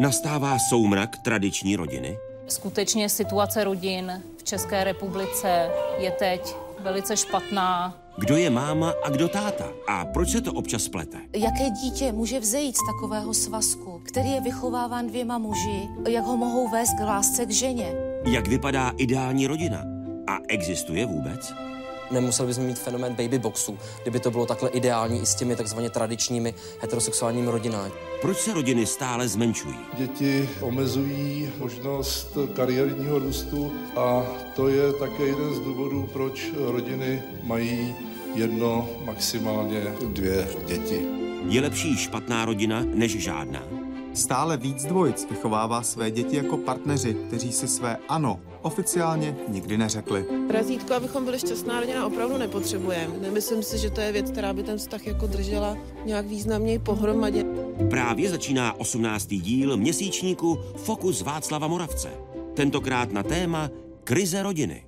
Nastává soumrak tradiční rodiny? Skutečně situace rodin v České republice je teď velice špatná. Kdo je máma a kdo táta? A proč se to občas plete? Jaké dítě může vzejít z takového svazku, který je vychováván dvěma muži, jak ho mohou vést k lásce k ženě? Jak vypadá ideální rodina? A existuje vůbec? Nemuseli bychom mít fenomén baby boxu, kdyby to bylo takhle ideální i s těmi takzvaně tradičními heterosexuálními rodinami. Proč se rodiny stále zmenšují? Děti omezují možnost kariérního růstu a to je také jeden z důvodů, proč rodiny mají jedno, maximálně dvě děti. Je lepší špatná rodina než žádná? Stále víc dvojic vychovává své děti jako partneři, kteří si své ano oficiálně nikdy neřekli. Razítko, abychom byli šťastná rodina, opravdu nepotřebujeme. Nemyslím si, že to je věc, která by ten vztah jako držela nějak významněji pohromadě. Právě začíná 18. díl měsíčníku Fokus Václava Moravce. Tentokrát na téma krize rodiny.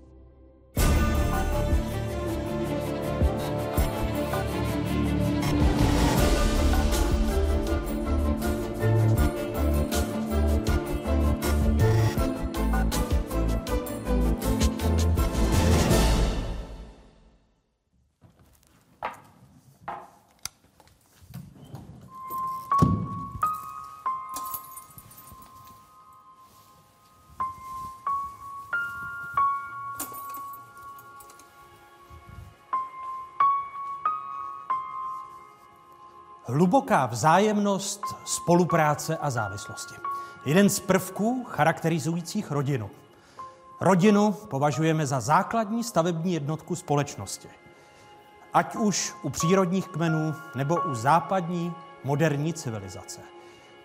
Hluboká vzájemnost, spolupráce a závislosti. Jeden z prvků charakterizujících rodinu. Rodinu považujeme za základní stavební jednotku společnosti. Ať už u přírodních kmenů nebo u západní moderní civilizace.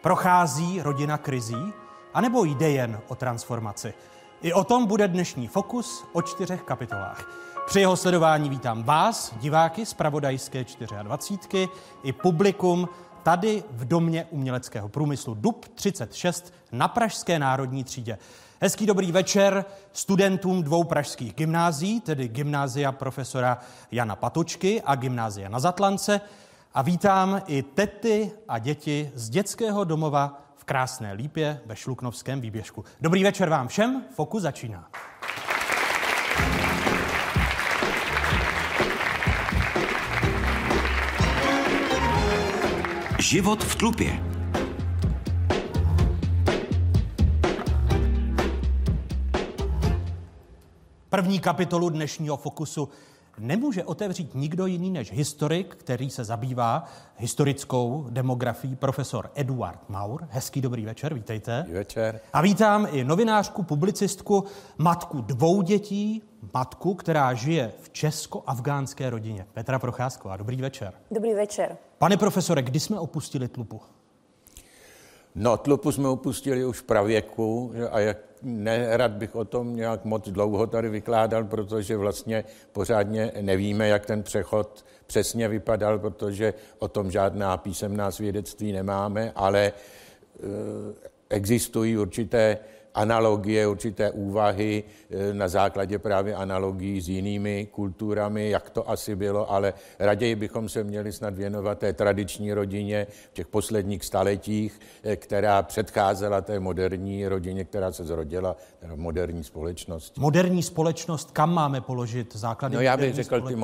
Prochází rodina krizí, anebo jde jen o transformaci. I o tom bude dnešní fokus o čtyřech kapitolách. Při jeho sledování vítám vás, diváky z Pravodajské 24 i publikum tady v Domě uměleckého průmyslu DUB 36 na Pražské národní třídě. Hezký dobrý večer studentům dvou pražských gymnází, tedy gymnázia profesora Jana Patočky a gymnázia na Zatlance. A vítám i tety a děti z dětského domova v Krásné Lípě ve Šluknovském výběžku. Dobrý večer vám všem, Fokus začíná. Život v tlupě. První kapitolu dnešního fokusu nemůže otevřít nikdo jiný než historik, který se zabývá historickou demografií, profesor Eduard Maur. Hezký dobrý večer, vítejte. Dobrý večer. A vítám i novinářku, publicistku, matku dvou dětí, matku, která žije v česko-afgánské rodině. Petra Procházková, dobrý večer. Dobrý večer. Pane profesore, kdy jsme opustili tlupu? No, tlupu jsme opustili už v pravěku a jak nerad bych o tom nějak moc dlouho tady vykládal, protože vlastně pořádně nevíme, jak ten přechod přesně vypadal, protože o tom žádná písemná svědectví nemáme, ale e, existují určité analogie, určité úvahy eh, na základě právě analogií s jinými kulturami, jak to asi bylo, ale raději bychom se měli snad věnovat té tradiční rodině v těch posledních staletích, eh, která předcházela té moderní rodině, která se zrodila v moderní společnosti. Moderní společnost, kam máme položit základy? No já bych řekl, ty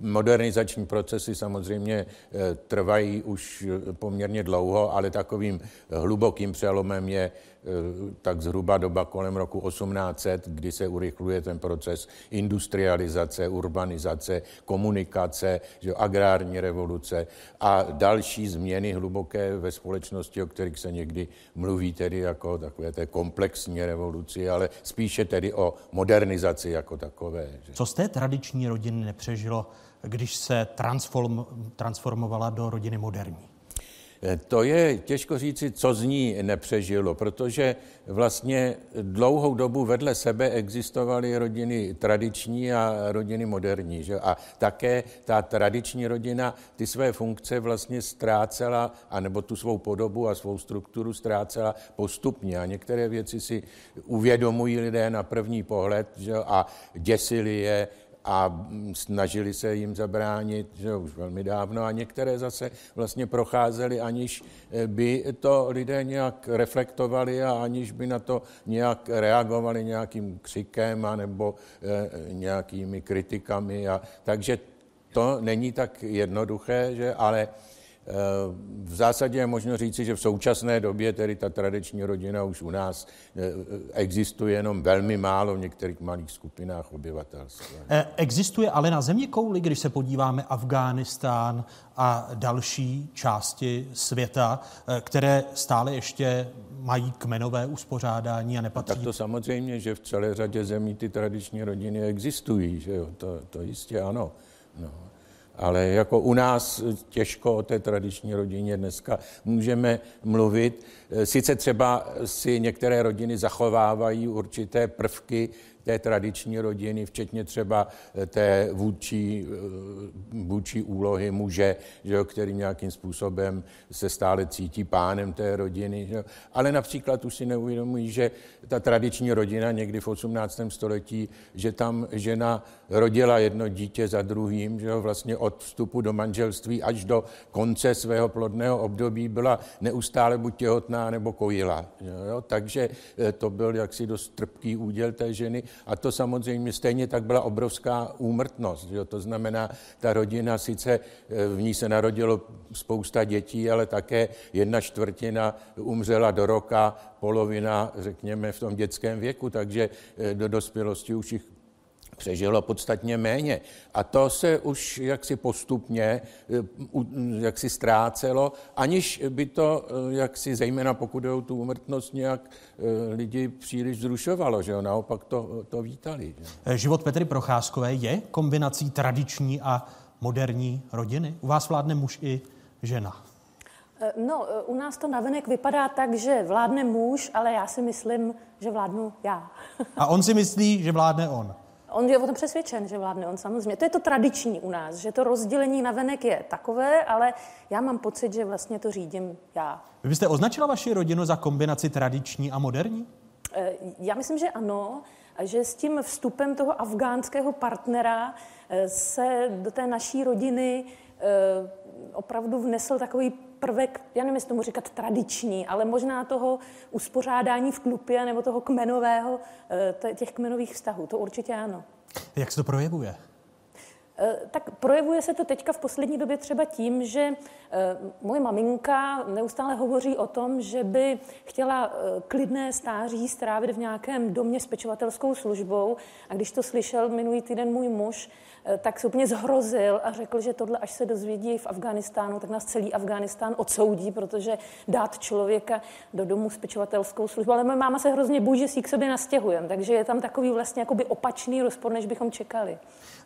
modernizační procesy samozřejmě eh, trvají už poměrně dlouho, ale takovým hlubokým přelomem je tak zhruba doba kolem roku 1800, kdy se urychluje ten proces industrializace, urbanizace, komunikace, že agrární revoluce a další změny hluboké ve společnosti, o kterých se někdy mluví tedy jako takové té komplexní revoluci, ale spíše tedy o modernizaci jako takové. Že? Co z té tradiční rodiny nepřežilo, když se transform, transformovala do rodiny moderní? To je těžko říci, co z ní nepřežilo, protože vlastně dlouhou dobu vedle sebe existovaly rodiny tradiční a rodiny moderní. Že? A také ta tradiční rodina ty své funkce vlastně ztrácela, anebo tu svou podobu a svou strukturu ztrácela postupně. A některé věci si uvědomují lidé na první pohled že? a děsili je a snažili se jim zabránit že už velmi dávno a některé zase vlastně procházely, aniž by to lidé nějak reflektovali a aniž by na to nějak reagovali nějakým křikem a nebo nějakými kritikami. A, takže to není tak jednoduché, že, ale v zásadě je možno říci, že v současné době tedy ta tradiční rodina už u nás eh, existuje jenom velmi málo v některých malých skupinách obyvatelstva. Eh, existuje ale na země kouli, když se podíváme Afghánistán a další části světa, eh, které stále ještě mají kmenové uspořádání a nepatří. tak to samozřejmě, že v celé řadě zemí ty tradiční rodiny existují, že jo? To, to jistě ano. No ale jako u nás těžko o té tradiční rodině dneska můžeme mluvit. Sice třeba si některé rodiny zachovávají určité prvky té tradiční rodiny, včetně třeba eh, té vůdčí, eh, vůdčí úlohy muže, že jo, který nějakým způsobem se stále cítí pánem té rodiny. Že jo. Ale například už si neuvědomují, že ta tradiční rodina někdy v 18. století, že tam žena rodila jedno dítě za druhým, že jo, vlastně od vstupu do manželství až do konce svého plodného období byla neustále buď těhotná nebo kojila. Jo. Takže eh, to byl jaksi dost trpký úděl té ženy a to samozřejmě stejně tak byla obrovská úmrtnost. Že? To znamená, ta rodina sice eh, v ní se narodilo spousta dětí, ale také jedna čtvrtina umřela do roka, polovina, řekněme, v tom dětském věku, takže eh, do dospělosti už jich přežilo podstatně méně. A to se už jaksi postupně eh, jaksi ztrácelo, aniž by to, eh, jaksi zejména pokud je o tu umrtnost, nějak eh, lidi příliš zrušovalo, že jo, naopak to, to vítali. Že? Život Petry Procházkové je kombinací tradiční a moderní rodiny? U vás vládne muž i žena. No, u nás to navenek vypadá tak, že vládne muž, ale já si myslím, že vládnu já. A on si myslí, že vládne on. On je o tom přesvědčen, že vládne on samozřejmě. To je to tradiční u nás, že to rozdělení na venek je takové, ale já mám pocit, že vlastně to řídím já. Vy byste označila vaši rodinu za kombinaci tradiční a moderní? Eh, já myslím, že ano, a že s tím vstupem toho afgánského partnera eh, se do té naší rodiny eh, opravdu vnesl takový prvek, já nevím, jestli tomu říkat tradiční, ale možná toho uspořádání v klupě nebo toho kmenového, eh, těch kmenových vztahů. To určitě ano. Jak se to projevuje? Eh, tak projevuje se to teďka v poslední době třeba tím, že eh, moje maminka neustále hovoří o tom, že by chtěla klidné stáří strávit v nějakém domě s pečovatelskou službou. A když to slyšel minulý týden můj muž, Eh, tak se úplně zhrozil a řekl, že tohle, až se dozvědí v Afganistánu, tak nás celý Afganistán odsoudí, protože dát člověka do domu s pečovatelskou službou. Ale moje máma se hrozně bojí, že si k sobě nastěhujeme, takže je tam takový vlastně jakoby opačný rozpor, než bychom čekali.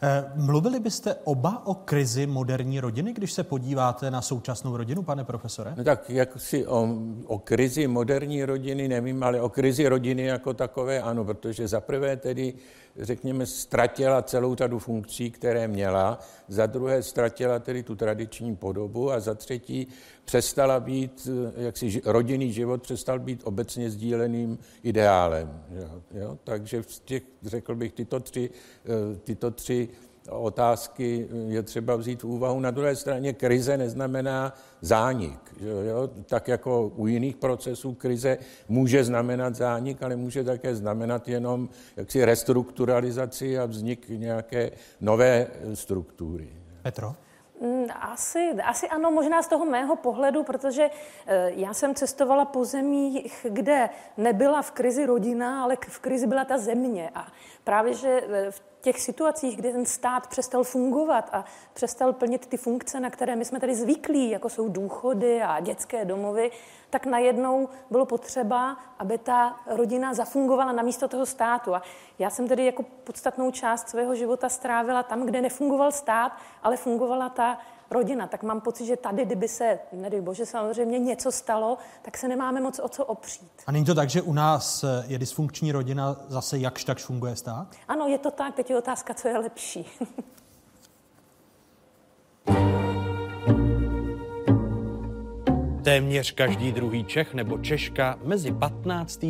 Eh, mluvili byste oba o krizi moderní rodiny, když se podíváte na současnou rodinu, pane profesore? No tak jak si o, o krizi moderní rodiny nevím, ale o krizi rodiny jako takové ano, protože zaprvé tedy řekněme, ztratila celou řadu funkcí, které měla, za druhé ztratila tedy tu tradiční podobu a za třetí přestala být, jak si rodinný život přestal být obecně sdíleným ideálem. Jo, jo? Takže v těch, řekl bych, tyto tři, eh, tyto tři otázky je třeba vzít v úvahu. Na druhé straně krize neznamená zánik. Jo? Tak jako u jiných procesů krize může znamenat zánik, ale může také znamenat jenom jaksi restrukturalizaci a vznik nějaké nové struktury. Petro? Mm, asi, asi ano, možná z toho mého pohledu, protože eh, já jsem cestovala po zemích, kde nebyla v krizi rodina, ale v krizi byla ta země. A právě, že eh, v těch situacích, kdy ten stát přestal fungovat a přestal plnit ty funkce, na které my jsme tady zvyklí, jako jsou důchody a dětské domovy, tak najednou bylo potřeba, aby ta rodina zafungovala na místo toho státu. A já jsem tedy jako podstatnou část svého života strávila tam, kde nefungoval stát, ale fungovala ta rodina. Tak mám pocit, že tady, kdyby se, nedej bože, samozřejmě něco stalo, tak se nemáme moc o co opřít. A není to tak, že u nás je dysfunkční rodina zase jakž tak funguje stát? Ano, je to tak. Teď je otázka, co je lepší. Téměř každý druhý Čech nebo Češka mezi 15.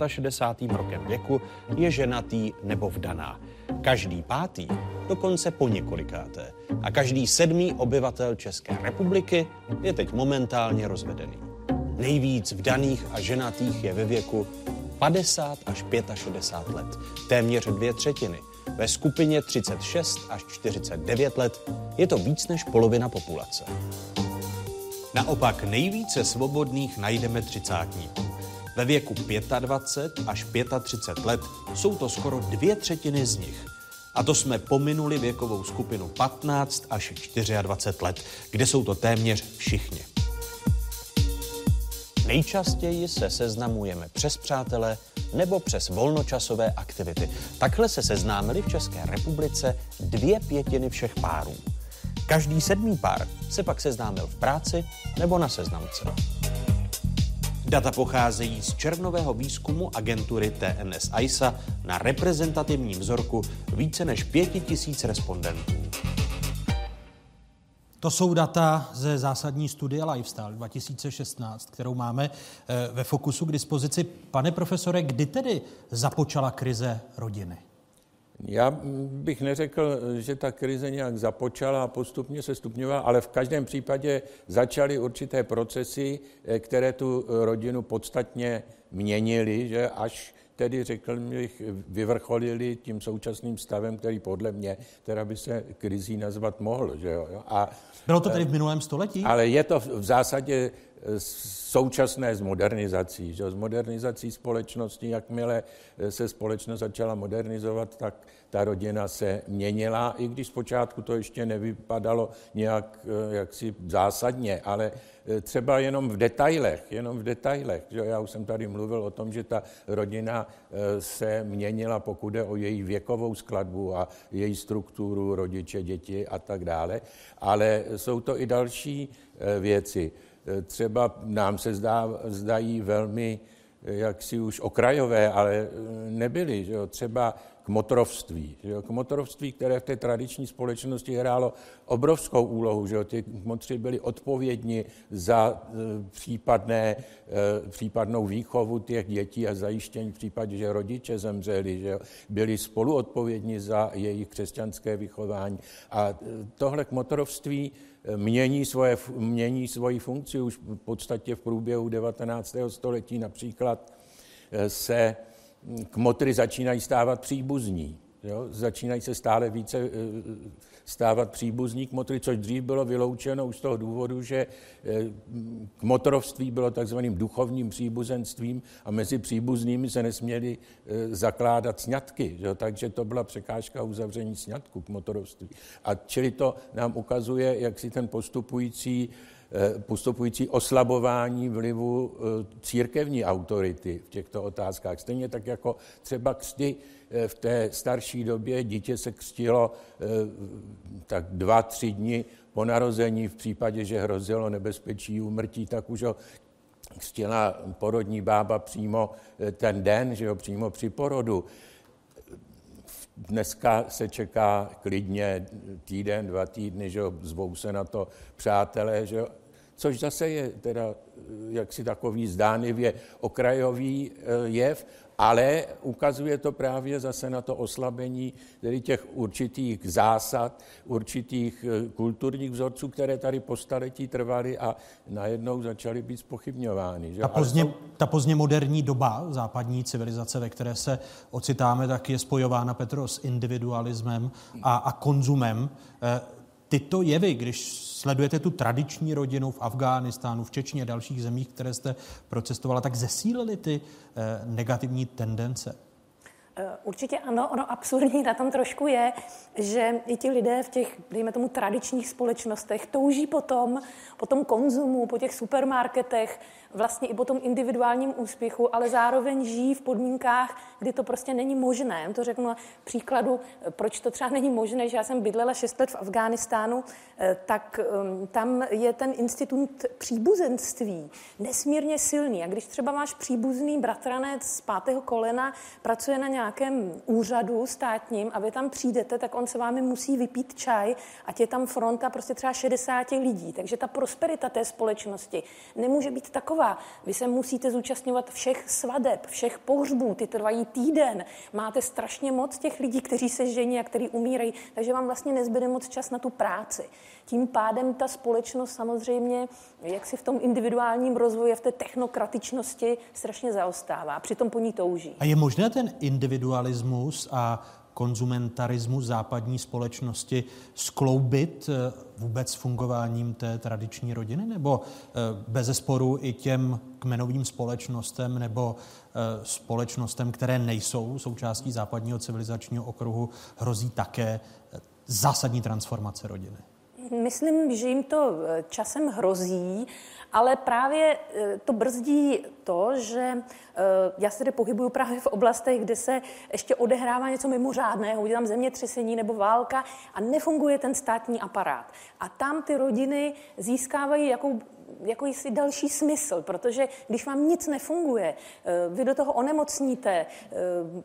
a 65. rokem věku je ženatý nebo vdaná. Každý pátý dokonce po několikáté. A každý sedmý obyvatel České republiky je teď momentálně rozvedený. Nejvíc vdaných a ženatých je ve věku 50 až 65 let, téměř dvě třetiny. Ve skupině 36 až 49 let je to víc než polovina populace. Naopak nejvíce svobodných najdeme třicátníků. Ve věku 25 až 35 let jsou to skoro dvě třetiny z nich. A to jsme pominuli věkovou skupinu 15 až 24 let, kde jsou to téměř všichni. Nejčastěji se seznamujeme přes přátele nebo přes volnočasové aktivity. Takhle se seznámili v České republice dvě pětiny všech párů. Každý sedmý pár se pak seznámil v práci nebo na seznamce. Data pocházejí z červnového výzkumu agentury TNS ISA na reprezentativním vzorku více než pěti tisíc respondentů. To jsou data ze zásadní studie Lifestyle 2016, kterou máme eh, ve Fokusu k dispozici. Pane profesore, kdy tedy započala krize rodiny? Já bych neřekl, že ta krize nějak započala a postupně se stupňovala, ale v každém případě začaly určité procesy, eh, které tu rodinu podstatně měnily, že až tedy řekl bych, vyvrcholili tím současným stavem, který podle mě teda by se krizí nazvat mohl. Že jo? A, Bylo to tedy v minulém století? Ale je to v zásadě současné s modernizací. Že? S modernizací společnosti, jakmile se společnost začala modernizovat, tak ta rodina se měnila, i když zpočátku to ještě nevypadalo nějak eh, jaksi zásadně, ale eh, třeba jenom v detailech, jenom v detailech. Že? Já už jsem tady mluvil o tom, že ta rodina eh, se měnila, pokud jde o její věkovou skladbu a její strukturu, rodiče, děti a tak dále, ale jsou to i další věci. Třeba nám se zdá, zdají velmi jaksi už okrajové, ale nebyly. Že jo? Třeba k motrovství. Že jo? K motrovství, které v té tradiční společnosti hrálo obrovskou úlohu. Že jo? Ty motři byli odpovědní za e, případné, e, případnou výchovu těch dětí a zajištění v případě, že rodiče zemřeli. Že jo? Byli spoluodpovědní za jejich křesťanské vychování. A tohle k motrovství mění, svoje, mění svoji funkci už v podstatě v průběhu 19. století například se kmotry začínají stávat příbuzní. Jo? Začínají se stále více eh, stávat příbuzní kmotry, což dřív bylo vyloučeno už z toho důvodu, že eh, kmotrovství bylo takzvaným duchovním příbuzenstvím a mezi příbuznými se nesměly eh, zakládat sňatky. Takže to byla překážka uzavření sňatku kmotrovství. A čili to nám ukazuje, jak si ten postupující Eh, postupující oslabování vlivu církevní autority v těchto otázkách. Stejně tak jako třeba křty v té starší době dítě se křtilo tak dva, tři dny po narození v případě, že hrozilo nebezpečí úmrtí, tak už ho křtila porodní bába přímo ten den, že jo, přímo při porodu. Dneska se čeká klidně týden, dva týdny, že zvou se na to přátelé, že jo, což zase je teda jaksi takový zdánlivě okrajový eh, jev, ale ukazuje to právě zase na to oslabení tedy těch určitých zásad, určitých eh, kulturních vzorců, které tady po staletí trvaly a najednou začaly být spochybňovány. Že? Ta, pozdě, jsou... ta pozdně moderní doba západní civilizace, ve které se ocitáme, tak je spojována Petro s individualismem a, a konzumem. Eh, tyto jevy, když sledujete tu tradiční rodinu v Afghánistánu, v Čečně a dalších zemích, které jste procestovala, tak zesílily ty eh, negativní tendence? Eh, určitě ano, ono absurdní na tom trošku je, že i ti lidé v těch, dejme tomu, tradičních společnostech touží potom, po tom konzumu, po těch supermarketech, vlastně i po tom individuálním úspěchu, ale zároveň žijí v podmínkách, kdy to prostě není možné. To řeknu na příkladu, proč to třeba není možné, že já jsem bydlela 6 let v Afghánistánu, eh, tak ehm, tam je ten institut příbuzenství nesmírně silný. A když třeba máš příbuzný bratranec z pátého kolena, pracuje na nějak nějakém úřadu státním a vy tam přijdete, tak on se vámi musí vypít čaj, ať je tam fronta prostě třeba 60 lidí. Takže ta prosperita té společnosti nemůže být taková. Vy se musíte zúčastňovat všech svadeb, všech pohřbů, ty trvají týden. Máte strašně moc těch lidí, kteří se žení a kteří umírají, takže vám vlastně nezbyde moc čas na tu práci. Tím pádem ta společnost samozřejmě, jak si v tom individuálním rozvoji, v té technokratičnosti strašně zaostává. Přitom po ní touží. A je možné ten individualismus a konzumentarismus západní společnosti skloubit eh, vůbec fungováním té tradiční rodiny? Nebo eh, bez sporu i těm kmenovým společnostem nebo eh, společnostem, které nejsou součástí západního civilizačního okruhu, hrozí také zásadní transformace rodiny? Myslím, že jim to časem hrozí, ale právě eh, to brzdí to, že eh, já se pohybuju právě v oblastech, kde se ještě odehrává něco mimořádného, je tam zemětřesení nebo válka a nefunguje ten státní aparát. A tam ty rodiny získávají jakou, jako jsi další smysl, protože když vám nic nefunguje, eh, vy do toho onemocníte, eh,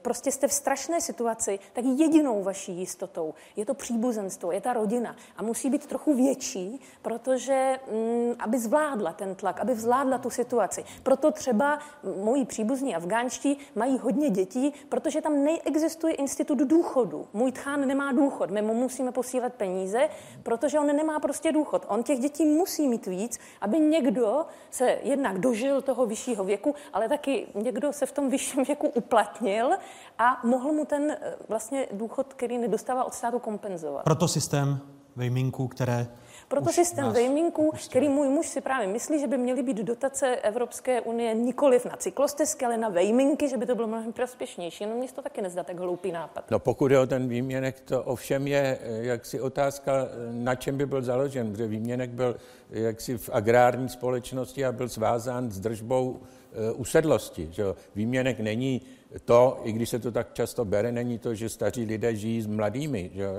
prostě jste v strašné situaci, tak jedinou vaší jistotou je to příbuzenstvo, je ta rodina a musí být trochu větší, protože mm, aby zvládla ten tlak, aby zvládla tu situaci. Proto třeba moji příbuzní afgánští mají hodně dětí, protože tam neexistuje institut důchodu. Můj tchán nemá důchod, my mu musíme posílat peníze, protože on nemá prostě důchod. On těch dětí musí mít víc, aby někdo se jednak dožil toho vyššího věku, ale taky někdo se v tom vyšším věku uplatnil a mohl mu ten eh, vlastně důchod, který nedostává od státu, kompenzovat. Proto systém vejminku, které proto systém vejminku, který můj muž si právě myslí, že by měly být dotace Evropské unie nikoliv na cyklostezky, ale na vejminky, že by to bylo mnohem prospěšnější. No mně to taky nezdá tak hloupý nápad. No pokud je o ten výměnek, to ovšem je eh, jaksi otázka, eh, na čem by byl založen, protože výměnek byl jaksi v agrární společnosti a byl svázán s držbou eh, usedlosti. Že Výměnek není to, i když se to tak často bere, není to, že staří lidé žijí s mladými, že jo?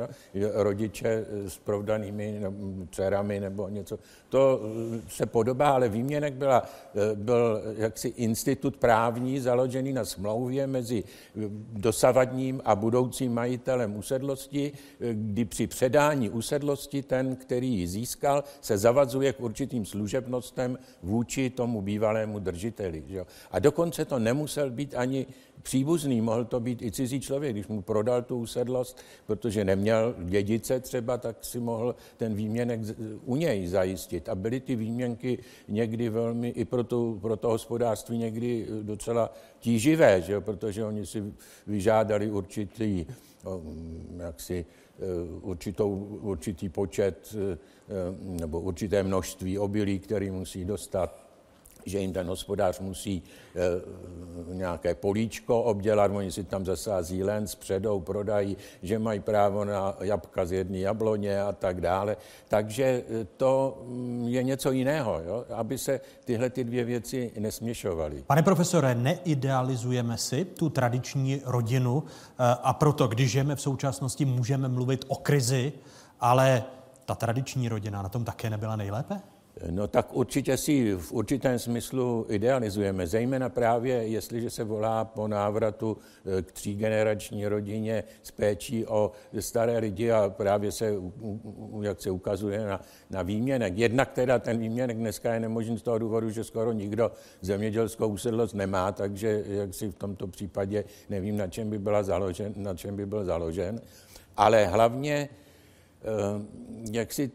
rodiče s provdanými no, dcerami nebo něco. To eh, se podobá, ale výměnek byla, eh, byl jaksi institut právní založený na smlouvě mezi eh, dosavadním a budoucím majitelem usedlosti, kdy při předání usedlosti ten, který ji získal, se zavazuje k určitým služebnostem vůči tomu bývalému držiteli. Že? A dokonce to nemusel být ani příbuzný, mohl to být i cizí člověk, když mu prodal tu usedlost, protože neměl dědice třeba, tak si mohl ten výměnek u něj zajistit. A byly ty výměnky někdy velmi, i pro, tu, pro to hospodářství někdy docela tíživé, že? protože oni si vyžádali určitý, jaksi, e, určitou, určitý počet e, nebo určité množství obilí, který musí dostat že jim ten hospodář musí e, nějaké políčko obdělat, oni si tam zasází len předou, prodají, že mají právo na jabka z jedné jabloně a tak dále. Takže eh, to mm, je něco jiného, jo? aby se tyhle ty dvě věci nesměšovaly. Pane profesore, neidealizujeme si tu tradiční rodinu eh, a proto, když žijeme v současnosti, můžeme mluvit o krizi, ale ta tradiční rodina na tom také nebyla nejlépe? No tak určitě si v určitém smyslu idealizujeme, zejména právě, jestliže se volá po návratu eh, k třígenerační rodině s péčí o staré lidi a právě se, jak se ukazuje, na, na výměnek. Jednak teda ten výměnek dneska je nemožný z toho důvodu, že skoro nikdo zemědělskou usedlost nemá, takže jak si v tomto případě nevím, na čem by, byla založen, na čem by byl založen. Ale hlavně Eh, jak si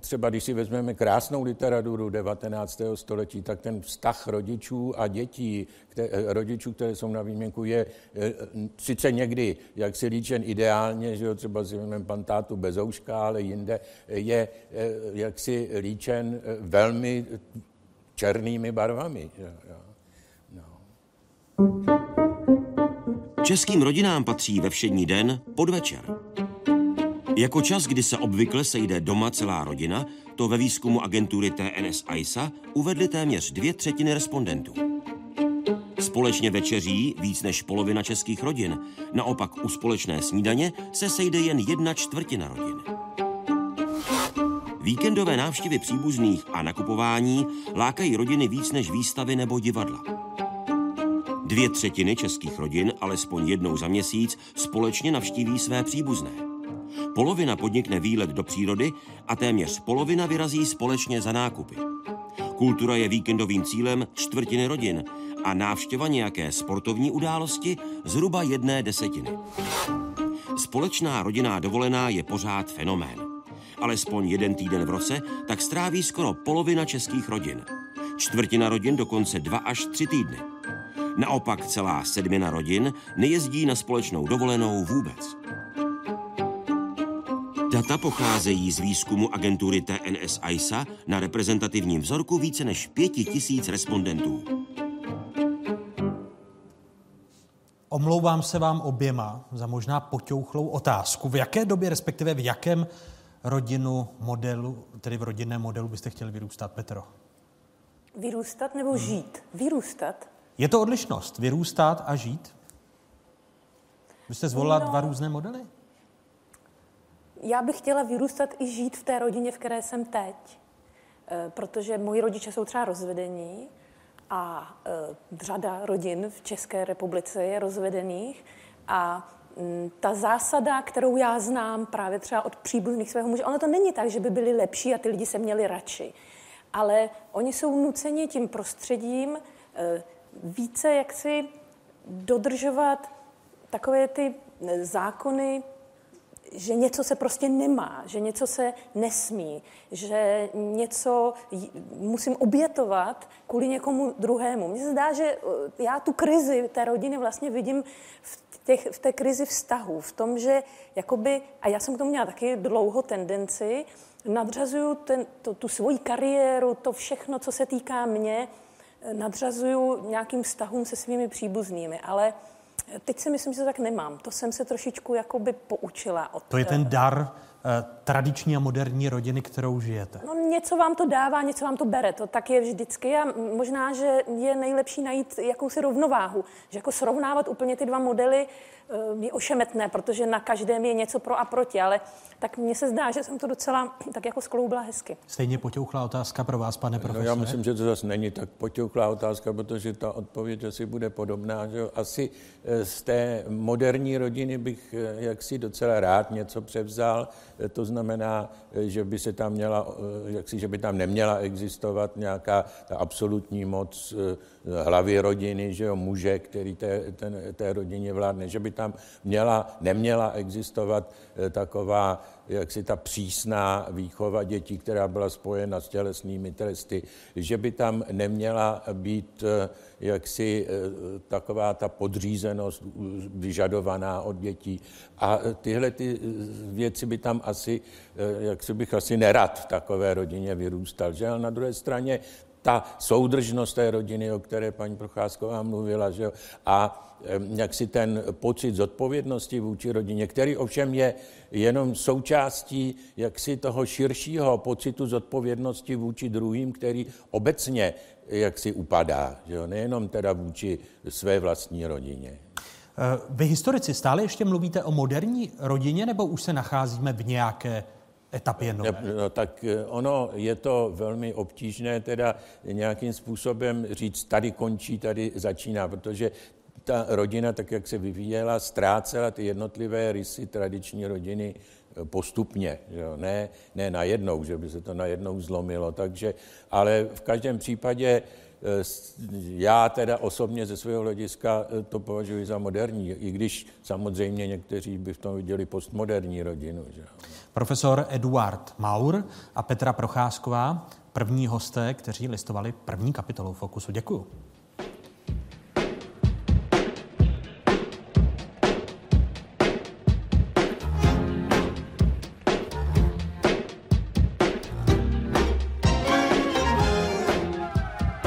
třeba, když si vezmeme krásnou literaturu 19. století, tak ten vztah rodičů a dětí, které, rodičů, které jsou na výměnku, je eh, sice někdy, jak si líčen ideálně, že jo, třeba si vezmeme pantátu Bezouška, ale jinde je jak si líčen velmi černými barvami. No. Českým rodinám patří ve všední den podvečer. Jako čas, kdy se obvykle sejde doma celá rodina, to ve výzkumu agentury TNS ISA uvedly téměř dvě třetiny respondentů. Společně večeří víc než polovina českých rodin. Naopak u společné snídaně se sejde jen jedna čtvrtina rodin. Víkendové návštěvy příbuzných a nakupování lákají rodiny víc než výstavy nebo divadla. Dvě třetiny českých rodin alespoň jednou za měsíc společně navštíví své příbuzné. Polovina podnikne výlet do přírody a téměř polovina vyrazí společně za nákupy. Kultura je víkendovým cílem čtvrtiny rodin a návštěva nějaké sportovní události zhruba jedné desetiny. Společná rodinná dovolená je pořád fenomén. Alespoň jeden týden v roce tak stráví skoro polovina českých rodin. Čtvrtina rodin dokonce dva až tři týdny. Naopak celá sedmina rodin nejezdí na společnou dovolenou vůbec. Data pocházejí z výzkumu agentury TNS ISA na reprezentativním vzorku více než pěti tisíc respondentů. Omlouvám se vám oběma za možná poťouchlou otázku. V jaké době, respektive v jakém rodinu modelu, tedy v rodinném modelu byste chtěli vyrůstat, Petro? Vyrůstat nebo žít? Vyrůstat. Je to odlišnost, vyrůstat a žít? Byste zvolila No. dva různé modely? Já bych chtěla vyrůstat i žít v té rodině, v které jsem teď. Eh, Protože moji rodiče jsou třeba rozvedení a eh, řada rodin v České republice je rozvedených. A mm, ta zásada, kterou já znám právě třeba od příbuzných svého muže, ono to není tak, že by byli lepší a ty lidi se měli radši. Ale oni jsou nuceni tím prostředím eh, více jaksi dodržovat takové ty zákony že něco se prostě nemá, že něco se nesmí, že něco musím obětovat kvůli někomu druhému. Mně se zdá, že eh, já tu krizi té rodiny vlastně vidím v, těch, v té krizi vztahu, v tom, že jakoby, a já jsem k tomu měla taky dlouho tendenci, nadřazuju ten, to, tu svoji kariéru, to všechno, co se týká mě, eh, nadřazuju nějakým vztahům se svými příbuznými, ale Teď si myslím, že to tak nemám. To jsem se trošičku jakoby poučila od... To je ten dar eh, tradiční a moderní rodiny, kterou žijete. No něco vám to dává, něco vám to bere. To tak je vždycky a možná, že je nejlepší najít jakousi rovnováhu. Že jako srovnávat úplně ty dva modely eh, je ošemetné, protože na každém je něco pro a proti, ale tak mně se zdá, že jsem to docela tak jako skloubila hezky. Stejně potěuchlá otázka pro vás, pane No profesore. já myslím, že to zase není tak potěuchlá otázka, protože ta odpověď asi bude podobná. Že? Asi eh, z té moderní rodiny bych eh, jaksi docela rád něco převzal. Eh, To znamená, eh, že by se tam měla, eh, jaksi, že by tam neměla existovat nějaká ta absolutní moc eh, hlavy rodiny, že jo, muže, který té, ten, té rodině vládne, že by tam měla, neměla existovat eh, taková jaksi ta přísná výchova dětí, která byla spojena s tělesnými tresty, že by tam neměla být eh, jaksi eh, taková ta podřízenost vyžadovaná od dětí. A tyhle ty věci by tam asi, jak si bych asi nerad v takové rodině vyrůstal. Že? Ale na druhé straně ta soudržnost té rodiny, o které paní Procházková mluvila, že jo, a em, jak si ten pocit zodpovědnosti vůči rodině, který ovšem je jenom součástí jaksi toho širšího pocitu zodpovědnosti vůči druhým, který obecně jaksi upadá, že jo, nejenom teda vůči své vlastní rodině. Eh, Vy historici stále ještě mluvíte o moderní rodině, nebo už se nacházíme v nějaké etapě nové? No, tak eh, ono je to velmi obtížné teda nějakým způsobem říct, tady končí, tady začíná, protože ta rodina, tak jak se vyvíjela, ztrácela ty jednotlivé rysy tradiční rodiny eh, postupně, jo? Ne, ne najednou, že by se to najednou zlomilo, takže, ale v každém případě já teda osobně ze svého hlediska eh, to považuji za moderní, i když samozřejmě někteří by v tom viděli postmoderní rodinu. Že? Profesor Eduard Maur a Petra Procházková, první hosté, kteří listovali první kapitolou Fokusu. Děkuju.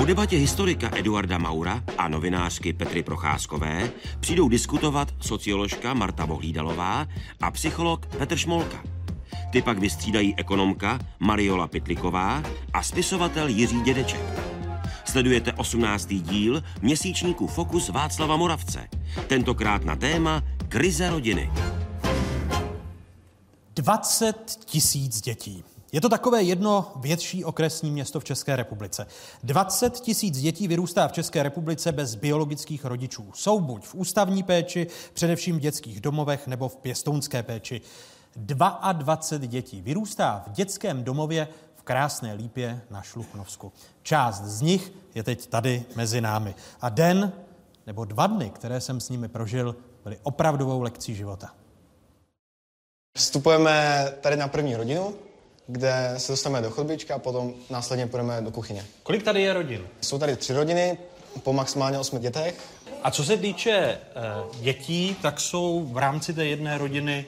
Debatě historika Eduarda Maura a novinářky Petry Procházkové přijdou diskutovat socioložka Marta Vohlídalová a psycholog Petr Šmolka. Ty pak vystřídají ekonomka Mariola Pitliková a spisovatel Jiří Dědeček. Sledujete 18. díl měsíčníku Fokus Václava Moravce. Tentokrát na téma krize rodiny. 20 tisíc dětí. Je to takové jedno větší okresní město v České republice. 20 tisíc dětí vyrůstá v České republice bez biologických rodičů. Jsou buď v ústavní péči, především v dětských domovech, nebo v pěstounské péči. 22 dětí vyrůstá v dětském domově v krásné lípě na Šluchnovsku. Část z nich je teď tady mezi námi. A den nebo dva dny, které jsem s nimi prožil, byly opravdovou lekcí života. Vstupujeme tady na první rodinu, kde se dostaneme do chodbička a potom následně půjdeme do kuchyně. Kolik tady je rodin? Jsou tady tři rodiny, po maximálně osmi dětech. A co se týče e, dětí, tak jsou v rámci té jedné rodiny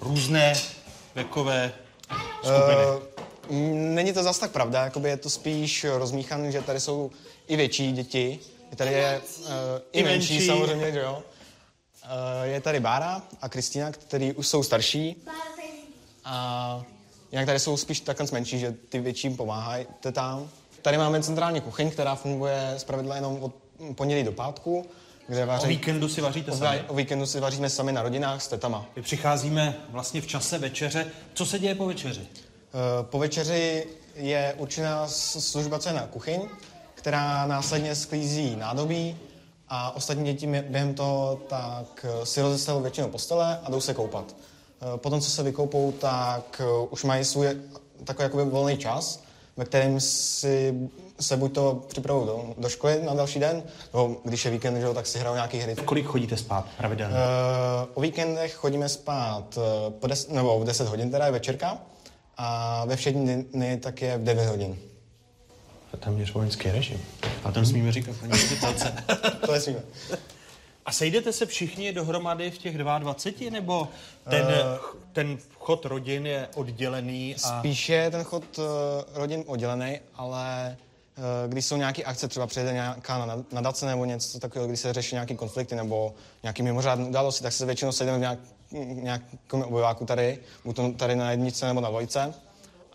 různé věkové skupiny. E, není to zas tak pravda, jakoby je to spíš rozmíchané, že tady jsou i větší děti, tady je uh, i, I menší, menší samozřejmě, že jo. Uh, je tady Bára a Kristýna, který už jsou starší. A jinak tady jsou spíš takhle menší, že ty větším pomáhají tam. Tady máme centrální kuchyň, která funguje zpravidla jenom od pondělí do pátku. Kde vaří, o víkendu si vaříte sami? O víkendu si vaříme sami na rodinách s tetama. My přicházíme vlastně v čase večeře. Co se děje po večeři? Uh, po večeři je určená služba, co je na kuchyň, která následně sklízí nádobí a ostatní děti během toho tak eh, si rozestavou většinou postele a jdou se koupat. Eh, potom, co se vykoupou, tak eh, už mají svůj takový jakoby volný čas, ve kterém si se buď to připravují do, do školy na další den, nebo když je víkend, že, tak si hrajou nějaký hry. Kolik chodíte spát pravidelně? Uh, o víkendech chodíme spát po des, nebo v 10 hodin, teda je večerka, a ve všední dny tak je v 9 hodin téměř vojenský režim. A ten smíme říkat paní ředitelce. to smíme. A sejdete se všichni dohromady v těch 22, nebo ten, uh, ten chod rodin je oddělený? A... Spíše je ten chod uh, rodin oddělený, ale uh, když jsou nějaké akce, třeba přijede nějaká nadace nebo něco takového, když se řeší nějaké konflikty nebo nějaké mimořádné události, tak se většinou sejdeme v nějak, nějakém obyváku tady, buď tady na jednice nebo na dvojce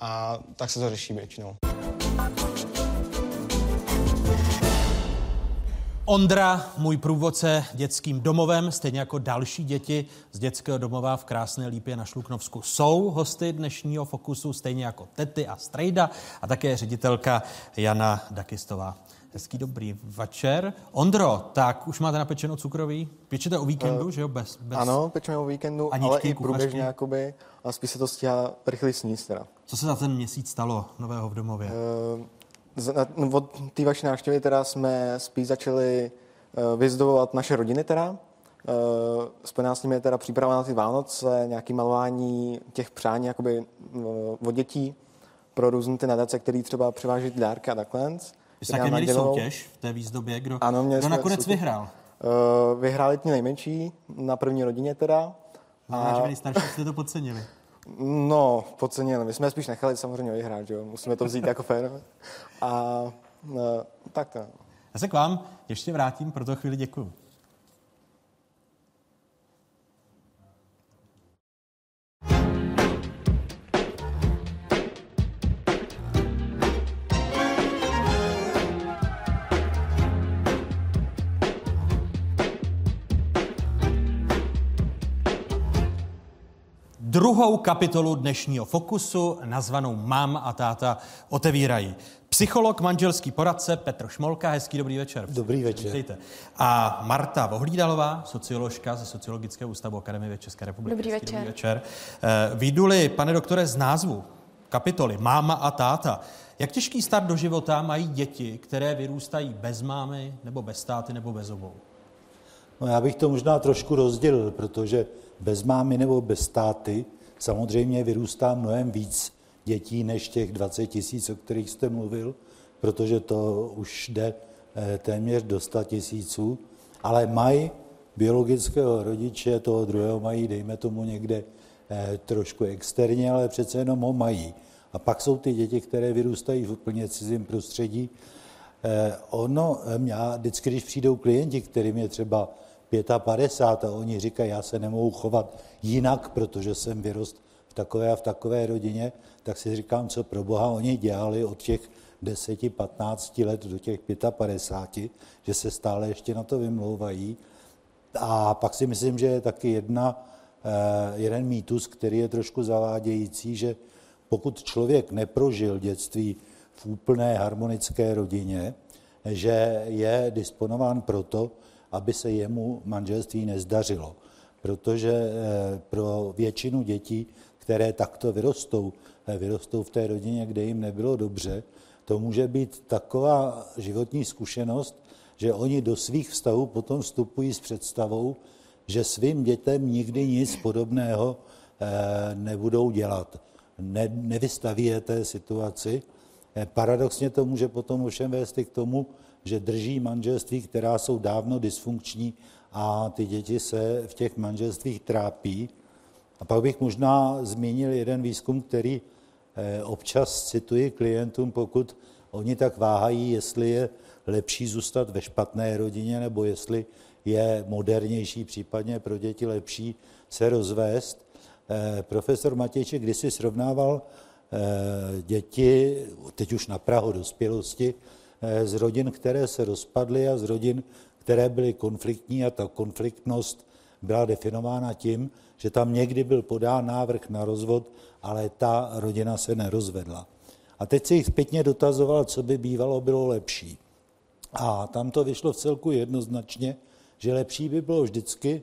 a tak se to řeší většinou. Ondra, můj průvodce dětským domovem, stejně jako další děti z dětského domova v Krásné Lípě na Šluknovsku, jsou hosty dnešního Fokusu, stejně jako Tety a Strejda a také ředitelka Jana Dakistová. Hezký dobrý večer. Ondro, tak už máte napečeno cukroví? Pečete o víkendu, uh, že jo? Bez, bez... Ano, pečeme o víkendu, ale i průběžně jakoby, a spíš se to stíhá rychle sníst teda. Co se za ten měsíc stalo nového v domově? Uh, od té vaší návštěvy teda jsme spíš začali uh, vyzdobovat naše rodiny teda. Uh, spojená s nimi je teda příprava na ty Vánoce, nějaké malování těch přání jakoby uh, od dětí pro různé ty nadace, které třeba převáží dárky a takhle. Vy jste také měli soutěž v té výzdobě, kdo, ano, měli kdo nakonec soutěž. vyhrál? Vyhráli ti nejmenší, na první rodině teda. Znamená, a... že nejstarší jste to podcenili. No, podcenili. My jsme spíš nechali samozřejmě vyhrát, jo? Musíme to vzít jako fér. A no, tak to. Já se k vám ještě vrátím, pro to chvíli děkuju. Druhou kapitolu dnešního Fokusu, nazvanou Mám a táta otevírají. Psycholog, manželský poradce Petr Šmolka, hezký dobrý večer. Dobrý večer. Vítejte. A Marta Vohlídalová, socioložka ze Sociologického ústavu Akademie České republiky. Dobrý hezký večer. Dobrý večer. Eh, Výduli, pane doktore, z názvu kapitoly Máma a táta. Jak těžký start do života mají děti, které vyrůstají bez mámy, nebo bez táty, nebo bez obou? No já bych to možná trošku rozdělil, protože bez mámy nebo bez táty samozřejmě vyrůstá mnohem víc dětí než těch 20 tisíc, o kterých jste mluvil, protože to už jde eh, téměř do 100 tisíců, ale mají biologického rodiče, toho druhého mají, dejme tomu někde eh, trošku externě, ale přece jenom ho mají. A pak jsou ty děti, které vyrůstají v úplně cizím prostředí. Eh, ono, já vždycky, když přijdou klienti, kterým je třeba 55 a oni říkají, já se nemohu chovat jinak, protože jsem vyrost v takové a v takové rodině, tak si říkám, co pro boha oni dělali od těch 10-15 let do těch 55, že se stále ještě na to vymlouvají. A pak si myslím, že je taky jedna, eh, jeden mýtus, který je trošku zavádějící, že pokud člověk neprožil dětství v úplné harmonické rodině, že je disponován proto, aby se jemu manželství nezdařilo. Protože eh, pro většinu dětí, které takto vyrostou, eh, vyrostou v té rodině, kde jim nebylo dobře, to může být taková životní zkušenost, že oni do svých vztahů potom vstupují s představou, že svým dětem nikdy nic podobného eh, nebudou dělat. Ne, nevystaví je té situaci. Paradoxně to může potom ovšem vést i k tomu, že drží manželství, která jsou dávno dysfunkční a ty děti se v těch manželstvích trápí. A pak bych možná zmínil jeden výzkum, který eh, občas cituji klientům, pokud oni tak váhají, jestli je lepší zůstat ve špatné rodině, nebo jestli je modernější, případně pro děti lepší se rozvést. Eh, profesor Matějček kdysi srovnával eh, děti, teď už na Prahu dospělosti, z rodin, které se rozpadly a z rodin, které byly konfliktní a ta konfliktnost byla definována tím, že tam někdy byl podán návrh na rozvod, ale ta rodina se nerozvedla. A teď se jich zpětně dotazoval, co by bývalo bylo lepší. A tam to vyšlo v celku jednoznačně, že lepší by bylo vždycky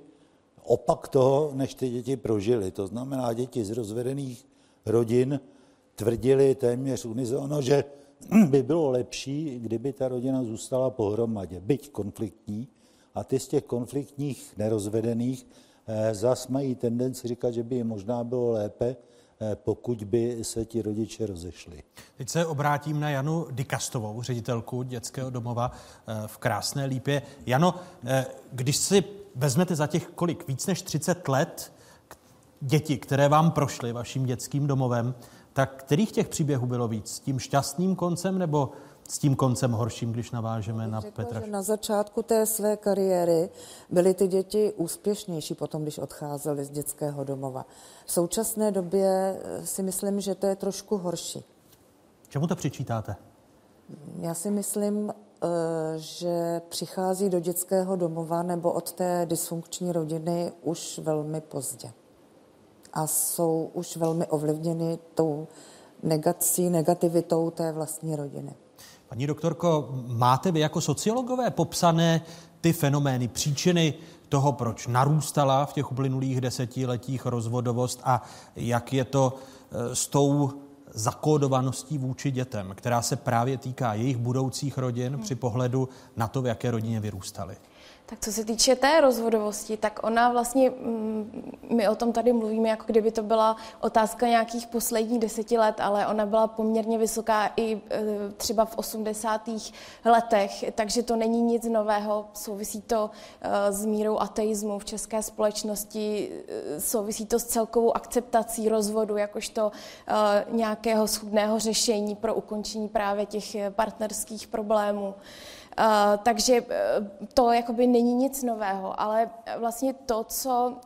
opak toho, než ty děti prožily. To znamená, děti z rozvedených rodin tvrdili téměř unizono, že by bylo lepší, kdyby ta rodina zůstala pohromadě, byť konfliktní, a ty z těch konfliktních nerozvedených eh, zas mají tendenci říkat, že by jim možná bylo lépe, eh, pokud by se ti rodiče rozešli. Teď se obrátím na Janu Dikastovou, ředitelku dětského domova eh, v Krásné Lípě. Jano, když si vezmete za těch kolik, víc než 30 let děti, které vám prošly vaším dětským domovem, tak kterých těch příběhů bylo víc? S tím šťastným koncem nebo s tím koncem horším, když navážeme na řekla, Petra? Že na začátku té své kariéry byly ty děti úspěšnější potom, když odcházely z dětského domova. V současné době eh, si myslím, že to je trošku horší. Čemu to přičítáte? Já si myslím, eh, že přichází do dětského domova nebo od té dysfunkční rodiny už velmi pozdě a jsou už velmi ovlivněny tou negací, negativitou té vlastní rodiny. Paní doktorko, máte vy jako sociologové popsané ty fenomény, příčiny toho, proč narůstala v těch uplynulých desetiletích rozvodovost a jak je to e, s tou zakódovaností vůči dětem, která se právě týká jejich budoucích rodin hmm. při pohledu na to, v jaké rodině vyrůstali. Tak co se týče té rozvodovosti, tak ona vlastně, mm, my o tom tady mluvíme, jako kdyby to byla otázka nějakých posledních deseti let, ale ona byla poměrně vysoká i e, třeba v 80. letech, takže to není nic nového, souvisí to e, s mírou ateismu v české společnosti, e, souvisí to s celkovou akceptací rozvodu, jakožto nějakého schudného řešení pro ukončení právě těch partnerských problémů. Uh, takže uh, to jakoby není nic nového, ale vlastně to, co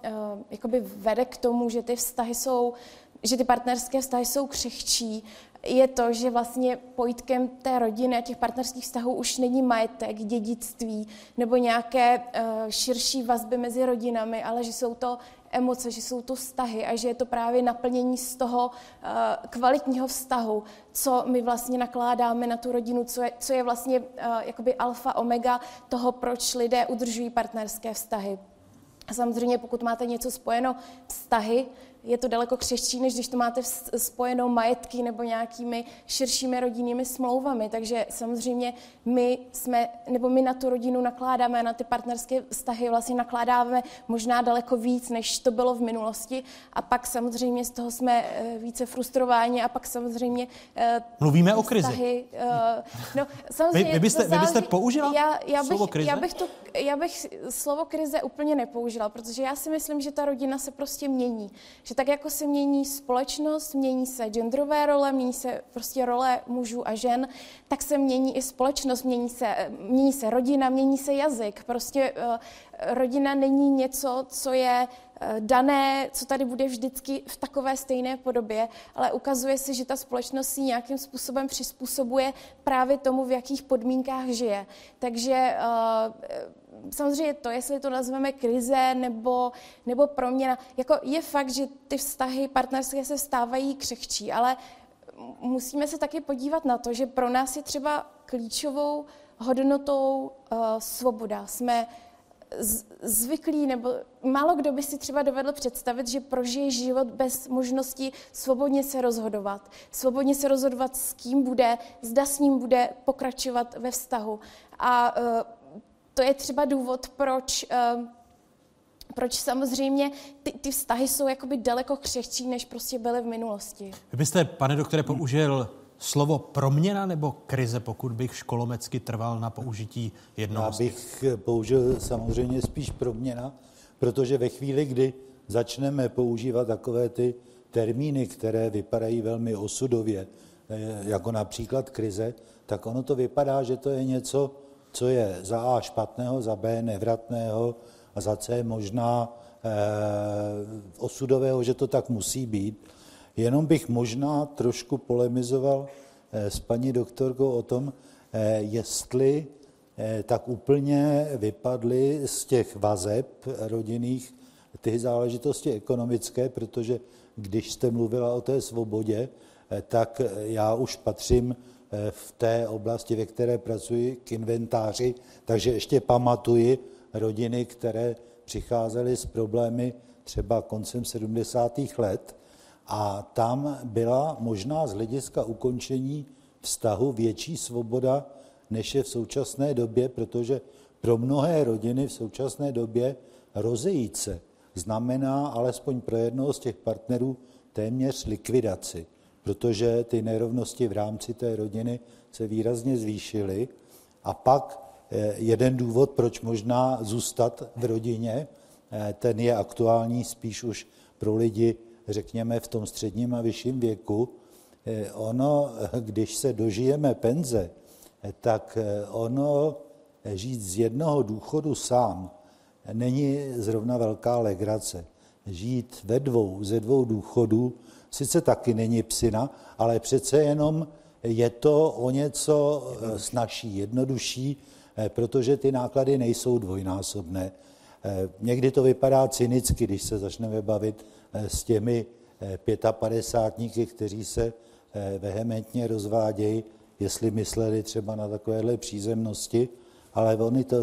jakoby vede k tomu, že ty vztahy jsou, že ty partnerské vztahy jsou křehčí, je to, že vlastně pojítkem té rodiny a těch partnerských vztahů už není majetek, dědictví nebo nějaké uh, širší vazby mezi rodinami, ale že jsou to emoce, že jsou to vztahy a že je to právě naplnění z toho uh, kvalitního vztahu, co my vlastně nakládáme na tu rodinu, co je, co je vlastně uh, jakoby alfa omega toho, proč lidé udržují partnerské vztahy. A samozřejmě, pokud máte něco spojeno vztahy, je to daleko křehčí, než když to máte spojenou majetky nebo nějakými širšími rodinnými smlouvami. Takže samozřejmě my jsme, nebo my na tu rodinu nakládáme, na ty partnerské vztahy vlastně nakládáme možná daleko víc, než to bylo v minulosti. A pak samozřejmě z toho jsme eh, více frustrováni a pak samozřejmě eh, Mluvíme o krizi. Vztahy, uh, no, samozřejmě vy, vy, byste, vy byste použila já, já bych, slovo krize? Já bych, to, já bych slovo krize úplně nepoužila, protože já si myslím, že ta rodina se prostě mění. Že tak jako se mění společnost, mění se genderové role, mění se prostě role mužů a žen, tak se mění i společnost, mění se, mění se rodina, mění se jazyk. Prostě uh, rodina není něco, co je uh, dané, co tady bude vždycky v takové stejné podobě, ale ukazuje se, že ta společnost si nějakým způsobem přizpůsobuje právě tomu, v jakých podmínkách žije. Takže uh, samozřejmě to, jestli to nazveme krize nebo, nebo proměna, jako je fakt, že ty vztahy partnerské se stávají křehčí, ale musíme se taky podívat na to, že pro nás je třeba klíčovou hodnotou uh, svoboda. Jsme zvyklí, nebo málo kdo by si třeba dovedl představit, že prožije život bez možnosti svobodně se rozhodovat. Svobodně se rozhodovat, s kým bude, zda s ním bude pokračovat ve vztahu. A uh, to je třeba důvod, proč uh, proč samozřejmě ty, ty vztahy jsou jakoby daleko křehčí, než prostě byly v minulosti. Vy byste, pane doktore, použil slovo proměna nebo krize, pokud bych školomecky trval na použití jednoho Já bych použil samozřejmě spíš proměna, protože ve chvíli, kdy začneme používat takové ty termíny, které vypadají velmi osudově, eh, jako například krize, tak ono to vypadá, že to je něco, co je za A špatného, za B nevratného a za C možná eh, osudového, že to tak musí být. Jenom bych možná trošku polemizoval eh, s paní doktorkou o tom, eh, jestli tak úplně vypadly z těch vazeb rodinných ty záležitosti ekonomické, protože když jste mluvila o té svobodě, tak já už patřím v té oblasti, ve které pracuji, k inventáři, takže ještě pamatuji rodiny, které přicházely s problémy třeba koncem 70. let a tam byla možná z hlediska ukončení vztahu větší svoboda, než je v současné době, protože pro mnohé rodiny v současné době rozejít se znamená alespoň pro jednoho z těch partnerů téměř likvidaci, protože ty nerovnosti v rámci té rodiny se výrazně zvýšily. A pak eh, jeden důvod, proč možná zůstat v rodině, eh, ten je aktuální spíš už pro lidi řekněme, v tom středním a vyšším věku, eh, ono, když se dožijeme penze, tak ono žít z jednoho důchodu sám není zrovna velká legrace. Žít ve dvou, ze dvou důchodů sice taky není psina, ale přece jenom je to o něco snažší, jednodušší, protože ty náklady nejsou dvojnásobné. Někdy to vypadá cynicky, když se začneme bavit Eh, s těmi eh, pětapadesátníky, kteří se eh, vehementně rozvádějí, jestli mysleli třeba na takovéhle přízemnosti, ale oni to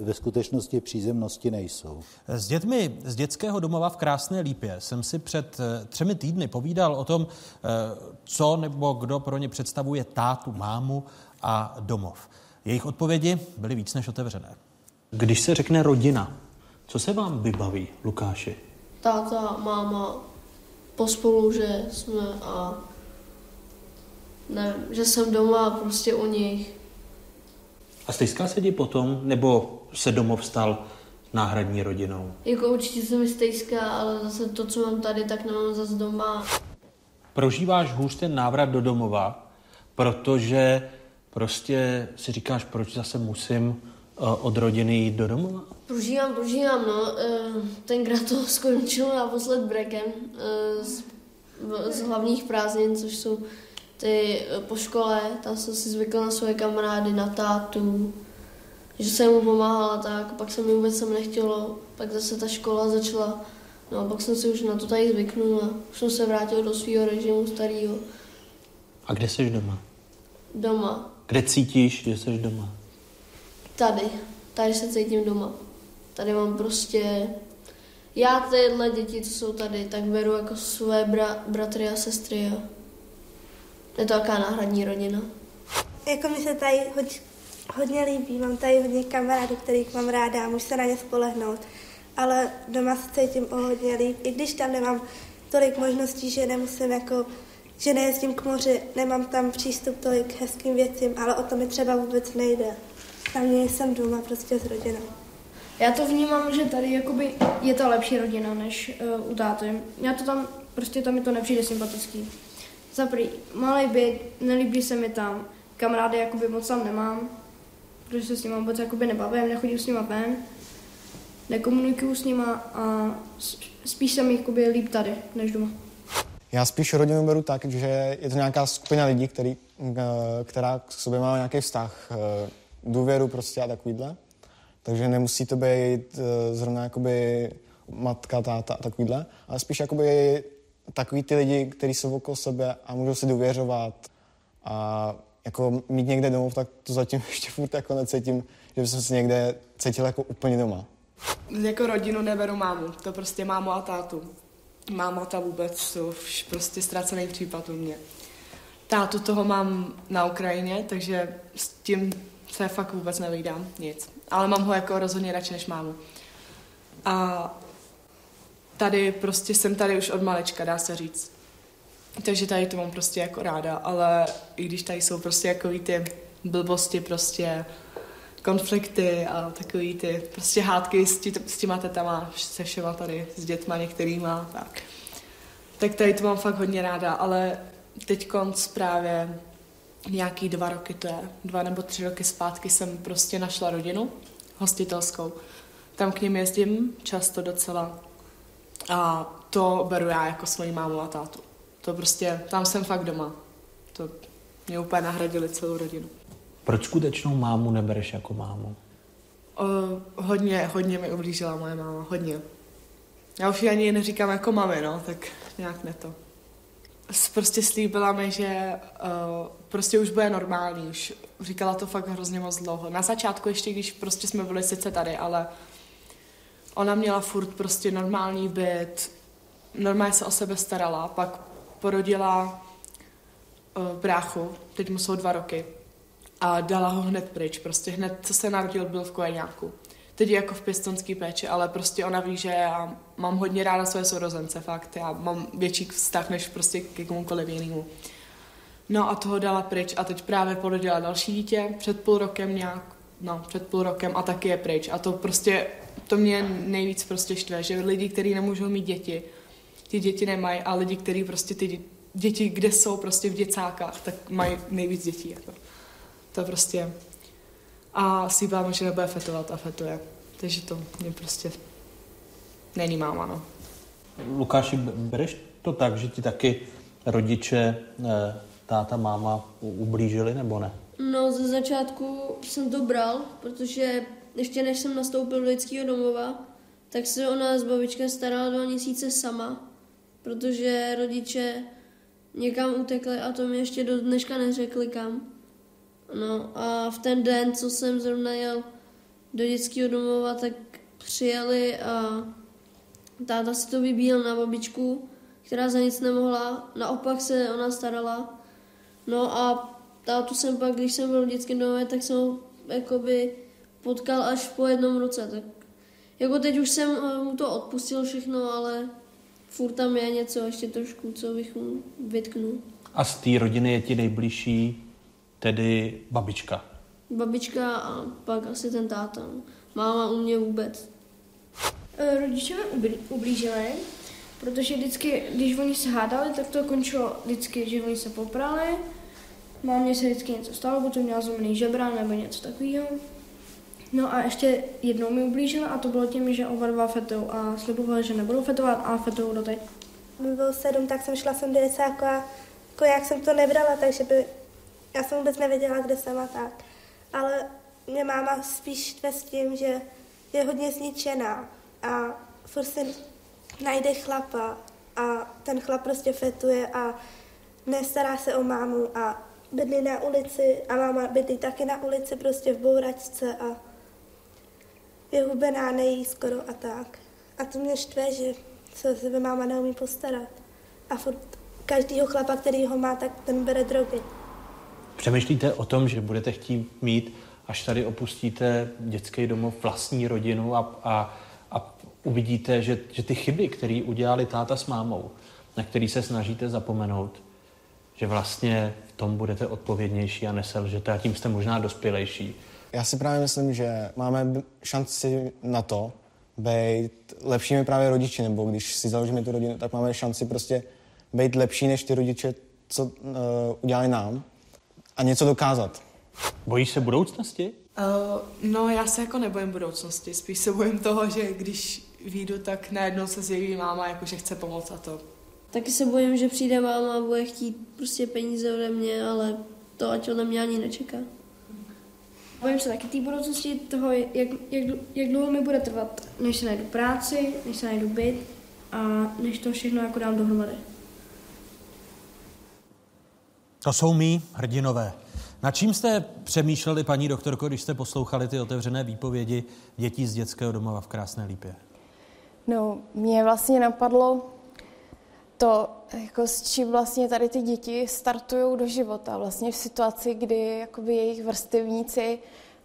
ve skutečnosti přízemnosti nejsou. S dětmi z dětského domova v Krásné Lípě jsem si před třemi týdny povídal o tom, co nebo kdo pro ně představuje tátu, mámu a domov. Jejich odpovědi byly víc než otevřené. Když se řekne rodina, co se vám vybaví, Lukáši? táta, máma pospolu, že jsme a nevím, že jsem doma prostě u nich. A stejská se ti potom, nebo se domov stal náhradní rodinou? Jako určitě se mi stejská, ale zase to, co mám tady, tak nemám zase doma. Prožíváš hůř ten návrat do domova, protože prostě si říkáš, proč zase musím eh, od rodiny jít do domova? Prožívám, prožívám, no. Eh, tenkrát to skončilo naposled brekem eh, z, z hlavních prázdnin, což jsou ty eh, po škole. Tam jsem si zvykl na svoje kamarády, na tátu, že jsem mu pomáhala tak, pak se mi vůbec sem nechtělo, pak zase ta škola začala, no a pak jsem si už na to tady zvyknul a už jsem se vrátil do svého režimu starého. A kde jsi doma? Doma. Kde cítíš, že jsi doma? Tady. Tady se cítím doma. Tady mám prostě... Já tyhle děti, co jsou tady, tak beru jako své bra- bratry a sestry a je to taková náhradní rodina. Jako mi se tady hoď, hodně líbí, mám tady hodně kamarádů, kterých mám ráda a můžu se na ně spolehnout. Ale doma se cítím o hodně líp, i když tam nemám tolik možností, že nemusím jako, že nejezdím k moři, nemám tam přístup tolik hezkým věcím, ale o to mi třeba vůbec nejde. Hlavně jsem doma prostě s rodinou. Já to vnímám, že tady jakoby je ta lepší rodina než uh, u táty. Já to tam, prostě tam mi to nepřijde sympatický. Za prý, malý byt, nelíbí se mi tam, kamarády jakoby moc tam nemám, protože se s nimi vůbec jakoby nebavím, nechodím s nimi ven, nekomunikuju s nimi a spíš se mi jakoby líp tady, než doma. Já spíš rodinu beru tak, že je to nějaká skupina lidí, který, eh, která k sobě má nějaký vztah, eh, důvěru prostě a takovýhle. Takže nemusí to být eh, zrovna jakoby matka, táta a takovýhle, ale spíš jakoby takový ty lidi, kteří jsou okolo sebe a můžou si důvěřovat a jako mít někde domov, tak to zatím ještě furt jako necítím, že jsem se někde cítil jako úplně doma. Jako rodinu neberu mámu, to prostě mámu a tátu. Máma ta vůbec, to už prostě ztracený případ u mě. Tátu toho mám na Ukrajině, takže s tím se fakt vůbec nevídám, nic. Ale mám ho jako rozhodně radši než mámu. A tady prostě jsem tady už od malečka, dá se říct. Takže tady to mám prostě jako ráda, ale i když tady jsou prostě jako ty blbosti prostě, konflikty a takový ty prostě hádky s, tí, s těma tetama, se všema tady, s dětma některýma, tak. Tak tady to mám fakt hodně ráda, ale teď konc právě nějaký dva roky, to je dva nebo tři roky zpátky jsem prostě našla rodinu hostitelskou. Tam k ním jezdím často docela a to beru já jako svoji mámu a tátu. To prostě, tam jsem fakt doma. To mě úplně nahradili celou rodinu. Proč skutečnou mámu nebereš jako mámu? O, hodně, hodně mi ublížila moje máma, hodně. Já už ji ani neříkám jako mami, no, tak nějak ne to. Prostě slíbila mi, že uh, prostě už bude normální, už říkala to fakt hrozně moc dlouho. Na začátku ještě, když prostě jsme byli sice tady, ale ona měla furt prostě normální byt, normálně se o sebe starala, pak porodila uh, bráchu, teď mu jsou dva roky a dala ho hned pryč, prostě hned, co se narodil, byl v kojeňáku. Teď je jako v pěstonský péči, ale prostě ona ví, že já mám hodně ráda své sourozence, fakt. Já mám větší vztah než prostě ke komukoliv jinému. No a toho dala pryč a teď právě porodila další dítě před půl rokem nějak, no před půl rokem a taky je pryč. A to prostě, to mě nejvíc prostě štve, že lidi, kteří nemůžou mít děti, ty děti nemají a lidi, kteří prostě ty děti, kde jsou prostě v děcákách, tak mají nejvíc dětí. Jako. To prostě... A slíbám, že nebude fetovat a fetuje. Takže to mě prostě není máma, no. Lukáši, bereš to tak, že ti taky rodiče, eh, táta, máma ublížili nebo ne? No, ze začátku jsem to bral, protože ještě než jsem nastoupil do dětského domova, tak se ona s babičkem starala dva měsíce sama, protože rodiče někam utekli a to mi ještě do dneška neřekli kam. No a v ten den, co jsem zrovna jel do dětského domova, tak přijeli a táta si to vybíjel na babičku, která za nic nemohla. Naopak se ona starala. No a tátu jsem pak, když jsem byl v dětském domově, tak jsem ho jakoby potkal až po jednom roce. Tak jako teď už jsem eh, mu to odpustil všechno, ale furt tam je něco ještě trošku, co bych mu vytknul. A z té rodiny je ti nejbližší tedy babička. Babička a pak asi ten táta. Máma u mě vůbec. E, rodiče mi ublížili, protože vždycky, když oni se hádali, tak to končilo vždycky, že oni se poprali. Mámě se vždycky něco stalo, potom měla zlomený žebra nebo něco takového. No a ještě jednou mi ublížila a to bylo tím, že oba dva fetou a slibovali, že nebudou fetovat a fetou doteď. Mi bylo sedm, tak jsem šla sem do a jako jak jsem to nebrala, takže by já jsem vůbec nevěděla, kde jsem a tak. Ale mě máma spíš štve s tím, že je hodně zničená a furt si najde chlapa a ten chlap prostě fetuje a nestará se o mámu a bydlí na ulici a máma bydlí taky na ulici prostě v bouračce a je hubená, nejí skoro a tak. A to mě štve, že se o sebe máma neumí postarat. A furt každýho chlapa, který ho má, tak ten bere drogy. Přemýšlíte o tom, že budete chtít mít, až tady opustíte dětský domov, vlastní rodinu a, a, a uvidíte, že, že ty chyby, které udělali táta s mámou, na který se snažíte zapomenout, že vlastně v tom budete odpovědnější a neselžete a tím jste možná dospělejší. Já si právě myslím, že máme šanci na to, být lepšími právě rodiči, nebo když si založíme tu rodinu, tak máme šanci prostě být lepší než ty rodiče, co uh, udělali nám a něco dokázat. Bojíš se budoucnosti? Uh, no, já se jako nebojím budoucnosti. Spíš se bojím toho, že když výjdu, tak najednou se zjeví máma, jako že chce pomoct a to. Taky se bojím, že přijde máma a bude chtít prostě peníze ode mě, ale to ať ode mě ani nečeká. Bojím se taky té budoucnosti, toho, jak, jak, jak dlouho mi bude trvat, než se najdu práci, než se najdu byt a než to všechno jako dám dohromady. To jsou mý hrdinové. Na čím jste přemýšleli, paní doktorko, když jste poslouchali ty otevřené výpovědi dětí z dětského domova v Krásné Lípě? No, mě vlastně napadlo to, jako s čím vlastně tady ty děti startují do života. Vlastně v situaci, kdy jakoby jejich vrstevníci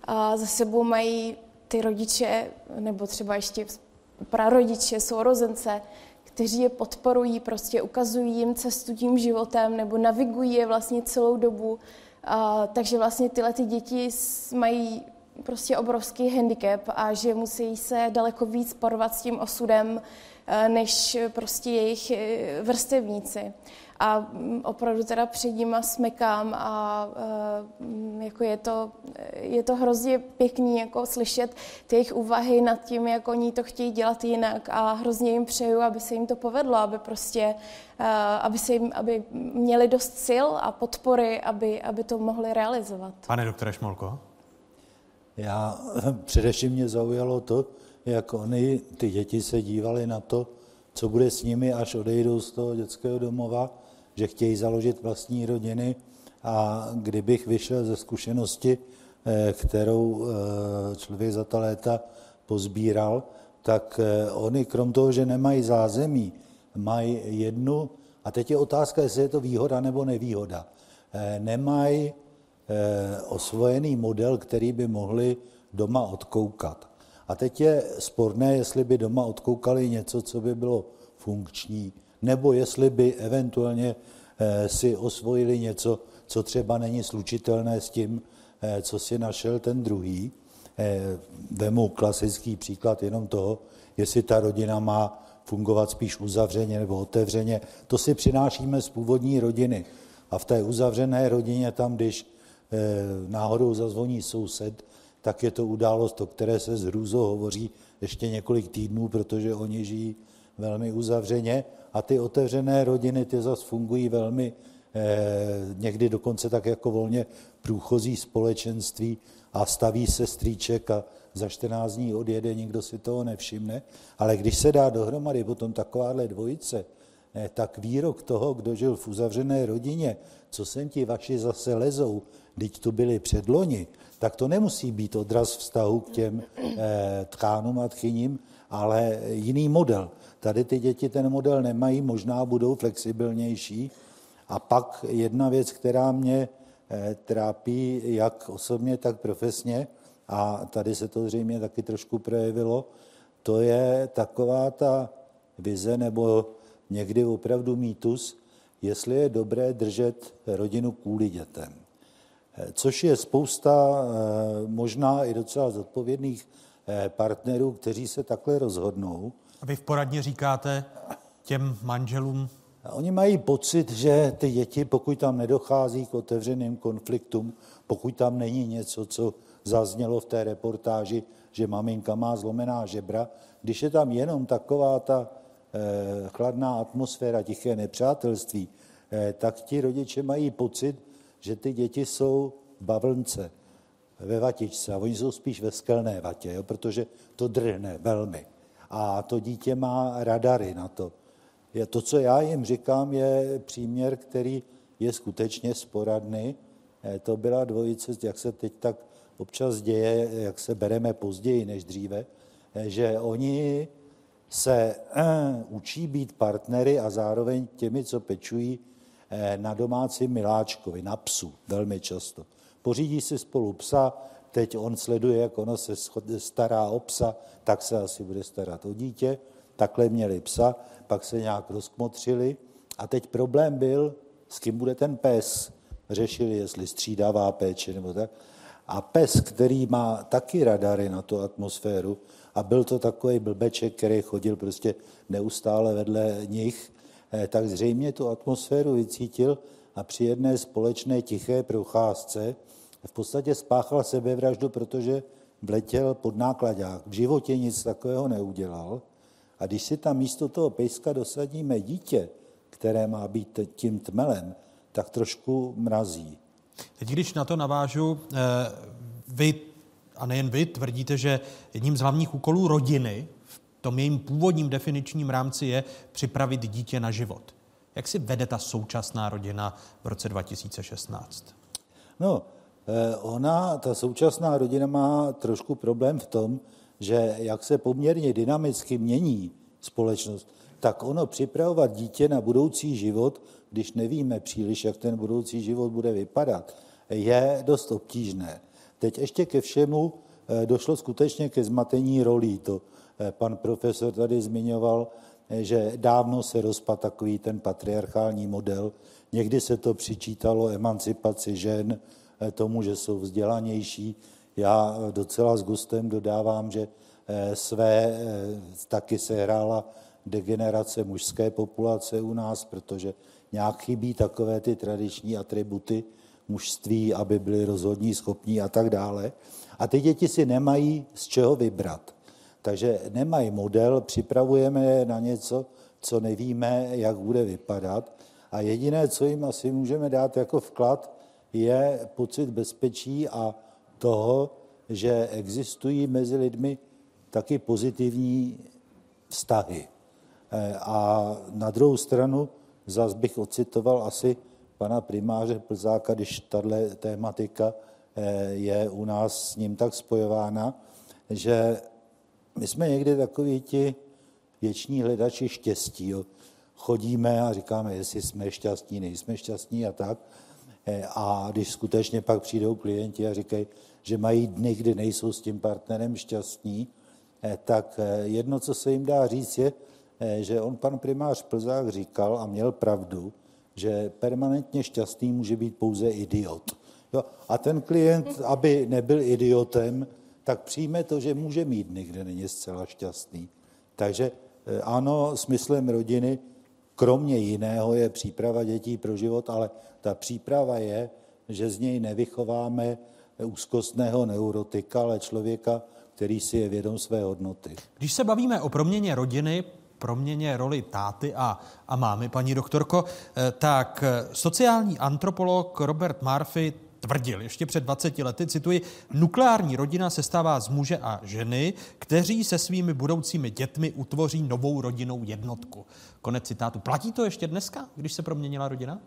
a za sebou mají ty rodiče, nebo třeba ještě prarodiče, sourozence, kteří je podporují, prostě ukazují jim cestu tím životem nebo navigují je vlastně celou dobu. A, takže vlastně tyhle ty děti mají prostě obrovský handicap a že musí se daleko víc porvat s tím osudem, než prostě jejich eh, vrstevníci. A mm, opravdu teda před nima smekám a eh, jako je to, je to hrozně pěkný jako slyšet ty jejich úvahy nad tím, jak oni to chtějí dělat jinak a hrozně jim přeju, aby se jim to povedlo, aby prostě, aby, se jim, aby měli dost sil a podpory, aby, aby to mohli realizovat. Pane doktore Šmolko? Já především mě zaujalo to, jak oni, ty děti se dívali na to, co bude s nimi, až odejdou z toho dětského domova, že chtějí založit vlastní rodiny a kdybych vyšel ze zkušenosti, eh, kterou eh, člověk za ta léta pozbíral, tak eh, oni krom toho, že nemají zázemí, mají jednu, a teď je otázka, jestli je to výhoda nebo nevýhoda, nemají osvojený model, který by mohli doma odkoukat. A teď je sporné, jestli by doma odkoukali něco, co by bylo funkční, nebo jestli by eventuálně eh, si osvojili něco, co třeba není slučitelné s tím, eh, co si našel ten druhý. Vemu klasický příklad jenom toho, jestli ta rodina má fungovat spíš uzavřeně nebo otevřeně. To si přinášíme z původní rodiny. A v té uzavřené rodině tam, když Eh, náhodou zazvoní soused, tak je to událost, o které se z hrůzou hovoří ještě několik týdnů, protože oni žijí velmi uzavřeně a ty otevřené rodiny, ty zase fungují velmi, eh, někdy dokonce tak jako volně průchozí společenství a staví se strýček a za 14 dní odjede, nikdo si toho nevšimne. Ale když se dá dohromady potom takováhle dvojice, eh, tak výrok toho, kdo žil v uzavřené rodině, co sem ti vaši zase lezou, teď tu byli předloni, tak to nemusí být odraz vztahu k těm eh, tkánům a tchyním, ale jiný model. Tady ty děti ten model nemají, možná budou flexibilnější. A pak jedna věc, která mě eh, trápí jak osobně, tak profesně, a tady se to zřejmě taky trošku projevilo, to je taková ta vize nebo někdy opravdu mýtus, jestli je dobré držet rodinu kvůli dětem což je spousta eh, možná i docela zodpovědných eh, partnerů, kteří se takhle rozhodnou. A vy v poradně říkáte těm manželům? Oni mají pocit, že ty děti, pokud tam nedochází k otevřeným konfliktům, pokud tam není něco, co zaznělo v té reportáži, že maminka má zlomená žebra, když je tam jenom taková ta eh, chladná atmosféra, tiché nepřátelství, tak ti rodiče mají pocit, že ty děti jsou v bavlnce, ve vatičce a oni jsou spíš ve skelné vatě, jo, protože to drhne velmi. A to dítě má radary na to. Je to, co já jim říkám, je příměr, který je skutečně sporadný. Eh, to byla dvojice, jak se teď tak občas děje, jak se bereme později než dříve, eh, že oni se eh, učí být partnery a zároveň těmi, co pečují na domácí miláčkovi, na psu, velmi často. Pořídí si spolu psa, teď on sleduje, jak ono se stará o psa, tak se asi bude starat o dítě. Takhle měli psa, pak se nějak rozkmotřili a teď problém byl, s kým bude ten pes. Řešili, jestli střídavá péče nebo tak. A pes, který má taky radary na tu atmosféru, a byl to takový blbeček, který chodil prostě neustále vedle nich, Eh, tak zřejmě tu atmosféru vycítil a při jedné společné tiché procházce v podstatě spáchal sebevraždu, protože vletěl pod nákladák. V životě nic takového neudělal. A když si tam místo toho pejska dosadíme dítě, které má být tím tmelem, tak trošku mrazí. Teď, když na to navážu, eh, vy, a nejen vy, tvrdíte, že jedním z hlavních úkolů rodiny tom jejím původním definičním rámci je připravit dítě na život. Jak si vede ta současná rodina v roce 2016? No, eh, ona, ta současná rodina má trošku problém v tom, že jak se poměrně dynamicky mění společnost, tak ono připravovat dítě na budoucí život, když nevíme příliš, jak ten budoucí život bude vypadat, je dost obtížné. Teď ještě ke všemu eh, došlo skutečně ke zmatení rolí. To pan profesor tady zmiňoval, eh, že dávno se rozpad takový ten patriarchální model. Někdy se to přičítalo emancipaci žen, tomu, že jsou vzdělanější. Já docela s gustem dodávám, že své taky se hrála degenerace mužské populace u nás, protože nějak chybí takové ty tradiční atributy mužství, aby byli rozhodní, schopní a tak dále. A ty děti si nemají z čeho vybrat. Takže nemají model, připravujeme je na něco, co nevíme, jak bude vypadat. A jediné, co jim asi můžeme dát jako vklad, je pocit bezpečí a toho, že existují mezi lidmi taky pozitivní vztahy. Eh, a na druhou stranu zase bych ocitoval asi pana primáře Plzáka, když tahle tématika eh, je u nás s ním tak spojována, že my jsme někdy takoví ti věční hledači štěstí. Jo. Chodíme a říkáme, jestli jsme šťastní, nejsme šťastní a tak. Eh, a když skutečně pak přijdou klienti a říkají, že mají dny, kdy nejsou s tím partnerem šťastní, tak jedno, co se jim dá říct, je, že on pan primář Plzák říkal a měl pravdu, že permanentně šťastný může být pouze idiot. Jo? A ten klient, aby nebyl idiotem, tak přijme to, že může mít dny, kde není zcela šťastný. Takže eh, ano, smyslem rodiny, kromě jiného, je příprava dětí pro život, ale ta příprava je, že z něj nevychováme úzkostného neurotika, ale člověka, který si je vědom své hodnoty. Když se bavíme o proměně rodiny, proměně roli táty a, a mámy, paní doktorko, eh, tak eh, sociální antropolog Robert Murphy tvrdil ještě před 20 lety, cituji, nukleární rodina se stává z muže a ženy, kteří se svými budoucími dětmi utvoří novou rodinnou jednotku. Konec citátu. Platí to ještě dneska, když se proměnila rodina?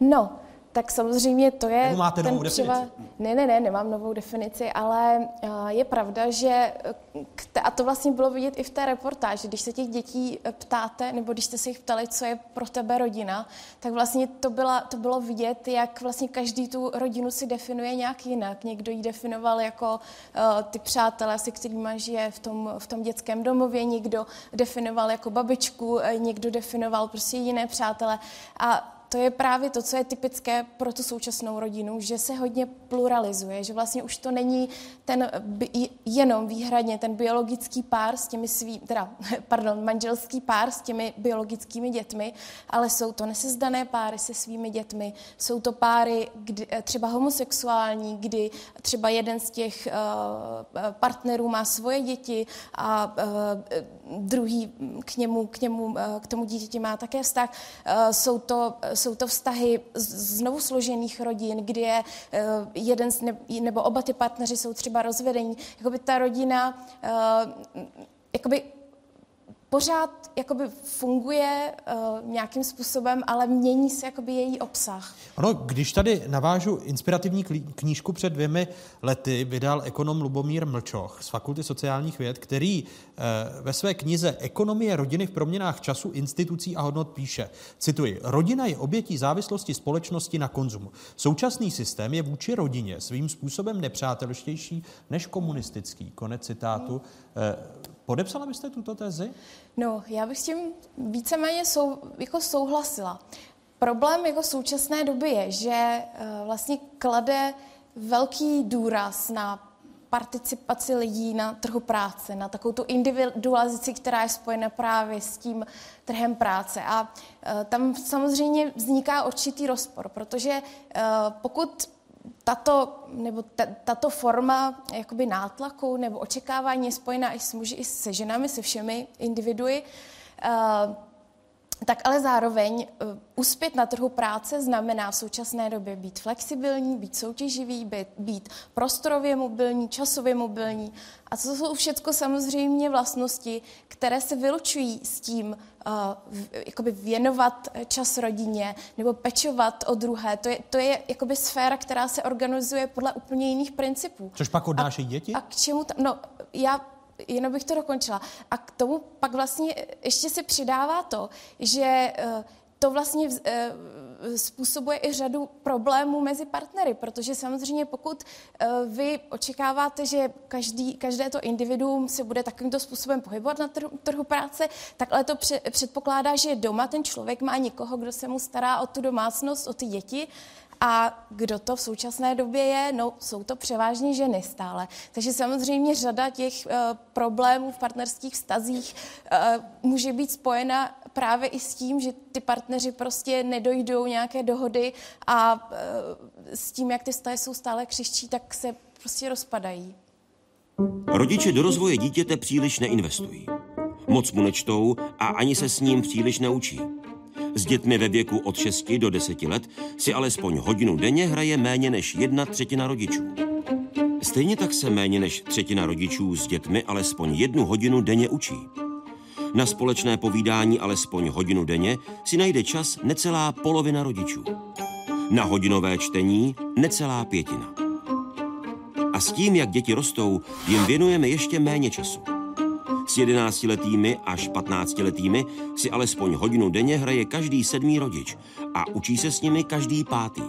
No, tak samozřejmě to je... Nebo máte ten novou třeba... definici? Ne, ne, ne, nemám novou definici, ale je pravda, že a to vlastně bylo vidět i v té reportáži, když se těch dětí e, ptáte, nebo když jste se jich ptali, co je pro tebe rodina, tak vlastně to, byla, to bylo vidět, jak vlastně každý tu rodinu si definuje nějak jinak. Někdo ji definoval jako ty přátelé, se kterými žije v tom, v tom dětském domově, někdo definoval jako babičku, někdo definoval prostě jiné přátele. A to je právě to, co je typické pro tu současnou rodinu, že se hodně pluralizuje, že vlastně už to není ten jenom výhradně ten biologický pár s těmi svý, teda, pardon, manželský pár s těmi biologickými dětmi, ale jsou to nesezdané páry se svými dětmi, jsou to páry kdy, eh, třeba homosexuální, kdy třeba jeden z těch uh, partnerů má svoje děti a uh, druhý k němu, k němu, uh, k tomu dítěti má také vztah. Uh, jsou to jsou to vztahy znovu složených rodin, kdy je eh, jeden z ne, nebo oba ty partneři jsou třeba rozvedení. Jakoby ta rodina eh, jakoby pořád jakoby funguje uh, nějakým způsobem, ale mění se jakoby její obsah. Ono, když tady navážu inspirativní knížku před dvěmi lety, vydal ekonom Lubomír Mlčoch z Fakulty sociálních věd, který uh, ve své knize Ekonomie rodiny v proměnách času, institucí a hodnot píše, cituji, rodina je obětí závislosti společnosti na konzumu. Současný systém je vůči rodině svým způsobem nepřátelštější než komunistický. Konec citátu. Uh, Podepsala byste tuto tezi? No, já bych s tím víceméně sou, jako souhlasila. Problém jako současné doby je, že uh, vlastně klade velký důraz na participaci lidí na trhu práce, na takovou tu individualizaci, která je spojena právě s tím trhem práce. A uh, tam samozřejmě vzniká určitý rozpor, protože uh, pokud tato, nebo tato forma jakoby nátlaku nebo očekávání je spojená i s muži, i se ženami, se všemi individui. Uh, tak ale zároveň uh, uspět na trhu práce znamená v současné době být flexibilní, být soutěživý, být, být prostorově mobilní, časově mobilní. A to jsou všechno samozřejmě vlastnosti, které se vylučují s tím uh, jakoby věnovat čas rodině nebo pečovat o druhé. To je, to je jakoby sféra, která se organizuje podle úplně jiných principů. Což pak odnáší děti? A k čemu tam? No, já jenom bych to dokončila. A k tomu pak vlastně ještě se přidává to, že uh, to vlastně uh, způsobuje i řadu problémů mezi partnery, protože samozřejmě pokud uh, vy očekáváte, že každý, každé to individuum se bude takovýmto způsobem pohybovat na trhu, trhu práce, tak ale to pře- předpokládá, že doma ten člověk má někoho, kdo se mu stará o tu domácnost, o ty děti a kdo to v současné době je? No, jsou to převážně ženy stále. Takže samozřejmě řada těch uh, problémů v partnerských vztazích uh, může být spojena právě i s tím, že ty partneři prostě nedojdou nějaké dohody a uh, s tím, jak ty vztahy jsou stále křiščí, tak se prostě rozpadají. Rodiče do rozvoje dítěte příliš neinvestují. Moc mu nečtou a ani se s ním příliš neučí. S dětmi ve věku od 6 do 10 let si alespoň hodinu denně hraje méně než jedna třetina rodičů. Stejně tak se méně než třetina rodičů s dětmi alespoň jednu hodinu denně učí. Na společné povídání alespoň hodinu denně si najde čas necelá polovina rodičů. Na hodinové čtení necelá pětina. A s tím, jak děti rostou, jim věnujeme ještě méně času. S 11-letými až 15-letými si alespoň hodinu denně hraje každý sedmý rodič a učí se s nimi každý pátý.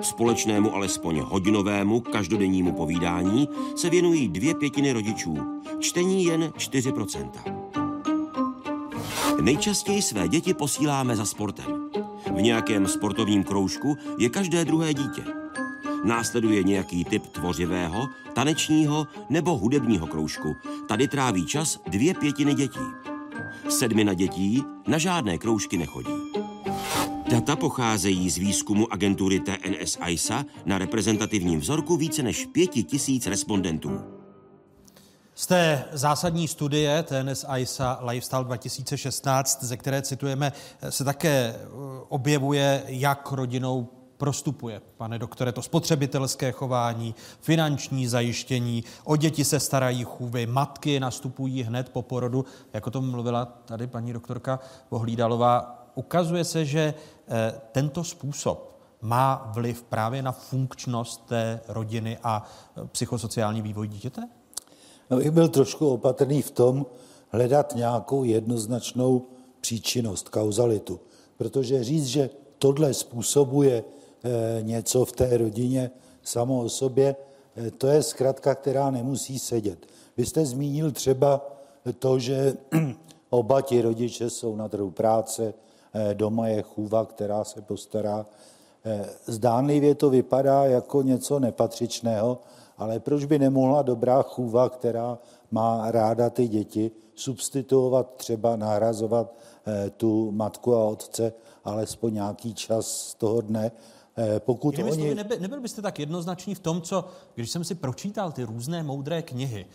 Společnému alespoň hodinovému každodennímu povídání se věnují dvě pětiny rodičů, čtení jen 4%. Nejčastěji své děti posíláme za sportem. V nějakém sportovním kroužku je každé druhé dítě. Následuje nějaký typ tvořivého, tanečního nebo hudebního kroužku. Tady tráví čas dvě pětiny dětí. Sedmina dětí na žádné kroužky nechodí. Data pocházejí z výzkumu agentury TNS ISA na reprezentativním vzorku více než pěti tisíc respondentů. Z té zásadní studie TNS ISA Lifestyle 2016, ze které citujeme, se také objevuje, jak rodinou prostupuje, pane doktore, to spotřebitelské chování, finanční zajištění, o děti se starají chůvy, matky nastupují hned po porodu, jako to mluvila tady paní doktorka Vohlídalová. Ukazuje se, že eh, tento způsob má vliv právě na funkčnost té rodiny a eh, psychosociální vývoj dítěte? No, bych byl trošku opatrný v tom hledat nějakou jednoznačnou příčinnost, kauzalitu. Protože říct, že tohle způsobuje něco v té rodině samo o sobě, eh, to je zkratka, která nemusí sedět. Vy jste zmínil třeba to, že oba ti rodiče jsou na trhu práce, eh, doma je chůva, která se postará. Zdánlivě to vypadá jako něco nepatřičného, ale proč by nemohla dobrá chůva, která má ráda ty děti, substituovat třeba, nahrazovat tu matku a otce alespoň nějaký čas z toho dne, pokud Jinými oni... nebyl, nebyl byste tak jednoznačný v tom, co, když jsem si pročítal ty různé moudré knihy,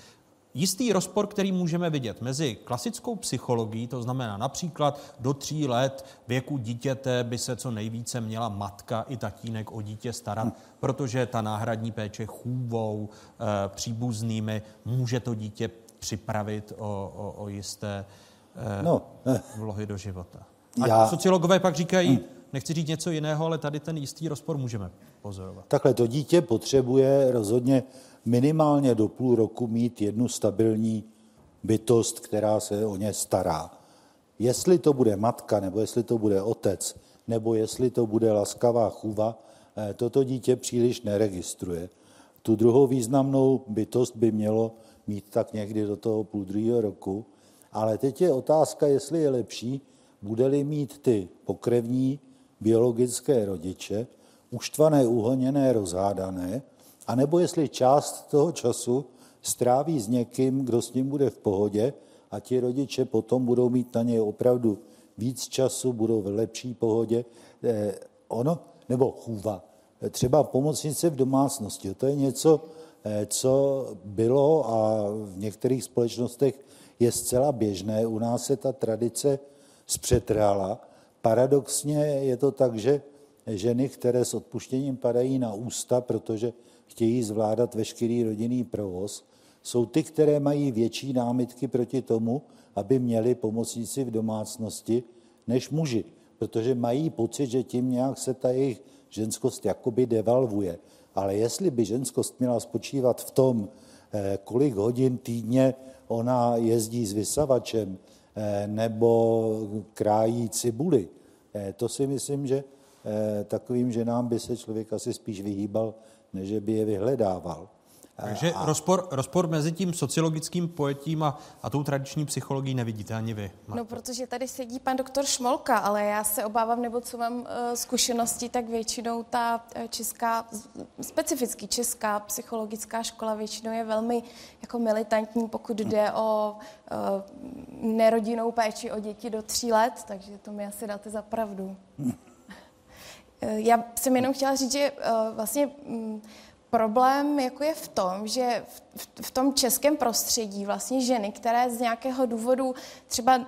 Jistý rozpor, který můžeme vidět mezi klasickou psychologií, to znamená například do tří let věku dítěte by se co nejvíce měla matka i tatínek o dítě starat, hmm. protože ta náhradní péče chůvou, e, příbuznými může to dítě připravit o, o, o jisté e, no, vlohy do života. A já... sociologové pak říkají, hmm Nechci říct něco jiného, ale tady ten jistý rozpor můžeme pozorovat. Takhle to dítě potřebuje rozhodně minimálně do půl roku mít jednu stabilní bytost, která se o ně stará. Jestli to bude matka, nebo jestli to bude otec, nebo jestli to bude laskavá chůva, eh, toto dítě příliš neregistruje. Tu druhou významnou bytost by mělo mít tak někdy do toho půl druhého roku, ale teď je otázka, jestli je lepší, bude-li mít ty pokrevní biologické rodiče, uštvané, uhoněné, rozhádané, anebo jestli část toho času stráví s někým, kdo s ním bude v pohodě a ti rodiče potom budou mít na něj opravdu víc času, budou v lepší pohodě. Eh, ono, nebo chůva, třeba pomocnice v domácnosti, to je něco, eh, co bylo a v některých společnostech je zcela běžné. U nás se ta tradice zpřetrhala. Paradoxně je to tak, že ženy, které s odpuštěním padají na ústa, protože chtějí zvládat veškerý rodinný provoz, jsou ty, které mají větší námitky proti tomu, aby měli pomocníci v domácnosti, než muži, protože mají pocit, že tím nějak se ta jejich ženskost jakoby devalvuje. Ale jestli by ženskost měla spočívat v tom, eh, kolik hodin týdně ona jezdí s vysavačem nebo krájí cibuli, eh, to si myslím, že takovým ženám by se člověk asi spíš vyhýbal, než by je vyhledával. Takže a... rozpor, rozpor mezi tím sociologickým pojetím a, a tou tradiční psychologií nevidíte ani vy. Marta. No, protože tady sedí pan doktor Šmolka, ale já se obávám, nebo co mám uh, zkušenosti, tak většinou ta uh, česká, specificky česká psychologická škola většinou je velmi jako militantní, pokud jde o uh, nerodinnou péči o děti do tří let, takže to mi asi dáte za pravdu. Já jsem jenom chtěla říct, že uh, vlastně um, problém jako je v tom, že v, v tom českém prostředí vlastně ženy, které z nějakého důvodu třeba,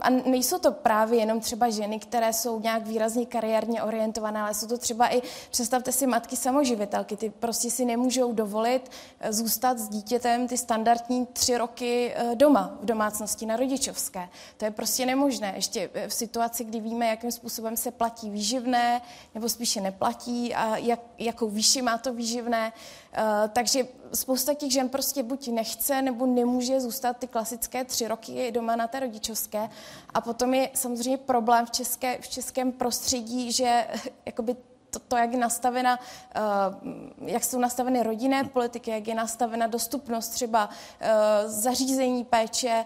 a nejsou to právě jenom třeba ženy, které jsou nějak výrazně kariérně orientované, ale jsou to třeba i, představte si matky samoživitelky, ty prostě si nemůžou dovolit eh, zůstat s dítětem ty standardní tři roky eh, doma v domácnosti na rodičovské. To je prostě nemožné. Ještě eh, v situaci, kdy víme, jakým způsobem se platí výživné, nebo spíše neplatí a jak, jakou výši má to výživné. Takže spousta těch žen prostě buď nechce nebo nemůže zůstat ty klasické tři roky doma na té rodičovské. A potom je samozřejmě problém v, české, v českém prostředí, že jakoby to, to, jak je nastavena, uh, jak jsou nastaveny rodinné politiky, jak je nastavena dostupnost třeba zařízení péče,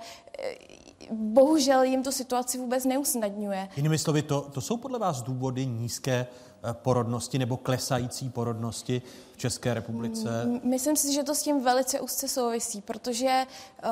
bohužel jim to situaci vůbec neusnadňuje. Jinými slovy, to, to jsou podle vás důvody nízké porodnosti nebo klesající porodnosti v České republice? Myslím si, že to s tím velice úzce souvisí, protože uh,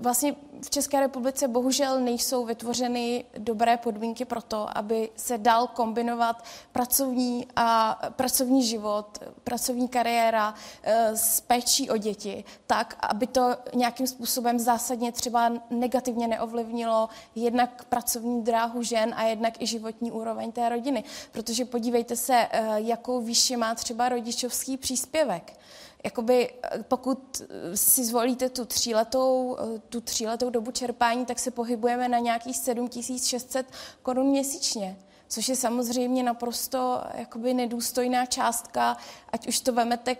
vlastně v České republice bohužel nejsou vytvořeny dobré podmínky pro to, aby se dal kombinovat pracovní a pracovní život, pracovní kariéra uh, s péčí o děti, tak, aby to nějakým způsobem zásadně třeba negativně neovlivnilo jednak pracovní dráhu žen a jednak i životní úroveň té rodiny. Protože podívejte se, uh, jakou výši má třeba rodičovský příspěvek. Jakoby eh, pokud eh, si zvolíte tu tříletou, eh, tu tříletou dobu čerpání, tak se pohybujeme na nějakých 7600 korun měsíčně což je samozřejmě naprosto jakoby nedůstojná částka, ať už to vemete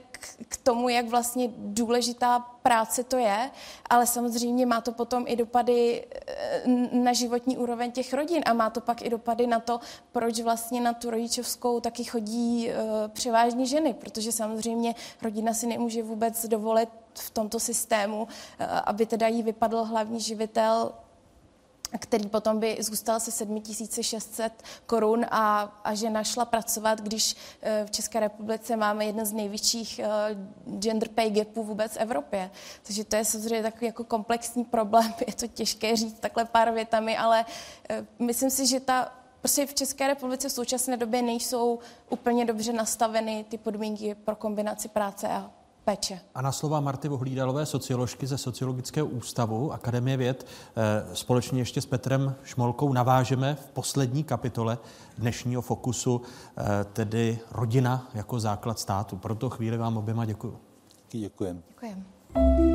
k, tomu, jak vlastně důležitá práce to je, ale samozřejmě má to potom i dopady eh, na životní úroveň těch rodin a má to pak i dopady na to, proč vlastně na tu rodičovskou taky chodí uh, převážně ženy, protože samozřejmě rodina si nemůže vůbec dovolit v tomto systému, uh, aby teda jí vypadl hlavní živitel který potom by zůstal se 7600 korun a, a žena šla pracovat, když eh, v České republice máme jeden z největších eh, gender pay gapů vůbec v Evropě. Takže to je samozřejmě takový jako komplexní problém, je to těžké říct takhle pár větami, ale eh, myslím si, že ta Prostě v České republice v současné době nejsou úplně dobře nastaveny ty podmínky pro kombinaci práce a péče. A na slova Marty Vohlídalové, socioložky ze Sociologického ústavu Akademie věd, eh, společně ještě s Petrem Šmolkou navážeme v poslední kapitole dnešního fokusu, eh, tedy rodina jako základ státu. Pro to chvíli vám oběma děkuji. Děkujeme. Děkujeme.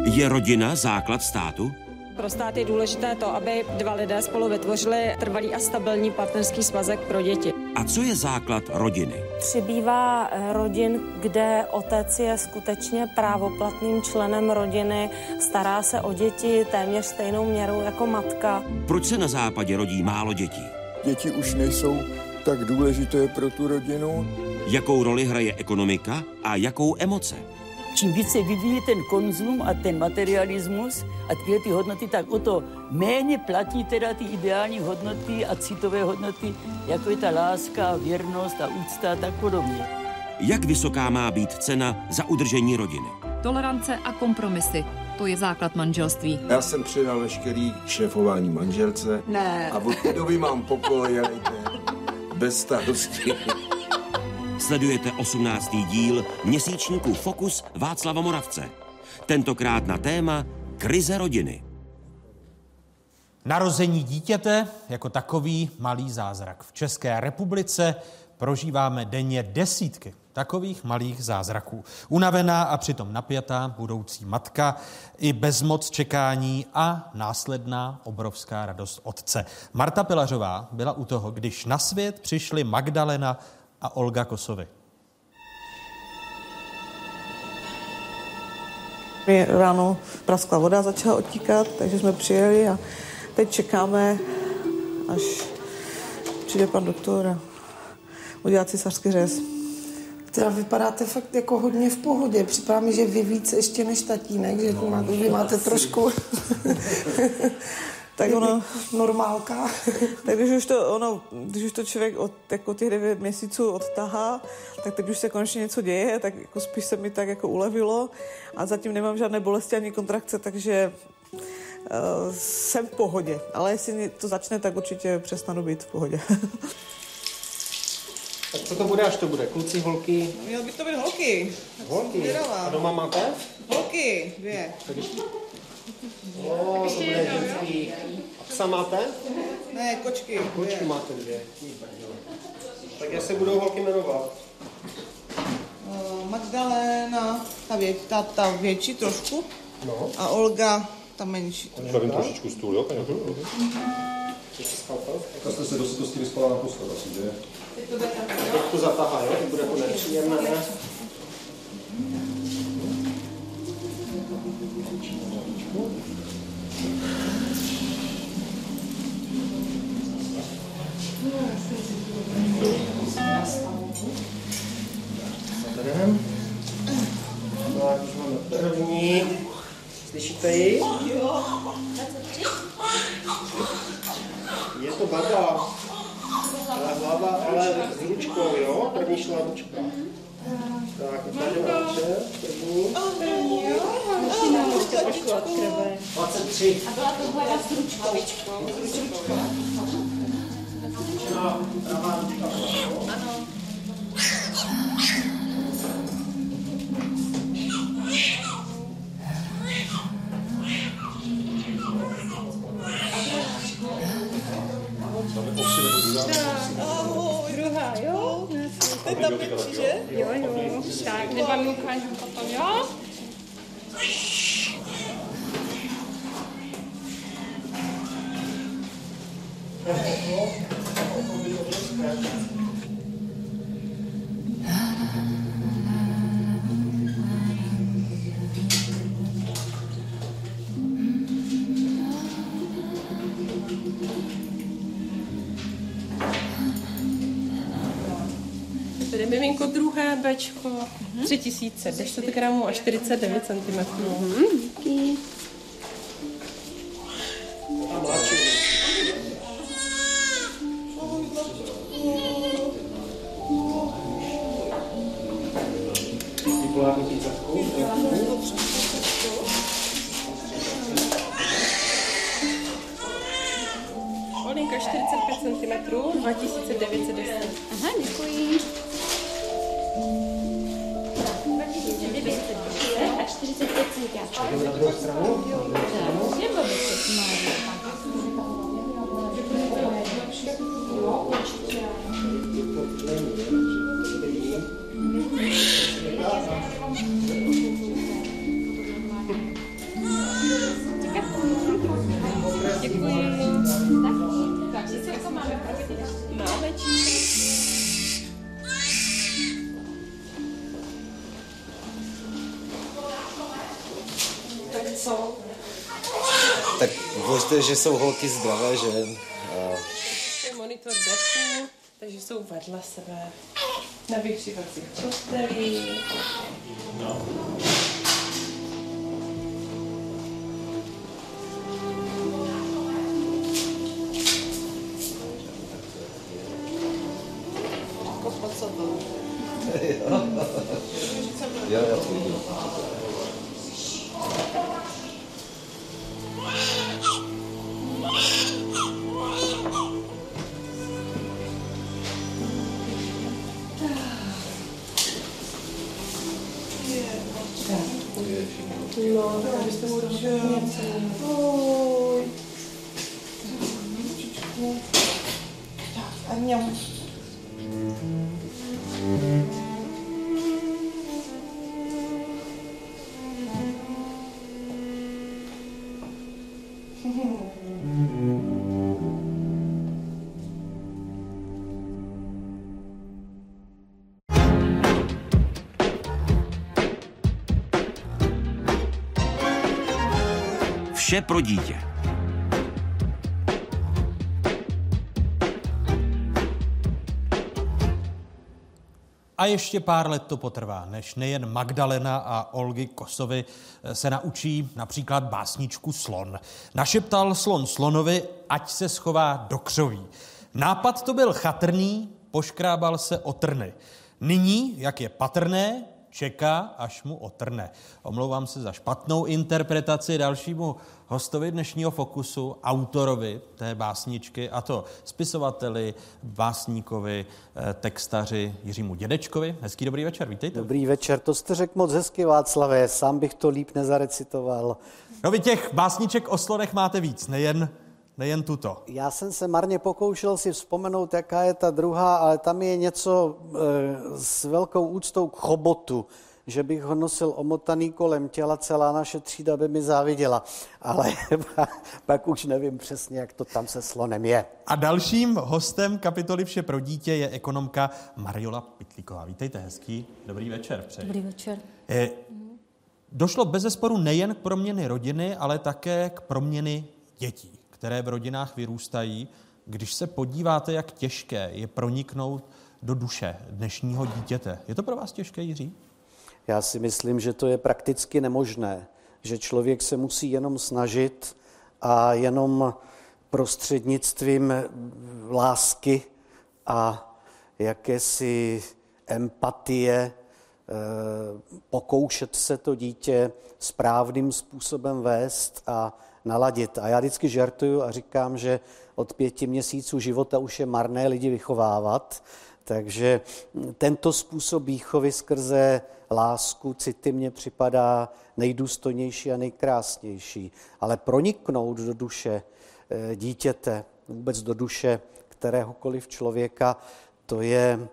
Je rodina základ státu? Pro stát je důležité to, aby dva lidé spolu vytvořili trvalý a stabilní partnerský svazek pro děti. A co je základ rodiny? Přibývá eh, rodin, kde otec je skutečně právoplatným členem rodiny, stará se o děti téměř stejnou měrou jako matka. Proč se na západě rodí málo dětí? Děti už nejsou tak důležité pro tu rodinu. Jakou roli hraje ekonomika a jakou emoce? Čím více vyvíjí ten konzum a ten materialismus a tyhle ty hodnoty, tak o to méně platí teda ty ideální hodnoty a citové hodnoty, jako je ta láska, věrnost a úcta a tak podobně. Jak vysoká má být cena za udržení rodiny? Tolerance a kompromisy. To je základ manželství. Já jsem předal veškerý šéfování manželce. Ne. A od té doby mám pokoj, jelejte, bez starosti. Sledujete 18. díl měsíčníku Fokus Václava Moravce. Tentokrát na téma krize rodiny. Narození dítěte jako takový malý zázrak. V České republice prožíváme denně desítky takových malých zázraků. Unavená a přitom napjatá budoucí matka, i bezmoc čekání a následná obrovská radost otce. Marta Pilařová byla u toho, když na svět přišly Magdalena a Olga Kosovy. Mě ráno praskla voda, začala otíkat, takže jsme přijeli a teď čekáme, až přijde pan doktor a udělá císařský řez. Teda vypadáte fakt jako hodně v pohodě. Připadá mi, že vy víc ještě než tatínek, že no, máte, vy máte trošku tak ono, normálka. tak když už to, ono, když už to člověk od jako těch 9 měsíců odtahá, tak teď už se konečně něco děje, tak jako spíš se mi tak jako ulevilo a zatím nemám žádné bolesti ani kontrakce, takže uh, jsem v pohodě. Ale jestli to začne, tak určitě přestanu být v pohodě. Tak co to bude, až to bude? Kluci, holky? Měl by to být holky. Holky. A doma máte? Holky, dvě. O, to bude ženský. A psa máte? Ne, kočky. Kočky dvě. máte dvě. Tak jak se budou holky jmenovat? Uh, Magdalena, ta, vě, ta, ta větší trošku. No. A Olga, ta menší. Zvedím trošičku stůl, jo, paní To jste se dost, dosti vyspala naposled asi, že? Teď to zatahá, jo? To bude to nepříjemné. Zabereme. Tak, už máme první. Slyšíte ji? Je to baba. Ale hlava, ale s ručkou, jo? První šla ručka. Tak, ukážeme ruče. První. 23. A byla to hlava s ručkou. Pravá ručka. Ano. Ahoj, druhá, jo? Ty tam menší, Tady miminko druhé Bčko, 3010 gramů a 49 cm. Díky. метро 2910. Ага, дякую. Так, 45 сентября. Důležité, že jsou holky zdravé, že? A To je monitor dechu, takže jsou vedle sebe. Na vykřivacích postelí. jo, Vše pro dítě. A ještě pár let to potrvá, než nejen Magdalena a Olgy Kosovy se naučí například básničku Slon. Našeptal slon slonovi, ať se schová do křoví. Nápad to byl chatrný, poškrábal se o trny. Nyní, jak je patrné, čeká, až mu otrne. Omlouvám se za špatnou interpretaci dalšímu hostovi dnešního Fokusu, autorovi té básničky, a to spisovateli, básníkovi, eh, textaři Jiřímu Dědečkovi. Hezký dobrý večer, vítejte. Dobrý večer, to jste řekl moc hezky, Václavé, sám bych to líp nezarecitoval. No vy těch básniček o slonech máte víc, nejen nejen tuto. Já jsem se marně pokoušel si vzpomenout, jaká je ta druhá, ale tam je něco e, s velkou úctou k chobotu, že bych ho nosil omotaný kolem těla, celá naše třída by mi záviděla. Ale pak už nevím přesně, jak to tam se slonem je. A dalším hostem kapitoly Vše pro dítě je ekonomka Mariola Pitlíková. Vítejte, hezký. Dobrý večer. Přeji. Dobrý večer. E, došlo bez zesporu nejen k proměny rodiny, ale také k proměny dětí které v rodinách vyrůstají, když se podíváte, jak těžké je proniknout do duše dnešního dítěte. Je to pro vás těžké, Jiří? Já si myslím, že to je prakticky nemožné, že člověk se musí jenom snažit a jenom prostřednictvím lásky a jakési empatie eh, pokoušet se to dítě správným způsobem vést a naladit. A já vždycky žertuju a říkám, že od pěti měsíců života už je marné lidi vychovávat, takže tento způsob výchovy skrze lásku, city mně připadá nejdůstojnější a nejkrásnější. Ale proniknout do duše eh, dítěte, vůbec do duše kteréhokoliv člověka, to je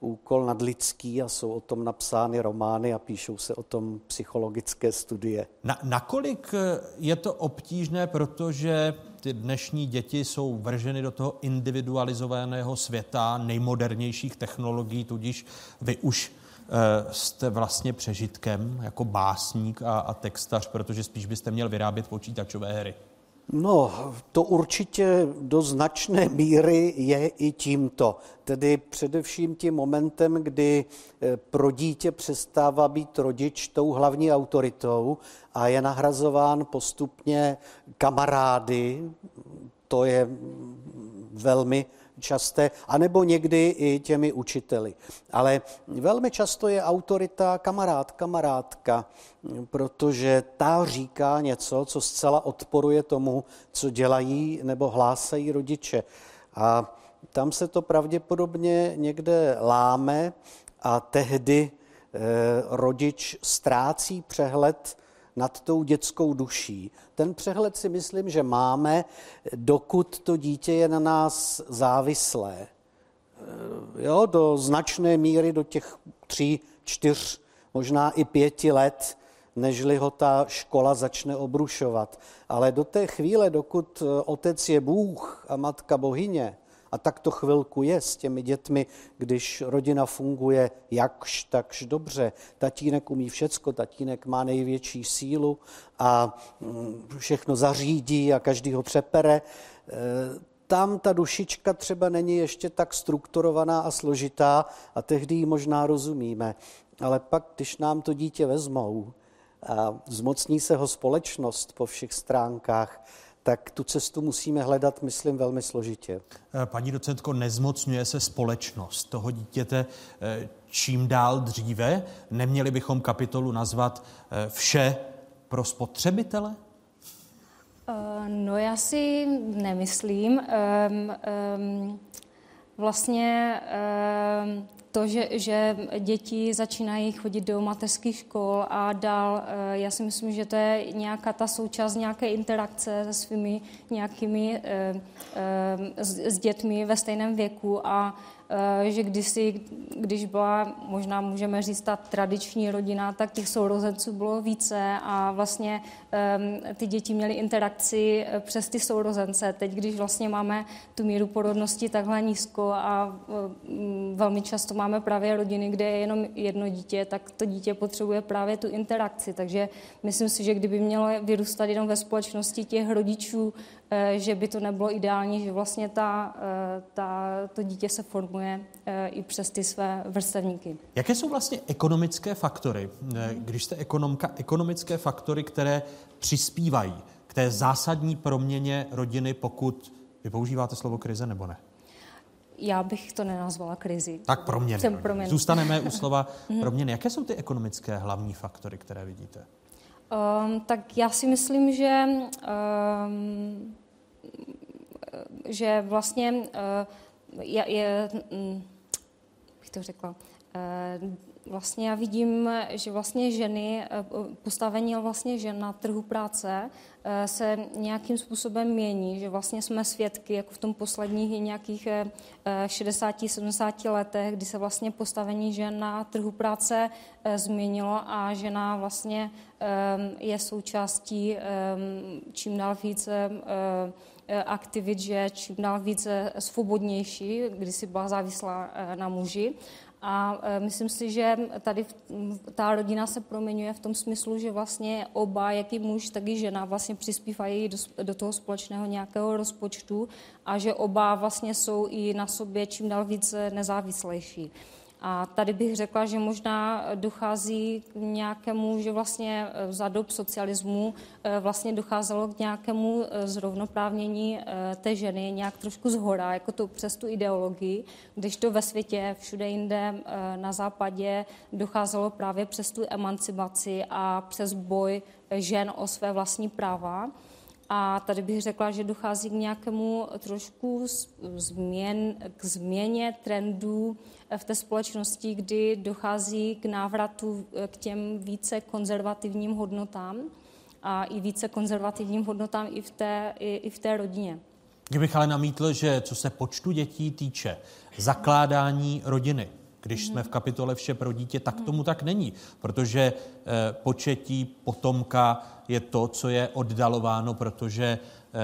úkol nadlidský a jsou o tom napsány romány a píšou se o tom psychologické studie. Na, nakolik eh, je to obtížné, protože ty dnešní děti jsou vrženy do toho individualizovaného světa nejmodernějších technologií, tudíž vy už eh, jste vlastně přežitkem jako básník a, a textař, protože spíš byste měl vyrábět počítačové hry. No, to určitě do značné míry je i tímto. Tedy především tím momentem, kdy eh, pro dítě přestává být rodič tou hlavní autoritou a je nahrazován postupně kamarády, to je velmi časté, anebo někdy i těmi učiteli. Ale velmi často je autorita kamarád, kamarádka, protože ta říká něco, co zcela odporuje tomu, co dělají nebo hlásají rodiče. A tam se to pravděpodobně někde láme a tehdy eh, rodič ztrácí přehled nad tou dětskou duší. Ten přehled si myslím, že máme, dokud to dítě je na nás závislé. E, jo, do značné míry, do těch tří, čtyř, možná i pěti let, nežli ho ta škola začne obrušovat. Ale do té chvíle, dokud otec je Bůh a matka bohyně, a tak to chvilku je s těmi dětmi, když rodina funguje jakž takž dobře. Tatínek umí všecko, tatínek má největší sílu a mm, všechno zařídí a každý ho přepere. E, tam ta dušička třeba není ještě tak strukturovaná a složitá a tehdy ji možná rozumíme. Ale pak, když nám to dítě vezmou a zmocní se ho společnost po všech stránkách, tak tu cestu musíme hledat, myslím, velmi složitě. Eh, paní docentko, nezmocňuje se společnost toho dítěte eh, čím dál dříve? Neměli bychom kapitolu nazvat eh, Vše pro spotřebitele? No já si nemyslím. Um, um, vlastně um, to, že, že děti začínají chodit do mateřských škol a dál, eh, já si myslím, že to je nějaká ta součást nějaké interakce se svými nějakými eh, s, s dětmi ve stejném věku a Eh, že kdysi, když byla, možná můžeme říct, ta tradiční rodina, tak těch sourozenců bylo více a vlastně ty děti měly interakci eh, přes ty sourozence. Teď, když vlastně máme tu míru porodnosti takhle nízko a eh, velmi často máme právě rodiny, kde je jenom jedno dítě, tak to dítě potřebuje právě tu interakci. Takže myslím si, že kdyby mělo vyrůstat jenom ve společnosti těch rodičů, že by to nebylo ideální, že vlastně ta, ta, to dítě se formuje eh, i přes ty své vrstevníky. Jaké jsou vlastně ekonomické faktory, eh, když jste ekonomka, ekonomické faktory, které přispívají k té zásadní proměně rodiny, pokud vy používáte slovo krize nebo ne? Já bych to nenazvala krizi. Tak proměny. Jsem proměny. Zůstaneme u slova proměny. Jaké jsou ty ekonomické hlavní faktory, které vidíte? Um, tak já si myslím, že, um, že vlastně uh, je, je hm, bych to řekla, eh, vlastně já vidím, že vlastně ženy, eh, postavení vlastně žen na trhu práce eh, se nějakým způsobem mění, že vlastně jsme svědky, jako v tom posledních nějakých 60-70 letech, kdy se vlastně postavení žen na trhu práce změnilo a žena vlastně je součástí čím dál více Eh, aktivit, že čím dál více svobodnější, když si byla závislá eh, na muži. A eh, myslím si, že tady ta rodina se proměňuje v tom smyslu, že vlastně oba, jak i muž, tak i žena, vlastně přispívají do, do toho společného nějakého rozpočtu a že oba vlastně jsou i na sobě čím dál více nezávislejší. A tady bych řekla, že možná dochází k nějakému, že vlastně eh, za dob socialismu eh, vlastně docházelo k nějakému eh, zrovnoprávnění té ženy nějak trošku zhora, jako to přes tu ideologii, když to ve světě, všude jinde na západě docházelo právě přes tu emancipaci a přes boj žen o své vlastní práva. A tady bych řekla, že dochází k nějakému trošku změn, k změně trendů v té společnosti, kdy dochází k návratu k těm více konzervativním hodnotám a i více konzervativním hodnotám i v té, i, i v té rodině. Kdybych ale namítl, že co se počtu dětí týče, zakládání rodiny, když jsme v kapitole Vše pro dítě, tak tomu tak není, protože eh, početí potomka je to, co je oddalováno, protože eh,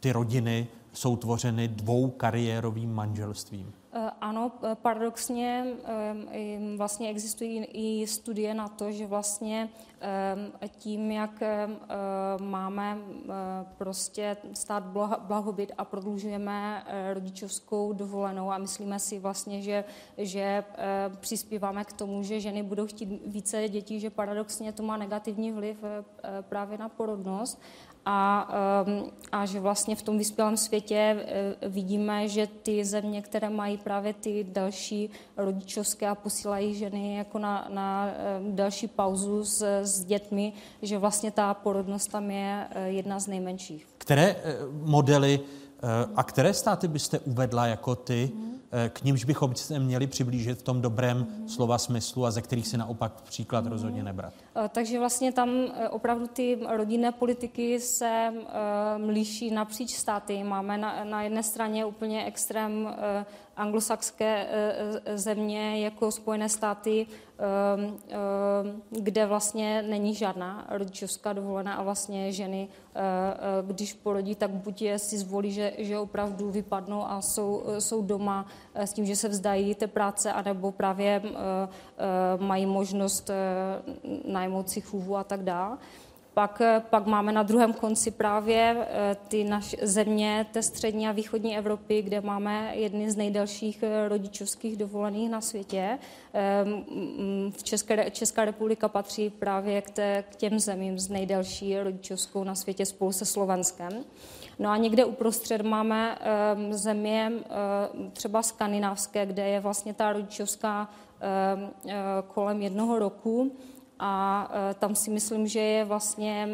ty rodiny jsou tvořeny dvou kariérovým manželstvím. Eh, ano, eh, paradoxně eh, vlastně existují i studie na to, že vlastně tím, jak máme prostě stát blahobyt a prodlužujeme rodičovskou dovolenou a myslíme si vlastně, že, že přispíváme k tomu, že ženy budou chtít více dětí, že paradoxně to má negativní vliv právě na porodnost a, ehm, a že vlastně v tom vyspělém světě eh, vidíme, že ty země, které mají právě ty další rodičovské a posílají ženy jako na, na ehm, další pauzu s, s dětmi, že vlastně ta porodnost tam je eh, jedna z nejmenších. Které eh, modely a které státy byste uvedla jako ty, mm k nímž bychom se měli přiblížit v tom dobrém slova smyslu a ze kterých si naopak příklad rozhodně nebrat. Eh, takže vlastně tam eh, opravdu ty rodinné politiky se liší napříč státy. Máme na, na jedné straně úplně extrém anglosaské země jako Spojené státy, kde vlastně není žádná rodičovská dovolená a vlastně ženy, když porodí, tak buď je si zvolí, že, že opravdu vypadnou a jsou, jsou doma Eh, s tím, že se vzdají té práce, anebo právě eh, eh, mají možnost najmout si chůvu a tak dále. Pak, pak máme na druhém konci právě ty naše země té střední a východní Evropy, kde máme jedny z nejdelších rodičovských dovolených na světě. V České, Česká republika patří právě k, té, k těm zemím s nejdelší rodičovskou na světě spolu se Slovenskem. No a někde uprostřed máme um, země um, třeba skandinávské, kde je vlastně ta rodičovská kolem jednoho roku a uh, tam si myslím, že je vlastně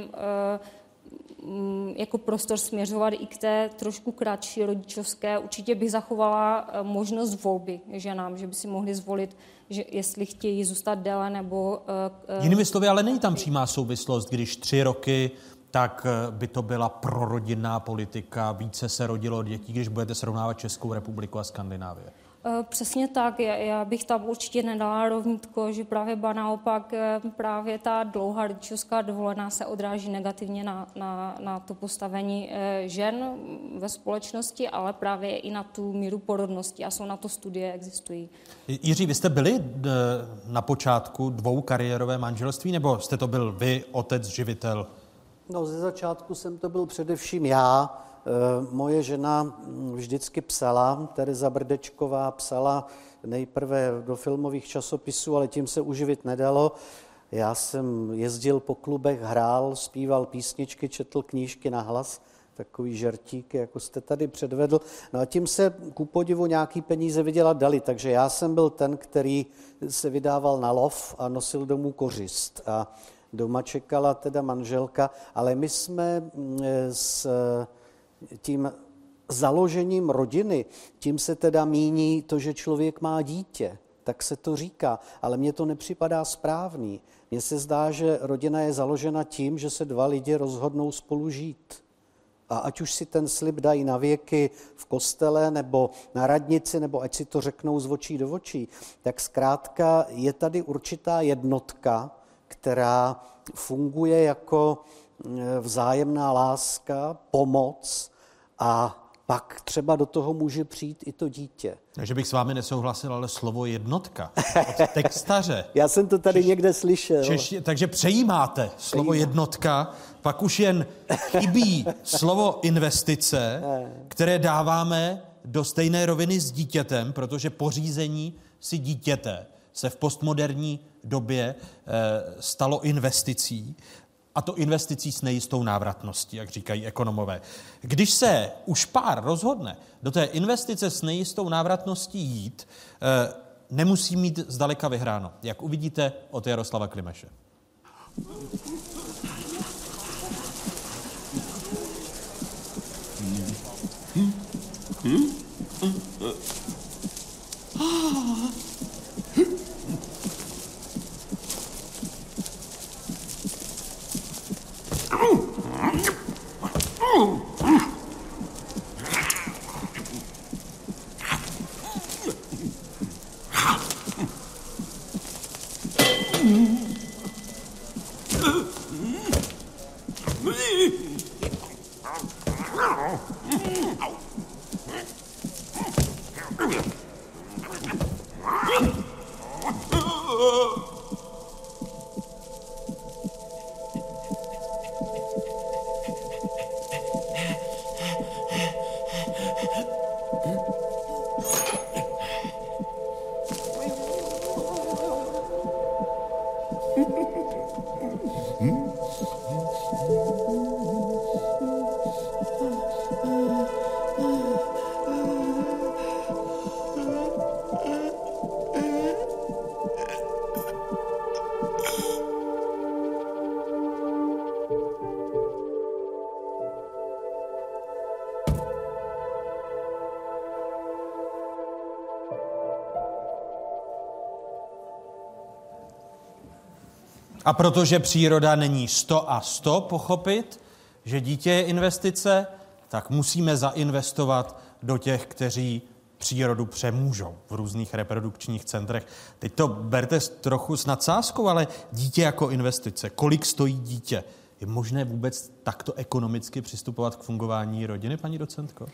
mm, jako prostor směřovat i k té trošku kratší rodičovské. Určitě bych zachovala eh, možnost volby ženám, že by si mohli zvolit, že jestli chtějí zůstat déle nebo... Jinými slovy, ale není tam přímá souvislost, když tři roky tak by to byla prorodinná politika, více se rodilo dětí, když budete srovnávat Českou republiku a Skandinávie. Eh, přesně tak, já bych tam určitě nedala rovnítko, že právě ba naopak eh, právě ta dlouhá rodičovská dovolená se odráží negativně na, na, na to postavení eh, žen ve společnosti, ale právě i na tu míru porodnosti a jsou na to studie, existují. Jiří, vy jste byli na počátku dvou kariérové manželství, nebo jste to byl vy, otec, živitel? No, ze začátku jsem to byl především já, moje žena vždycky psala, Tereza Brdečková psala nejprve do filmových časopisů, ale tím se uživit nedalo. Já jsem jezdil po klubech, hrál, zpíval písničky, četl knížky na hlas, takový žertík, jako jste tady předvedl. No a tím se ku podivu nějaký peníze vydělat dali, takže já jsem byl ten, který se vydával na lov a nosil domů kořist. A doma čekala teda manželka, ale my jsme mm, s tím založením rodiny, tím se teda míní to, že člověk má dítě, tak se to říká, ale mně to nepřipadá správný. Mně se zdá, že rodina je založena tím, že se dva lidi rozhodnou spolu žít. A ať už si ten slib dají na věky v kostele nebo na radnici, nebo ať si to řeknou z očí do očí, tak zkrátka je tady určitá jednotka, která funguje jako vzájemná láska, pomoc a pak třeba do toho může přijít i to dítě. Takže bych s vámi nesouhlasil, ale slovo jednotka od textaře. Já jsem to tady Češ, někde slyšel. Češ, takže přejímáte slovo jednotka, pak už jen chybí slovo investice, které dáváme do stejné roviny s dítětem, protože pořízení si dítěte se v postmoderní době e, stalo investicí a to investicí s nejistou návratností, jak říkají ekonomové. Když se už pár rozhodne do té investice s nejistou návratností jít, eh, nemusí mít zdaleka vyhráno, jak uvidíte od Jaroslava Klimeše. Hmm? Hmm? Hmm? Ah. A protože příroda není 100 a 100 pochopit, že dítě je investice, tak musíme zainvestovat do těch, kteří přírodu přemůžou v různých reprodukčních centrech. Teď to berte trochu s nadsázkou, ale dítě jako investice. Kolik stojí dítě? Je možné vůbec takto ekonomicky přistupovat k fungování rodiny, paní docentko?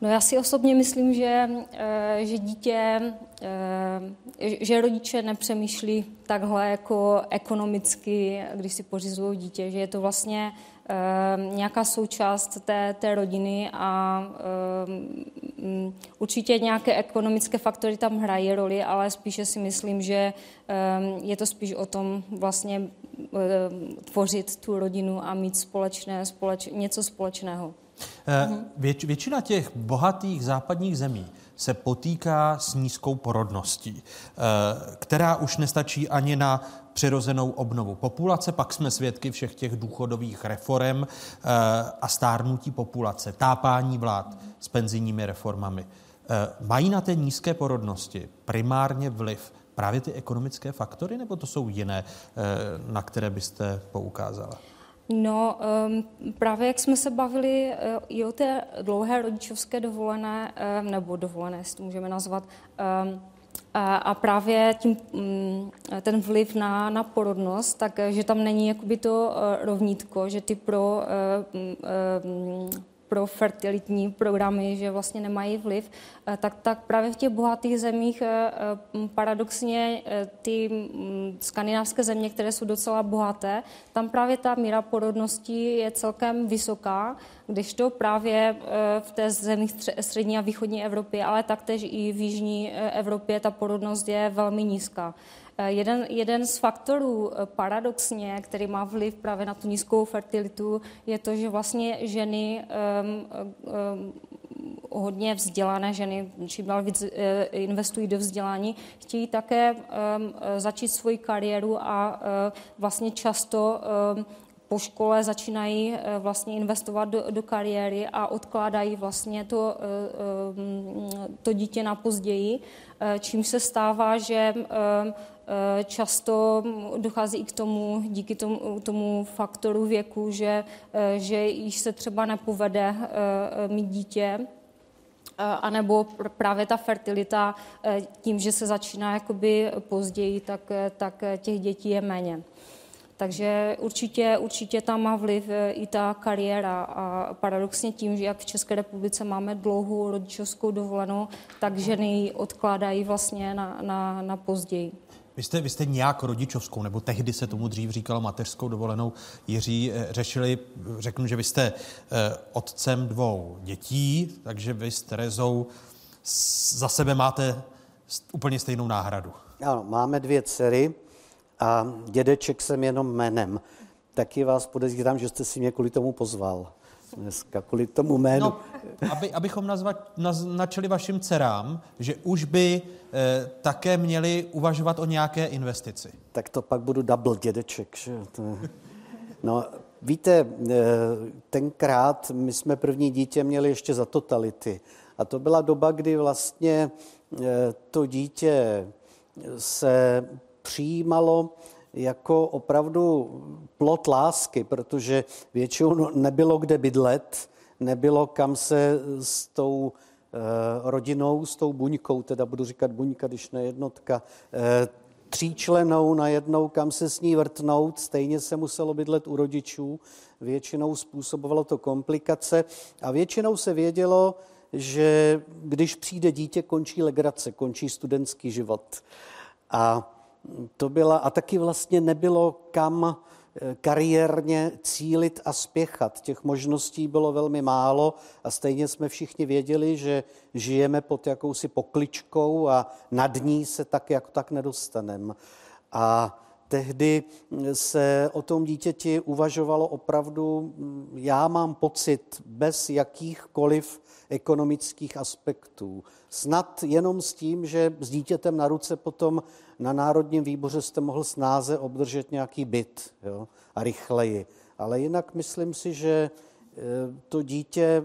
No já si osobně myslím, že, eh, že dítě, eh, že rodiče nepřemýšlí takhle jako ekonomicky, když si pořizují dítě, že je to vlastně eh, nějaká součást té, té rodiny a určitě nějaké ekonomické faktory tam hrají roli, ale spíše si myslím, že je to spíš o tom vlastně tvořit tu rodinu a mít společné, společ, něco společného. Mhm. Věč, většina těch bohatých západních zemí se potýká s nízkou porodností, eh, která už nestačí ani na přirozenou obnovu populace, pak jsme svědky všech těch důchodových reform eh, a stárnutí populace, tápání vlád s penzijními reformami. Eh, mají na té nízké porodnosti primárně vliv právě ty ekonomické faktory, nebo to jsou jiné, na které byste poukázala? No, právě jak jsme se bavili uh, i o té dlouhé rodičovské dovolené, nebo dovolené, jestli to můžeme nazvat, a, právě tím, um, ten vliv na, na porodnost, tak že tam není jakoby to uh, rovnítko, že ty pro um, pro fertilitní programy, že vlastně nemají vliv, eh, tak, tak právě v těch bohatých zemích eh, eh, paradoxně ty mm, skandinávské země, které jsou docela bohaté, tam právě ta míra porodnosti je celkem vysoká, když to právě v té zemích střední a východní Evropy, ale taktéž i v jižní Evropě ta porodnost je velmi nízká. Eh, jeden, jeden z faktorů eh, paradoxně, který má vliv právě na tu nízkou fertilitu, je to, že vlastně ženy um, um, hodně vzdělané ženy, čím dál víc eh, investují do vzdělání, chtějí také začít svoji kariéru a vlastně často po škole začínají vlastně investovat do, do kariéry a odkládají vlastně to, to dítě na později, čím se stává, že Eh, často dochází i k tomu, díky tomu, tomu faktoru věku, že, eh, že již se třeba nepovede eh, mít dítě, anebo právě ta fertilita tím, že se začíná jakoby později, tak, tak těch dětí je méně. Takže určitě, určitě tam má vliv i ta kariéra a paradoxně tím, že jak v České republice máme dlouhou rodičovskou dovolenou, tak ženy ji odkládají vlastně na, na, na později. Vy jste, vy jste nějak rodičovskou, nebo tehdy se tomu dřív říkalo mateřskou dovolenou, Jiří, eh, řešili, řeknu, že vy jste eh, otcem dvou dětí, takže vy s Terezou za sebe máte úplně stejnou náhradu. Ano, máme dvě dcery a dědeček jsem jenom jménem. Taky vás podezírám, že jste si mě kvůli tomu pozval dneska, kvůli tomu jménu. No, aby, abychom nazvat, naznačili vašim dcerám, že už by eh, také měli uvažovat o nějaké investici. Tak to pak budu double dědeček. Že? To... No, víte, eh, tenkrát my jsme první dítě měli ještě za totality. A to byla doba, kdy vlastně eh, to dítě se přijímalo jako opravdu plot lásky, protože většinou nebylo kde bydlet, nebylo kam se s tou eh, rodinou, s tou buňkou, teda budu říkat buňka, když ne jednotka, eh, tříčlenou najednou, kam se s ní vrtnout, stejně se muselo bydlet u rodičů, většinou způsobovalo to komplikace a většinou se vědělo, že když přijde dítě, končí legrace, končí studentský život. A to byla, a taky vlastně nebylo kam eh, kariérně cílit a spěchat. Těch možností bylo velmi málo a stejně jsme všichni věděli, že žijeme pod jakousi pokličkou a nad ní se tak jako tak nedostaneme. A tehdy se o tom dítěti uvažovalo opravdu, já mám pocit, bez jakýchkoliv ekonomických aspektů. Snad jenom s tím, že s dítětem na ruce potom na Národním výboře jste mohl snáze obdržet nějaký byt jo, a rychleji. Ale jinak myslím si, že e, to dítě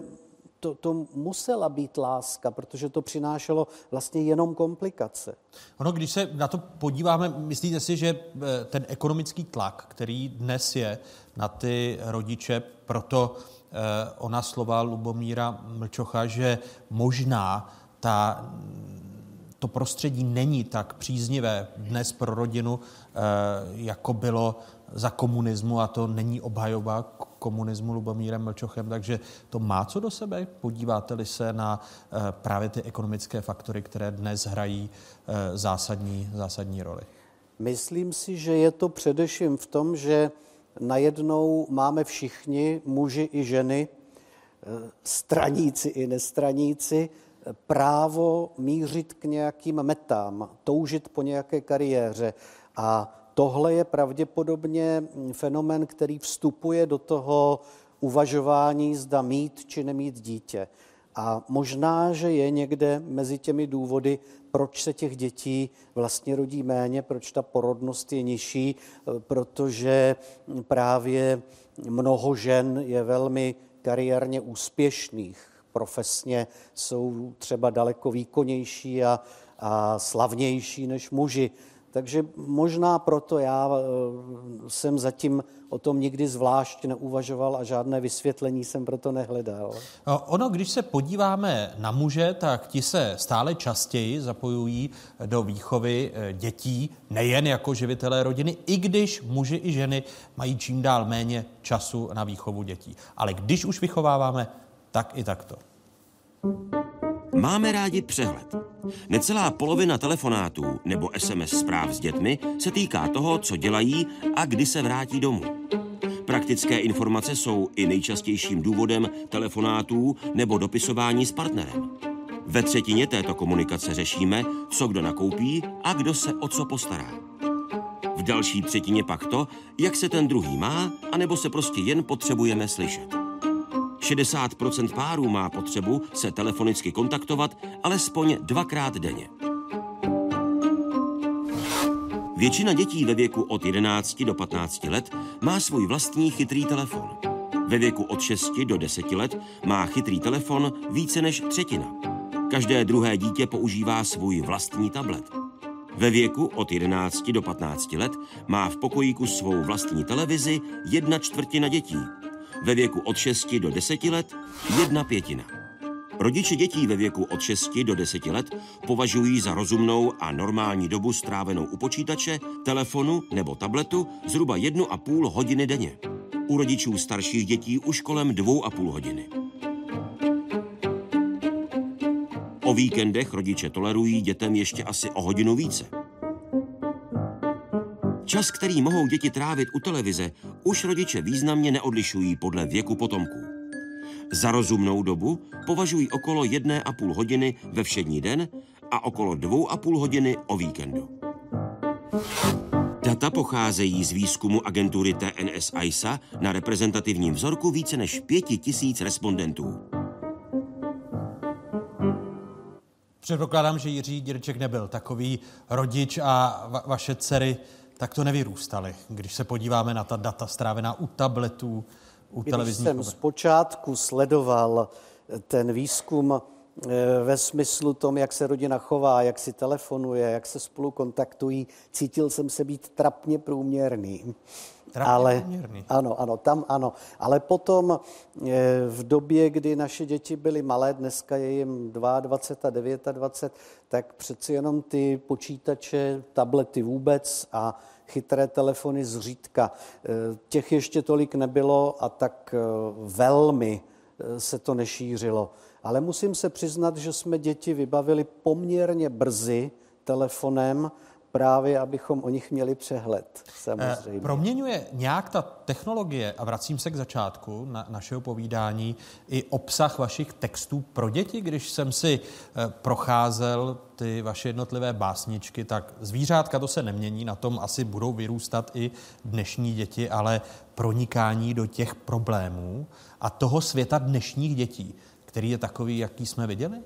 to, to musela být láska, protože to přinášelo vlastně jenom komplikace. Ono, když se na to podíváme, myslíte si, že e, ten ekonomický tlak, který dnes je na ty rodiče, proto e, ona slova Lubomíra Mlčocha, že možná ta to prostředí není tak příznivé dnes pro rodinu, eh, jako bylo za komunismu a to není obhajoba komunismu Lubomírem Mlčochem, takže to má co do sebe. Podíváte-li se na eh, právě ty ekonomické faktory, které dnes hrají eh, zásadní, zásadní roli. Myslím si, že je to především v tom, že najednou máme všichni, muži i ženy, straníci i nestraníci, právo mířit k nějakým metám, toužit po nějaké kariéře. A tohle je pravděpodobně fenomen, který vstupuje do toho uvažování, zda mít či nemít dítě. A možná, že je někde mezi těmi důvody, proč se těch dětí vlastně rodí méně, proč ta porodnost je nižší, protože právě mnoho žen je velmi kariérně úspěšných. Profesně jsou třeba daleko výkonnější a, a slavnější než muži. Takže možná proto já eh, jsem zatím o tom nikdy zvlášť neuvažoval a žádné vysvětlení jsem proto nehledal. Ono, když se podíváme na muže, tak ti se stále častěji zapojují do výchovy eh, dětí, nejen jako živitelé rodiny, i když muži i ženy mají čím dál méně času na výchovu dětí. Ale když už vychováváme, tak i takto. Máme rádi přehled. Necelá polovina telefonátů nebo SMS zpráv s dětmi se týká toho, co dělají a kdy se vrátí domů. Praktické informace jsou i nejčastějším důvodem telefonátů nebo dopisování s partnerem. Ve třetině této komunikace řešíme, co kdo nakoupí a kdo se o co postará. V další třetině pak to, jak se ten druhý má, anebo se prostě jen potřebujeme slyšet. 60% párů má potřebu se telefonicky kontaktovat alespoň dvakrát denně. Většina dětí ve věku od 11 do 15 let má svůj vlastní chytrý telefon. Ve věku od 6 do 10 let má chytrý telefon více než třetina. Každé druhé dítě používá svůj vlastní tablet. Ve věku od 11 do 15 let má v pokojíku svou vlastní televizi jedna čtvrtina dětí ve věku od 6 do 10 let jedna pětina. Rodiče dětí ve věku od 6 do 10 let považují za rozumnou a normální dobu strávenou u počítače, telefonu nebo tabletu zhruba jednu a půl hodiny denně. U rodičů starších dětí už kolem dvou a půl hodiny. O víkendech rodiče tolerují dětem ještě asi o hodinu více. Čas, který mohou děti trávit u televize, už rodiče významně neodlišují podle věku potomků. Za rozumnou dobu považují okolo jedné a půl hodiny ve všední den a okolo dvou a půl hodiny o víkendu. Data pocházejí z výzkumu agentury TNS ISA na reprezentativním vzorku více než pěti tisíc respondentů. Předpokládám, že Jiří Děrček nebyl takový rodič a va- vaše dcery tak to nevyrůstaly. Když se podíváme na ta data strávená u tabletů, u Když televizních jsem zpočátku sledoval ten výzkum eh, ve smyslu tom, jak se rodina chová, jak si telefonuje, jak se spolu kontaktují, cítil jsem se být trapně průměrný. Ale. Ano, ano, tam ano. Ale potom eh, v době, kdy naše děti byly malé, dneska je jim 22 a 29, tak přeci jenom ty počítače, tablety vůbec a chytré telefony zřídka. Eh, těch ještě tolik nebylo a tak eh, velmi se to nešířilo. Ale musím se přiznat, že jsme děti vybavili poměrně brzy telefonem, právě abychom o nich měli přehled, samozřejmě. Eh, proměňuje nějak ta technologie, a vracím se k začátku na, našeho povídání, i obsah vašich textů pro děti, když jsem si eh, procházel ty vaše jednotlivé básničky, tak zvířátka to se nemění, na tom asi budou vyrůstat i dnešní děti, ale pronikání do těch problémů a toho světa dnešních dětí, který je takový, jaký jsme viděli?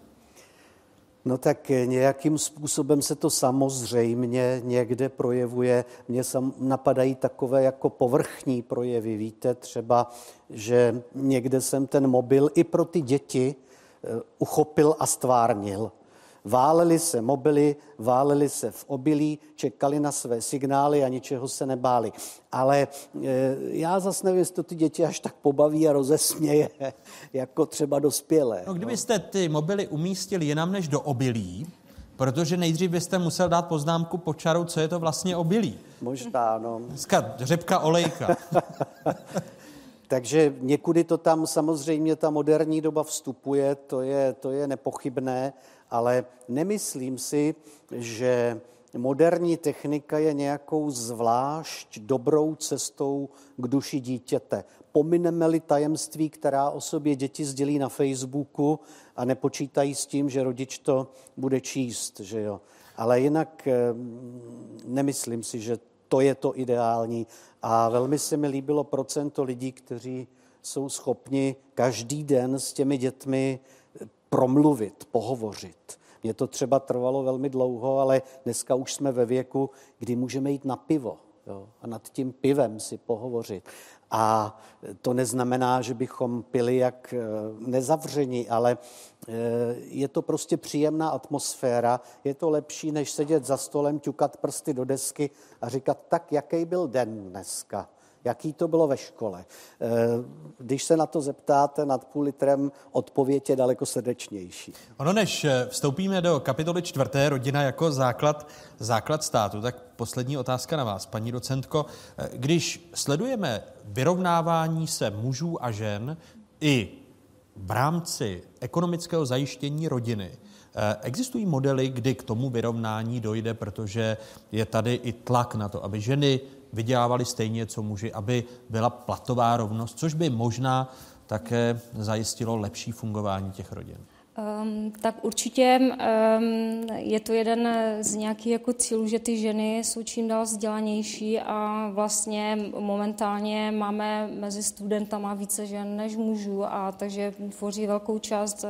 No tak nějakým způsobem se to samozřejmě někde projevuje. Mně sam napadají takové jako povrchní projevy. Víte třeba, že někde jsem ten mobil i pro ty děti eh, uchopil a stvárnil. Váleli se mobily, váleli se v obilí, čekali na své signály a ničeho se nebáli. Ale e, já zase nevím, jestli to ty děti až tak pobaví a rozesměje, jako třeba dospělé. No, kdybyste ty mobily umístili jinam než do obilí, protože nejdřív byste musel dát poznámku pod čarou, co je to vlastně obilí. Možná, no. Dneska řepka olejka. Takže někudy to tam samozřejmě ta moderní doba vstupuje, to je, to je nepochybné, ale nemyslím si, že moderní technika je nějakou zvlášť dobrou cestou k duši dítěte. Pomineme-li tajemství, která o sobě děti sdělí na Facebooku a nepočítají s tím, že rodič to bude číst, že jo. Ale jinak nemyslím si, že to je to ideální. A velmi se mi líbilo procento lidí, kteří jsou schopni každý den s těmi dětmi promluvit, pohovořit. Mně to třeba trvalo velmi dlouho, ale dneska už jsme ve věku, kdy můžeme jít na pivo jo, a nad tím pivem si pohovořit. A to neznamená, že bychom pili jak eh, nezavření, ale eh, je to prostě příjemná atmosféra. Je to lepší, než sedět za stolem, ťukat prsty do desky a říkat, tak jaký byl den dneska jaký to bylo ve škole. Eh, když se na to zeptáte nad půl litrem, odpověď je daleko srdečnější. Ono, než eh, vstoupíme do kapitoly čtvrté, rodina jako základ, základ státu, tak poslední otázka na vás, paní docentko. Eh, když sledujeme vyrovnávání se mužů a žen i v rámci ekonomického zajištění rodiny, Existují modely, kdy k tomu vyrovnání dojde, protože je tady i tlak na to, aby ženy vydělávali stejně, co muži, aby byla platová rovnost, což by možná také zajistilo lepší fungování těch rodin. Um, tak určitě um, je to jeden z nějakých jako cílů, že ty ženy jsou čím dál vzdělanější a vlastně momentálně máme mezi studentama více žen než mužů a takže tvoří velkou část uh,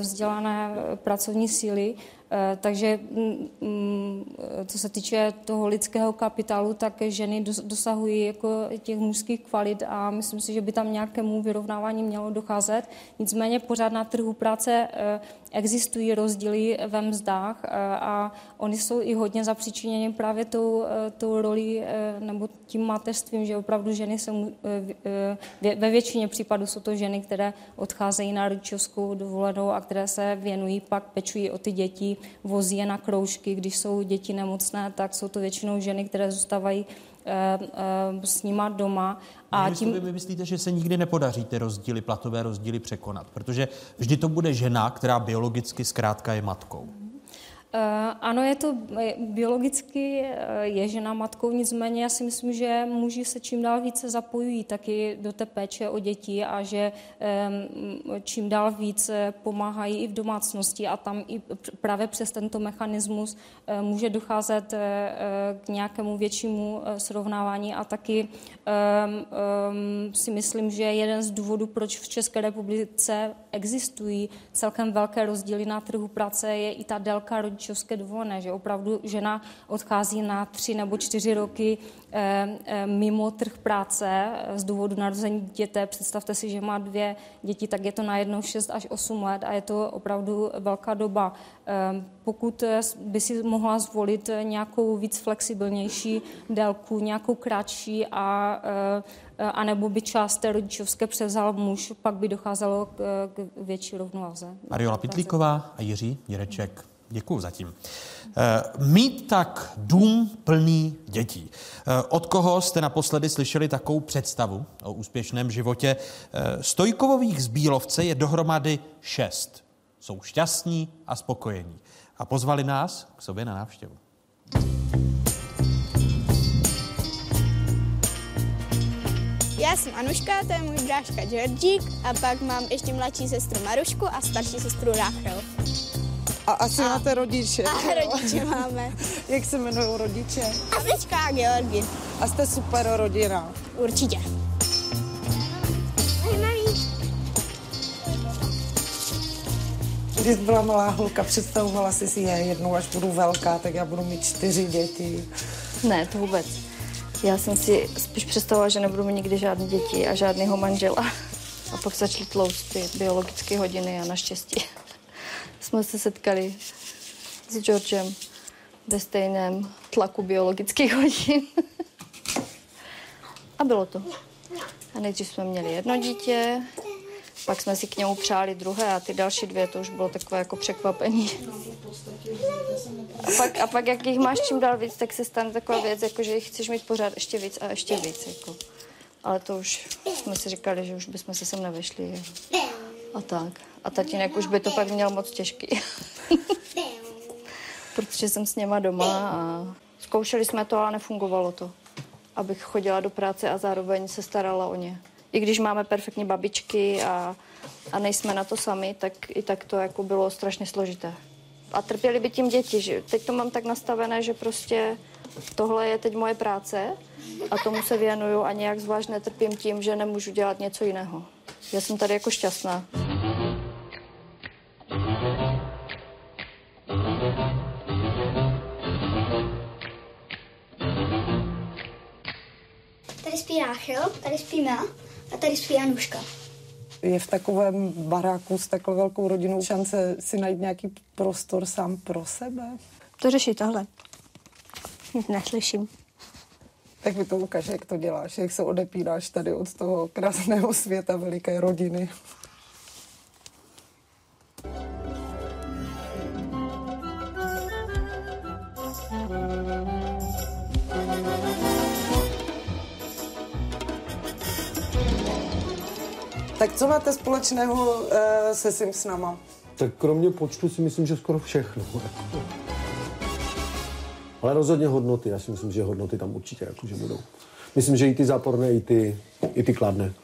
vzdělané pracovní síly. Eh, takže mm, mm, co se týče toho lidského kapitálu, tak ženy dosahují jako těch mužských kvalit a myslím si, že by tam nějakému vyrovnávání mělo docházet. Nicméně pořád na trhu práce eh, existují rozdíly ve mzdách eh, a oni jsou i hodně zapříčiněni právě tou, tou roli nebo tím mateřstvím, že opravdu ženy se ve většině případů jsou to ženy, které odcházejí na rodičovskou dovolenou a které se věnují, pak pečují o ty děti, vozí je na kroužky, když jsou děti nemocné, tak jsou to většinou ženy, které zůstávají eh, eh, s nima doma. A tím... Vy myslíte, že se nikdy nepodaří ty rozdíly, platové rozdíly překonat? Protože vždy to bude žena, která biologicky zkrátka je matkou. Eh, ano, je to biologicky eh, je žena matkou, nicméně já si myslím, že muži se čím dál více zapojují taky do té péče o děti a že čím dál více pomáhají i v domácnosti a tam i právě přes tento mechanismus eh, může docházet k nějakému většímu srovnávání a taky si myslím, že jeden z důvodů, proč v České republice existují celkem velké rozdíly na trhu práce, je i ta délka rodičovské dovolené, že opravdu žena odchází na tři nebo čtyři roky eh, eh, mimo trh práce eh, z důvodu narození dítěte. Představte si, že má dvě děti, tak je to na jednou 6 až 8 let a je to opravdu velká doba. Pokud by si mohla zvolit nějakou víc flexibilnější délku, nějakou kratší a anebo by část té rodičovské převzal muž, pak by docházelo k, k větší rovnováze. Ariola Pitlíková a Jiří Jireček. Děkuji zatím. Eh, mít tak dům plný dětí. Eh, od koho jste naposledy slyšeli takovou představu o úspěšném životě? Eh, Stojkovových z Bílovce je dohromady šest. Jsou šťastní a spokojení. A pozvali nás k sobě na návštěvu. Já jsem Anuška, to je můj bráška Georgík a pak mám ještě mladší sestru Marušku a starší sestru Ráchel. A asi a, máte rodiče. A rodiče máme. Jak se jmenují rodiče? Aslička a Georgi. A jste super rodina. Určitě. Když byla malá holka, představovala jsi si je jednou, až budu velká, tak já budu mít čtyři děti. Ne, to vůbec. Já jsem si spíš představovala, že nebudu mít nikdy žádné děti a žádného manžela. A pak začaly tlouct ty biologické hodiny a naštěstí jsme se setkali s Georgem ve stejném tlaku biologických hodin. a bylo to. A nejdřív jsme měli jedno dítě, pak jsme si k němu přáli druhé a ty další dvě, to už bylo takové jako překvapení. A pak, a pak jak jich máš čím dál víc, tak se stane taková věc, jako že jich chceš mít pořád ještě víc a ještě víc. Jako. Ale to už jsme si říkali, že už bychom se sem nevešli. A tak. A tatínek už by to pak měl moc těžký. Protože jsem s něma doma a zkoušeli jsme to, ale nefungovalo to. Abych chodila do práce a zároveň se starala o ně. I když máme perfektní babičky a, a nejsme na to sami, tak i tak to jako bylo strašně složité. A trpěli by tím děti, že teď to mám tak nastavené, že prostě tohle je teď moje práce a tomu se věnuju a nějak zvlášť netrpím tím, že nemůžu dělat něco jiného. Já jsem tady jako šťastná. Spí Ráchel, tady spí Mela a tady spí Anuška. Je v takovém baráku s takovou velkou rodinou šance si najít nějaký prostor sám pro sebe? To řeší tohle. Nic neslyším. Tak mi to ukáže, jak to děláš, jak se odepíráš tady od toho krásného světa veliké rodiny. Tak co máte společného uh, se Simpsonama? Tak kromě počtu si myslím, že skoro všechno. Ale rozhodně hodnoty. Já si myslím, že hodnoty tam určitě jakože budou. Myslím, že i ty záporné, i ty, i ty kladné.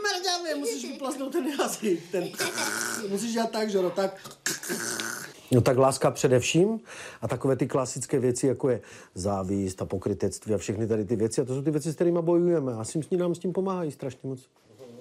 Mrdavě, musíš vyplaznout ten jazyk. Ten... Musíš dělat tak, že no, tak... No tak láska především a takové ty klasické věci, jako je závist a pokrytectví a všechny tady ty věci. A to jsou ty věci, s kterými bojujeme. A Simpsoni nám s tím pomáhají strašně moc.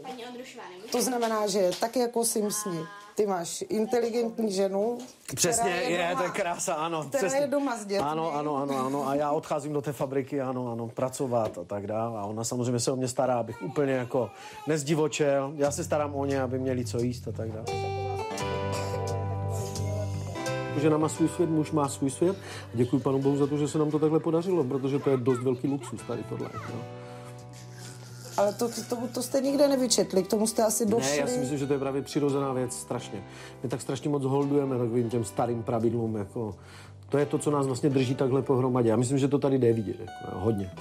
Paní Ondrušová, To znamená, že tak jako Simpsoni, ty máš inteligentní ženu, Přesně, je, doma, to je krása, ano. která přesně. je doma s dětmi. Ano, ano, ano, ano. A já odcházím do té fabriky, ano, ano, pracovat a tak dále. A ona samozřejmě se o mě stará, abych úplně jako nezdivočel. Já se starám o ně, aby měli co jíst a tak dále. Žena má svůj svět, muž má svůj svět. A děkuji panu Bohu za to, že se nám to takhle podařilo, protože to je dost velký luxus tady tohle. No. Ale to, to, to, to jste nikde nevyčetli, k tomu jste asi došli. Ne, já si myslím, že to je právě přirozená věc, strašně. My tak strašně moc holdujeme takovým těm starým pravidlům, jako... To je to, co nás vlastně drží takhle pohromadě. Já myslím, že to tady jde vidět, jako, hodně.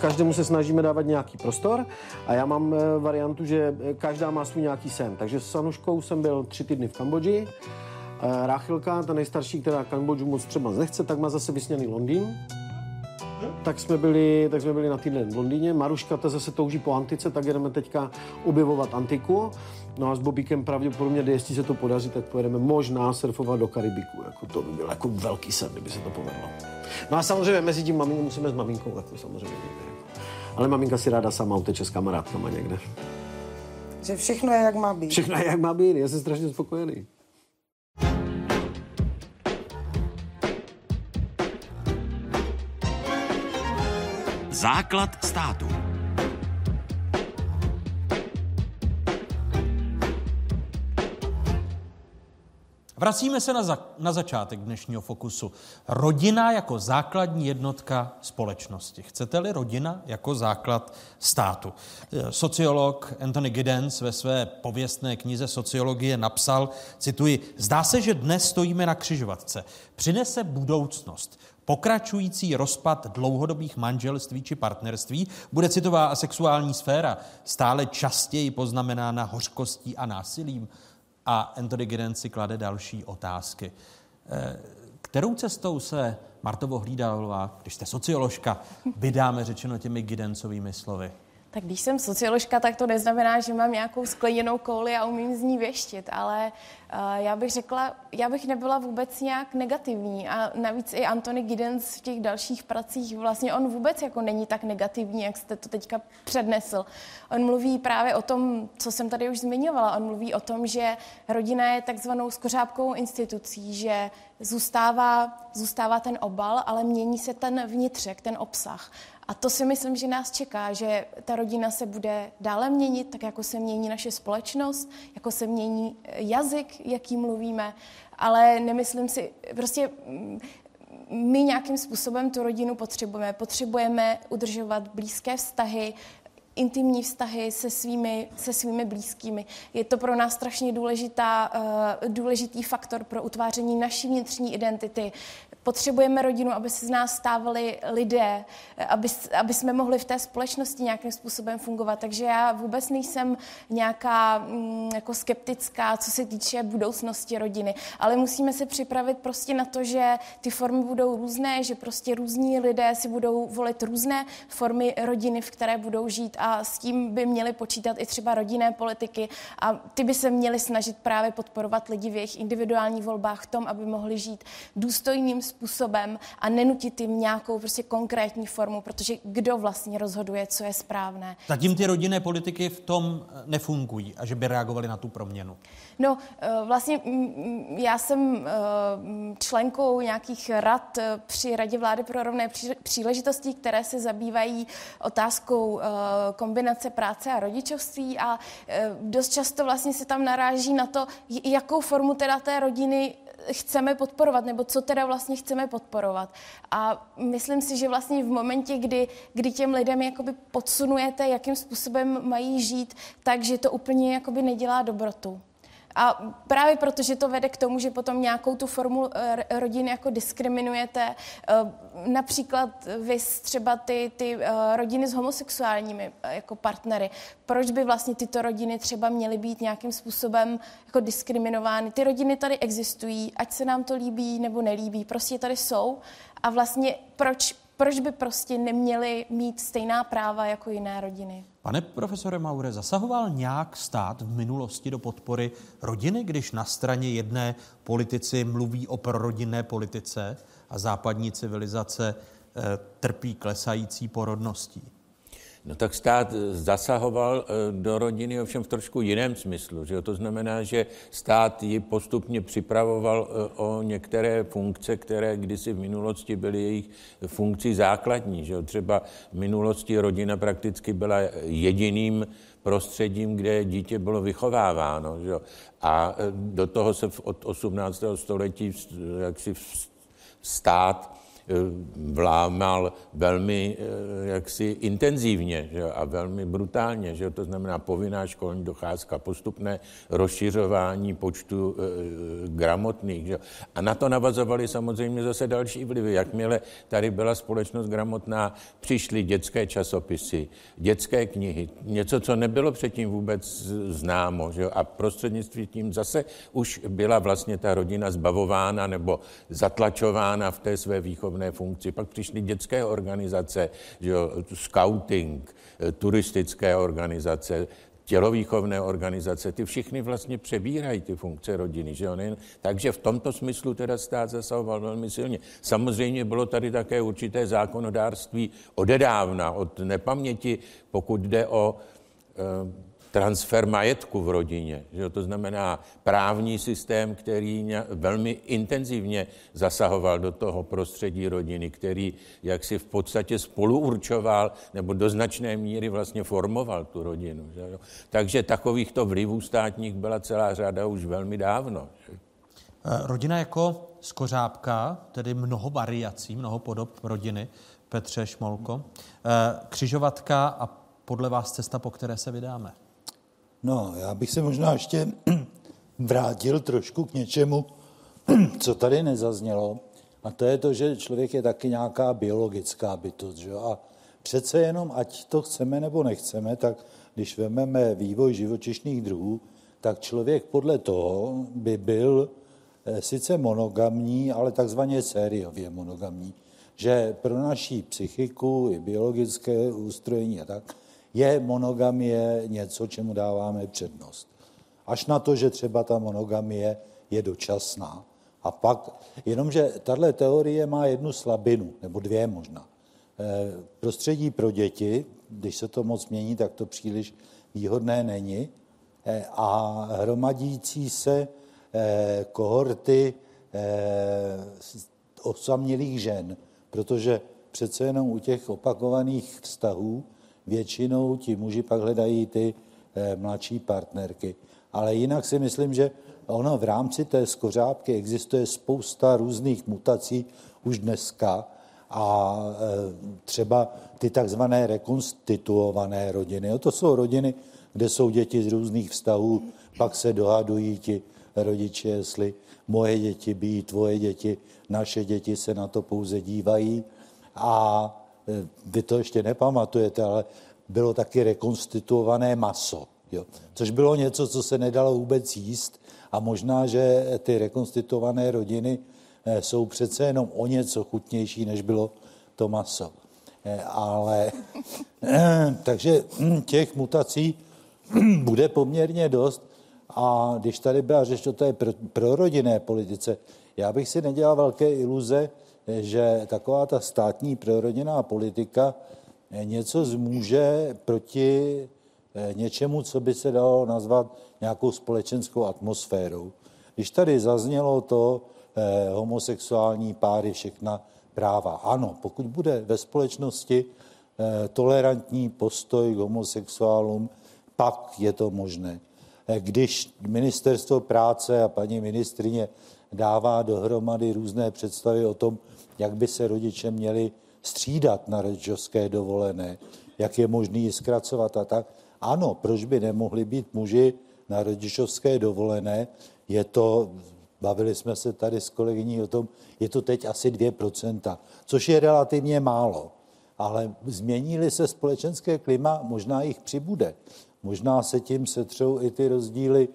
Každému se snažíme dávat nějaký prostor a já mám eh, variantu, že eh, každá má svůj nějaký sen. Takže s Anuškou jsem byl tři týdny v Kambodži. Eh, Ráchilka, ta nejstarší, která Kambodžu moc třeba nechce, tak má zase vysněný Londýn. Tak jsme, byli, tak jsme byli na týden v Londýně. Maruška ta zase touží po antice, tak jdeme teďka objevovat antiku. No a s Bobíkem pravděpodobně, jestli se to podaří, tak pojedeme možná surfovat do Karibiku. Jako to by byl jako velký sen, kdyby se to povedlo. No a samozřejmě mezi tím maminku musíme s maminkou, jako samozřejmě někde. Jako. Ale maminka si ráda sama uteče s kamarádkama někde. Že všechno je, jak má být. Všechno je, jak má být, já jsem strašně spokojený. Základ státu. Vracíme se na, za, na začátek dnešního fokusu. Rodina jako základní jednotka společnosti. Chcete-li rodina jako základ státu? Sociolog Anthony Giddens ve své pověstné knize Sociologie napsal, cituji, zdá se, že dnes stojíme na křižovatce. Přinese budoucnost. Pokračující rozpad dlouhodobých manželství či partnerství bude citová a sexuální sféra stále častěji poznamenána hořkostí a násilím. A Anthony Giddens si klade další otázky. Eh, Kterou cestou se Martovo Hlídalová, když jste socioložka, vydáme řečeno těmi Giddensovými slovy? Tak když jsem socioložka, tak to neznamená, že mám nějakou skleněnou kouli a umím z ní věštit, ale uh, já bych řekla, já bych nebyla vůbec nějak negativní a navíc i Anthony Giddens v těch dalších pracích, vlastně on vůbec jako není tak negativní, jak jste to teďka přednesl. On mluví právě o tom, co jsem tady už zmiňovala, on mluví o tom, že rodina je takzvanou skořápkovou institucí, že zůstává, zůstává ten obal, ale mění se ten vnitřek, ten obsah. A to si myslím, že nás čeká, že ta rodina se bude dále měnit, tak jako se mění naše společnost, jako se mění jazyk, jaký mluvíme, ale nemyslím si, prostě mm, my nějakým způsobem tu rodinu potřebujeme. Potřebujeme udržovat blízké vztahy, intimní vztahy se svými, se svými blízkými. Je to pro nás strašně důležitá, uh, důležitý faktor pro utváření naší vnitřní identity. Potřebujeme rodinu, aby se z nás stávali lidé, aby, aby jsme mohli v té společnosti nějakým způsobem fungovat. Takže já vůbec nejsem nějaká mm, jako skeptická, co se týče budoucnosti rodiny, ale musíme se připravit prostě na to, že ty formy budou různé, že prostě různí lidé si budou volit různé formy rodiny, v které budou žít. A s tím by měli počítat i třeba rodinné politiky. A ty by se měly snažit právě podporovat lidi v jejich individuálních volbách v tom, aby mohli žít důstojným způsobem způsobem a nenutit jim nějakou prostě konkrétní formu, protože kdo vlastně rozhoduje, co je správné. Zatím ty rodinné politiky v tom eh, nefungují a že by reagovali na tu proměnu. No, eh, vlastně já jsem eh, členkou nějakých rad při Radě vlády pro rovné příležitosti, které se zabývají otázkou kombinace práce a rodičovství a dost často vlastně se tam naráží na to, jakou formu teda té rodiny chceme podporovat, nebo co teda vlastně chceme podporovat. A myslím si, že vlastně v momentě, kdy, kdy těm lidem jakoby podsunujete, jakým způsobem mají žít, takže to úplně jakoby nedělá dobrotu. A právě protože to vede k tomu, že potom nějakou tu formu eh, rodiny jako diskriminujete, eh, například vy třeba ty, ty eh, rodiny s homosexuálními jako partnery, proč by vlastně tyto rodiny třeba měly být nějakým způsobem jako diskriminovány? Ty rodiny tady existují, ať se nám to líbí nebo nelíbí, prostě tady jsou a vlastně proč, proč by prostě neměli mít stejná práva jako jiné rodiny? Pane profesore Maure, zasahoval nějak stát v minulosti do podpory rodiny, když na straně jedné politici mluví o prorodinné politice a západní civilizace e, trpí klesající porodností? No tak stát zasahoval eh, do rodiny ovšem v trošku jiném smyslu. Že To znamená, že stát ji postupně připravoval eh, o některé funkce, které kdysi v minulosti byly jejich funkcí základní. Že Třeba v minulosti rodina prakticky byla jediným prostředím, kde dítě bylo vychováváno. Že? A eh, do toho se od 18. století jaksi stát Eh, vlámal velmi eh, jaksi intenzivně že, a velmi brutálně. Že, to znamená povinná školní docházka, postupné rozšiřování počtu e, gramotných. Že. A na to navazovaly samozřejmě zase další vlivy. Jakmile tady byla společnost gramotná, přišly dětské časopisy, dětské knihy, něco, co nebylo předtím vůbec známo. Že? A prostřednictvím tím zase už byla vlastně ta rodina zbavována nebo zatlačována v té své výchovné výchovné funkci. Pak přišly dětské organizace, že jo, scouting, eh, turistické organizace, tělovýchovné organizace, ty všichni vlastně přebírají ty funkce rodiny. Že jo? Takže v tomto smyslu teda stát zasahoval velmi silně. Samozřejmě bylo tady také určité zákonodárství odedávna, od nepaměti, pokud jde o e, transfer majetku v rodině. Že to znamená právní systém, který velmi intenzivně zasahoval do toho prostředí rodiny, který jaksi v podstatě spoluurčoval nebo do značné míry vlastně formoval tu rodinu. Že? Takže takovýchto vlivů státních byla celá řada už velmi dávno. Eh, rodina jako skořápka, tedy mnoho variací, mnoho podob rodiny, Petře Šmolko. Eh, křižovatka a podle vás cesta, po které se vydáme? No, já bych se možná ještě vrátil trošku k něčemu, co tady nezaznělo. A to je to, že člověk je taky nějaká biologická bytost. Že? A přece jenom, ať to chceme nebo nechceme, tak když vezmeme vývoj živočišných druhů, tak člověk podle toho by byl eh, sice monogamní, ale takzvaně sériově monogamní. Že pro naší psychiku i biologické ústrojení a tak, je monogamie něco, čemu dáváme přednost. Až na to, že třeba ta monogamie je dočasná. A pak, jenomže tahle teorie má jednu slabinu, nebo dvě možná. Eh, prostředí pro děti, když se to moc mění, tak to příliš výhodné není. Eh, a hromadící se eh, kohorty osamělých žen, protože přece jenom u těch opakovaných vztahů většinou ti muži pak hledají ty eh, mladší partnerky. Ale jinak si myslím, že ono v rámci té skořápky existuje spousta různých mutací už dneska a eh, třeba ty takzvané rekonstituované rodiny. No to jsou rodiny, kde jsou děti z různých vztahů, pak se dohadují ti rodiče, jestli moje děti bí, tvoje děti, naše děti se na to pouze dívají a vy to ještě nepamatujete, ale bylo taky rekonstituované maso, jo? což bylo něco, co se nedalo vůbec jíst a možná, že ty rekonstituované rodiny eh, jsou přece jenom o něco chutnější, než bylo to maso. Eh, ale takže hm, těch mutací bude poměrně dost a když tady byla řeč o té prorodinné politice, já bych si nedělal velké iluze, že taková ta státní prorodinná politika něco zmůže proti eh, něčemu, co by se dalo nazvat nějakou společenskou atmosférou. Když tady zaznělo to eh, homosexuální páry, všechna práva. Ano, pokud bude ve společnosti eh, tolerantní postoj k homosexuálům, pak je to možné. Eh, když ministerstvo práce a paní ministrině dává dohromady různé představy o tom, jak by se rodiče měli střídat na rodičovské dovolené, jak je možný ji zkracovat a tak. Ano, proč by nemohli být muži na rodičovské dovolené? Je to, bavili jsme se tady s kolegyní o tom, je to teď asi 2%, což je relativně málo. Ale změní se společenské klima, možná jich přibude. Možná se tím setřou i ty rozdíly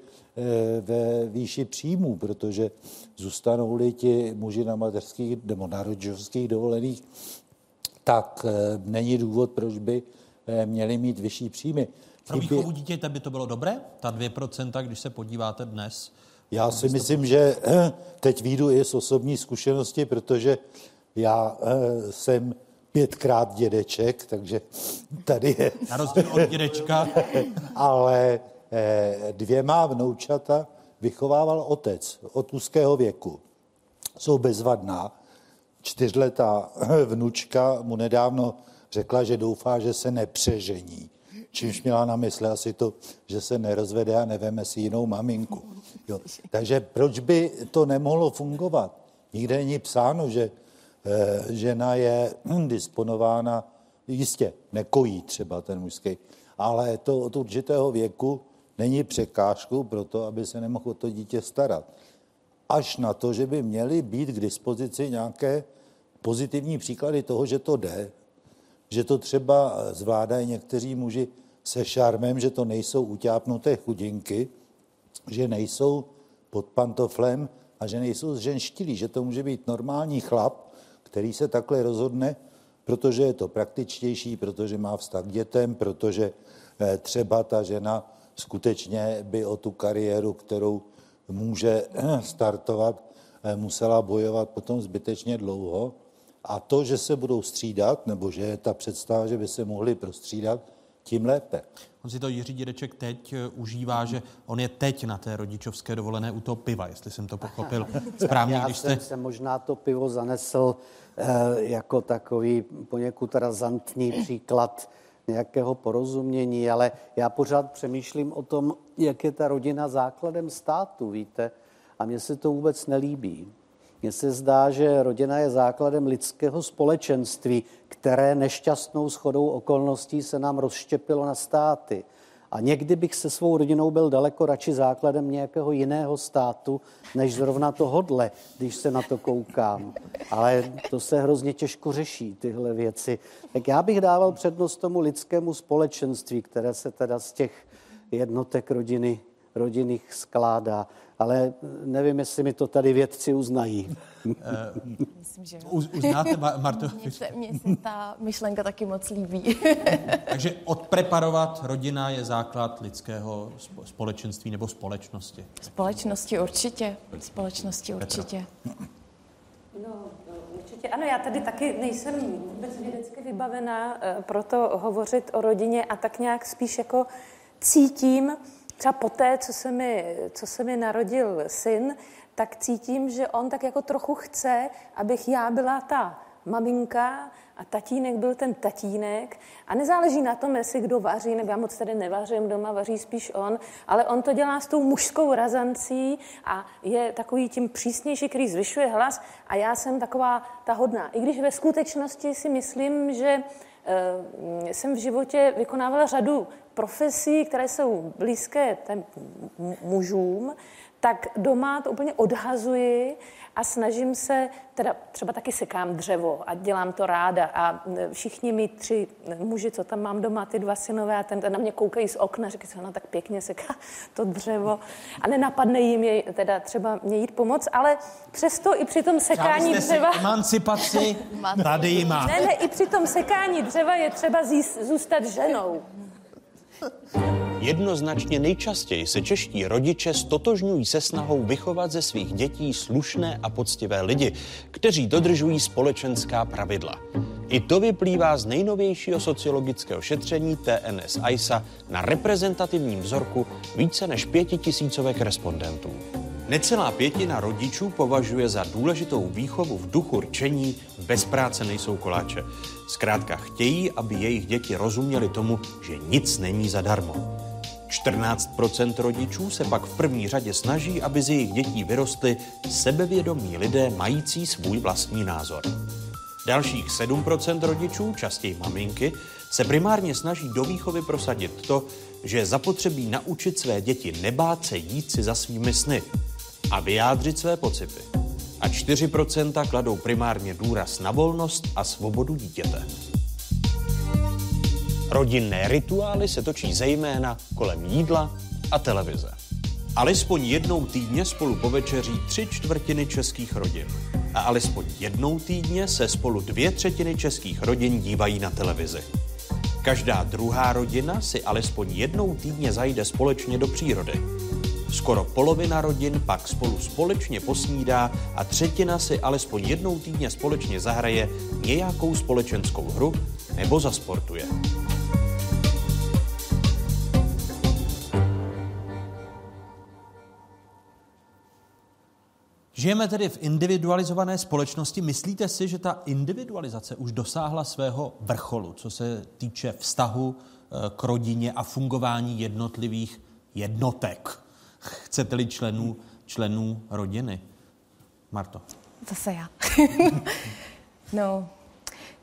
ve výši příjmů, protože zůstanou-li ti muži na mateřských nebo na rodičovských dovolených, tak eh, není důvod, proč by eh, měli mít vyšší příjmy. Pro výchovu dítěte by to bylo dobré, ta 2%, když se podíváte dnes? Já si myslím, že teď výjdu i z osobní zkušenosti, protože já jsem pětkrát dědeček, takže tady je... Na rozdíl od dědečka. Ale dvěma vnoučata vychovával otec od úzkého věku. Jsou bezvadná. Čtyřletá vnučka mu nedávno řekla, že doufá, že se nepřežení. Čímž měla na mysli asi to, že se nerozvede a neveme si jinou maminku. Jo. Takže proč by to nemohlo fungovat? Nikde není psáno, že e, žena je disponována, jistě nekojí třeba ten mužský, ale to od určitého věku není překážkou pro to, aby se nemohl o to dítě starat. Až na to, že by měly být k dispozici nějaké pozitivní příklady toho, že to jde, že to třeba zvládají někteří muži se šarmem, že to nejsou utápnuté chudinky, že nejsou pod pantoflem a že nejsou zženštilí, že to může být normální chlap, který se takhle rozhodne, protože je to praktičtější, protože má vztah k dětem, protože eh, třeba ta žena skutečně by o tu kariéru, kterou může startovat, eh, musela bojovat potom zbytečně dlouho. A to, že se budou střídat, nebo že je ta představa, že by se mohli prostřídat, tím lépe. On si to Jiří Dědeček teď eh, užívá, že on je teď na té rodičovské dovolené u toho piva, jestli jsem to pochopil správně. Já když jsem jste... se možná to pivo zanesl eh, jako takový poněkud razantní příklad nějakého porozumění, ale já pořád přemýšlím o tom, jak je ta rodina základem státu, víte, a mně se to vůbec nelíbí. Mně se zdá, že rodina je základem lidského společenství, které nešťastnou schodou okolností se nám rozštěpilo na státy. A někdy bych se svou rodinou byl daleko radši základem nějakého jiného státu, než zrovna tohodle, když se na to koukám. Ale to se hrozně těžko řeší, tyhle věci. Tak já bych dával přednost tomu lidskému společenství, které se teda z těch jednotek rodiny, rodinných skládá ale nevím, jestli mi to tady vědci uznají. Myslím, že Uznáte, Marto? Mně se, mně se ta myšlenka taky moc líbí. Takže odpreparovat rodina je základ lidského společenství nebo společnosti. Společnosti určitě. Společnosti určitě. No, určitě ano, já tady taky nejsem vůbec vědecky vybavená eh, proto hovořit o rodině a tak nějak spíš jako cítím, třeba poté, co se, mi, co se mi narodil syn, tak cítím, že on tak jako trochu chce, abych já byla ta maminka a tatínek byl ten tatínek. A nezáleží na tom, jestli kdo vaří, nebo já moc tady nevařím, doma vaří spíš on, ale on to dělá s tou mužskou razancí a je takový tím přísnější, který zvyšuje hlas a já jsem taková ta hodná. I když ve skutečnosti si myslím, že jsem v životě vykonávala řadu profesí, které jsou blízké mužům, tak doma to úplně odhazuji a snažím se, teda třeba taky sekám dřevo a dělám to ráda a všichni mi tři muži, co tam mám doma, ty dva synové a ten, ten na mě koukají z okna, říkají se, ona tak pěkně seká to dřevo a nenapadne jim jej, teda třeba mě jít pomoct, ale přesto i při tom sekání dřeva... emancipaci, tady má. Ne, ne, i při tom sekání dřeva je třeba zůstat ženou. Jednoznačně nejčastěji se čeští rodiče stotožňují se snahou vychovat ze svých dětí slušné a poctivé lidi, kteří dodržují společenská pravidla. I to vyplývá z nejnovějšího sociologického šetření TNS ISA na reprezentativním vzorku více než pětitisícovek respondentů. Necelá pětina rodičů považuje za důležitou výchovu v duchu rčení bez práce nejsou koláče. Zkrátka chtějí, aby jejich děti rozuměli tomu, že nic není zadarmo. 14% rodičů se pak v první řadě snaží, aby z jejich dětí vyrostly sebevědomí lidé mající svůj vlastní názor. Dalších 7% rodičů, častěji maminky, se primárně snaží do výchovy prosadit to, že zapotřebí naučit své děti nebát se jít si za svými sny a vyjádřit své pocity. A 4% kladou primárně důraz na volnost a svobodu dítěte. Rodinné rituály se točí zejména kolem jídla a televize. Alespoň jednou týdně spolu povečeří tři čtvrtiny českých rodin. A alespoň jednou týdně se spolu dvě třetiny českých rodin dívají na televizi. Každá druhá rodina si alespoň jednou týdně zajde společně do přírody. Skoro polovina rodin pak spolu společně posnídá a třetina si alespoň jednou týdně společně zahraje nějakou společenskou hru nebo zasportuje. Žijeme tedy v individualizované společnosti. Myslíte si, že ta individualizace už dosáhla svého vrcholu, co se týče vztahu eh, k rodině a fungování jednotlivých jednotek? Chcete-li členů, členů rodiny? Marto. Zase já. no,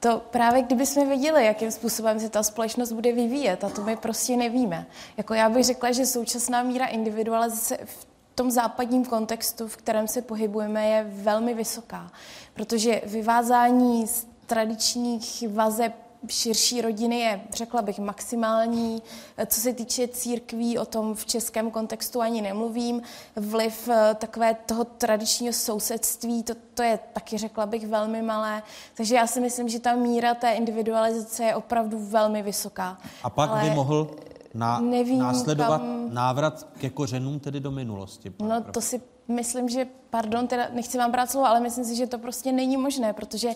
to právě kdybychom viděli, jakým způsobem se ta společnost bude vyvíjet, a to my prostě nevíme. Jako já bych řekla, že současná míra individualizace v tom západním kontextu, v kterém se pohybujeme, je velmi vysoká. Protože vyvázání z tradičních vazeb širší rodiny je, řekla bych, maximální. Co se týče církví, o tom v českém kontextu ani nemluvím. Vliv eh, takové toho tradičního sousedství, to, to je taky, řekla bych, velmi malé. Takže já si myslím, že ta míra té individualizace je opravdu velmi vysoká. A pak Ale... by mohl na, Nevím, následovat kam... návrat ke kořenům, tedy do minulosti. No to si myslím, že, pardon, teda nechci vám brát slovo, ale myslím si, že to prostě není možné, protože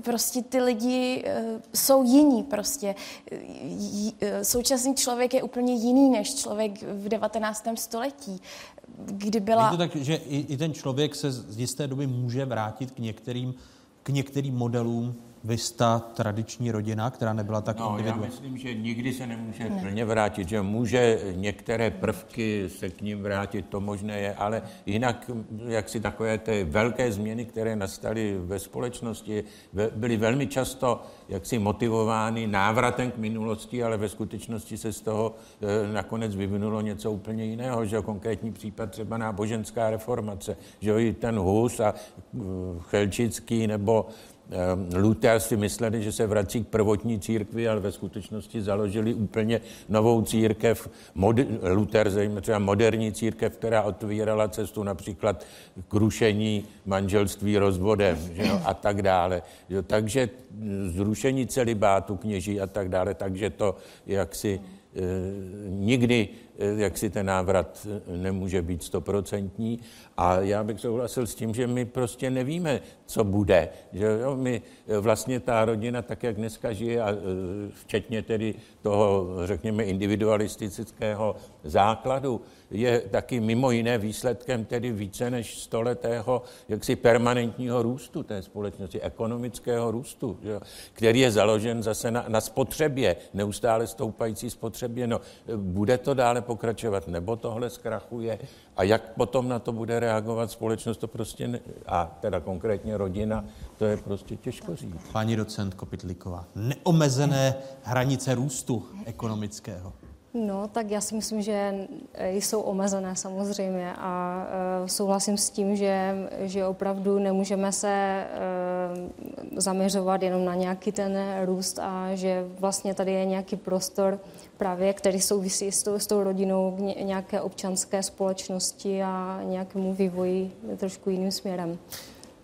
prostě ty lidi uh, jsou jiní prostě. J, uh, současný člověk je úplně jiný než člověk v 19. století, kdy byla... Je to tak, že i, i ten člověk se z jisté doby může vrátit k některým, k některým modelům vysta tradiční rodina, která nebyla tak no, Já myslím, že nikdy se nemůže ne. plně vrátit, že může některé prvky se k ním vrátit, to možné je, ale jinak, jak si takové ty velké změny, které nastaly ve společnosti, byly velmi často jaksi motivovány návratem k minulosti, ale ve skutečnosti se z toho e, nakonec vyvinulo něco úplně jiného, že konkrétní případ třeba náboženská reformace, že i ten Hus a e, Chelčický nebo Luther si mysleli, že se vrací k prvotní církvi, ale ve skutečnosti založili úplně novou církev, mod, Luther zejména třeba moderní církev, která otvírala cestu například k rušení manželství rozvodem že jo, a tak dále. Jo, takže zrušení celibátu kněží a tak dále, takže to jaksi e, nikdy Eh, jak si ten návrat eh, nemůže být stoprocentní. A já bych souhlasil s tím, že my prostě nevíme, co bude. Že jo, my eh, vlastně ta rodina, tak jak dneska žije, a včetně tedy toho, řekněme, individualistického základu, je taky mimo jiné výsledkem tedy více než stoletého jaksi permanentního růstu té společnosti, ekonomického růstu, že, který je založen zase na, na spotřebě, neustále stoupající spotřebě. No, bude to dále pokračovat, nebo tohle zkrachuje a jak potom na to bude reagovat společnost, to prostě, ne, a teda konkrétně rodina, to je prostě těžko říct. Paní docent Kopitlíková, neomezené hranice růstu ekonomického. No, tak já si myslím, že jsou omezené samozřejmě a uh, souhlasím s tím, že, že opravdu nemůžeme se uh, zaměřovat jenom na nějaký ten růst a že vlastně tady je nějaký prostor právě, který souvisí s tou, s tou rodinou k nějaké občanské společnosti a nějakému vývoji trošku jiným směrem.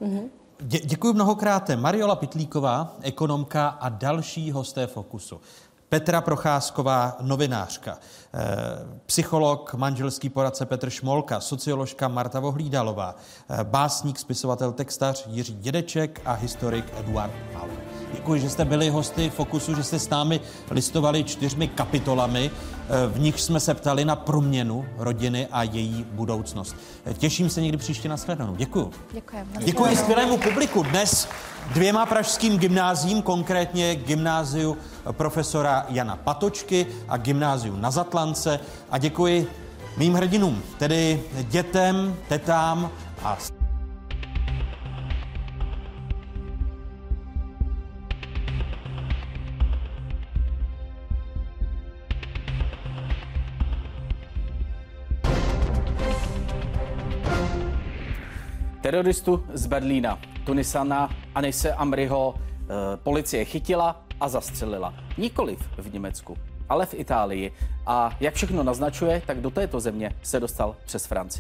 Mhm. Dě, děkuji mnohokrát. Mariola Pitlíková, ekonomka a další hosté Fokusu. Petra Procházková, novinářka, eh, psycholog, manželský poradce Petr Šmolka, socioložka Marta Vohlídalová, eh, básník, spisovatel, textař Jiří Dědeček a historik Eduard Mauer. Děkuji, že jste byli hosty Fokusu, že jste s námi listovali čtyřmi kapitolami, eh, v nich jsme se ptali na proměnu rodiny a její budoucnost. Těším se někdy příště na shledanou. Děkuji. Děkujeme. Děkuji skvělému publiku. Dnes dvěma pražským gymnázím, konkrétně gymnáziu profesora Jana Patočky a gymnáziu na Zatlance. A děkuji mým hrdinům, tedy dětem, tetám a Teroristu z Berlína, Tunisana Anise Amriho, eh, policie chytila a zastřelila. Nikoliv v Německu, ale v Itálii. A jak všechno naznačuje, tak do této země se dostal přes Francii.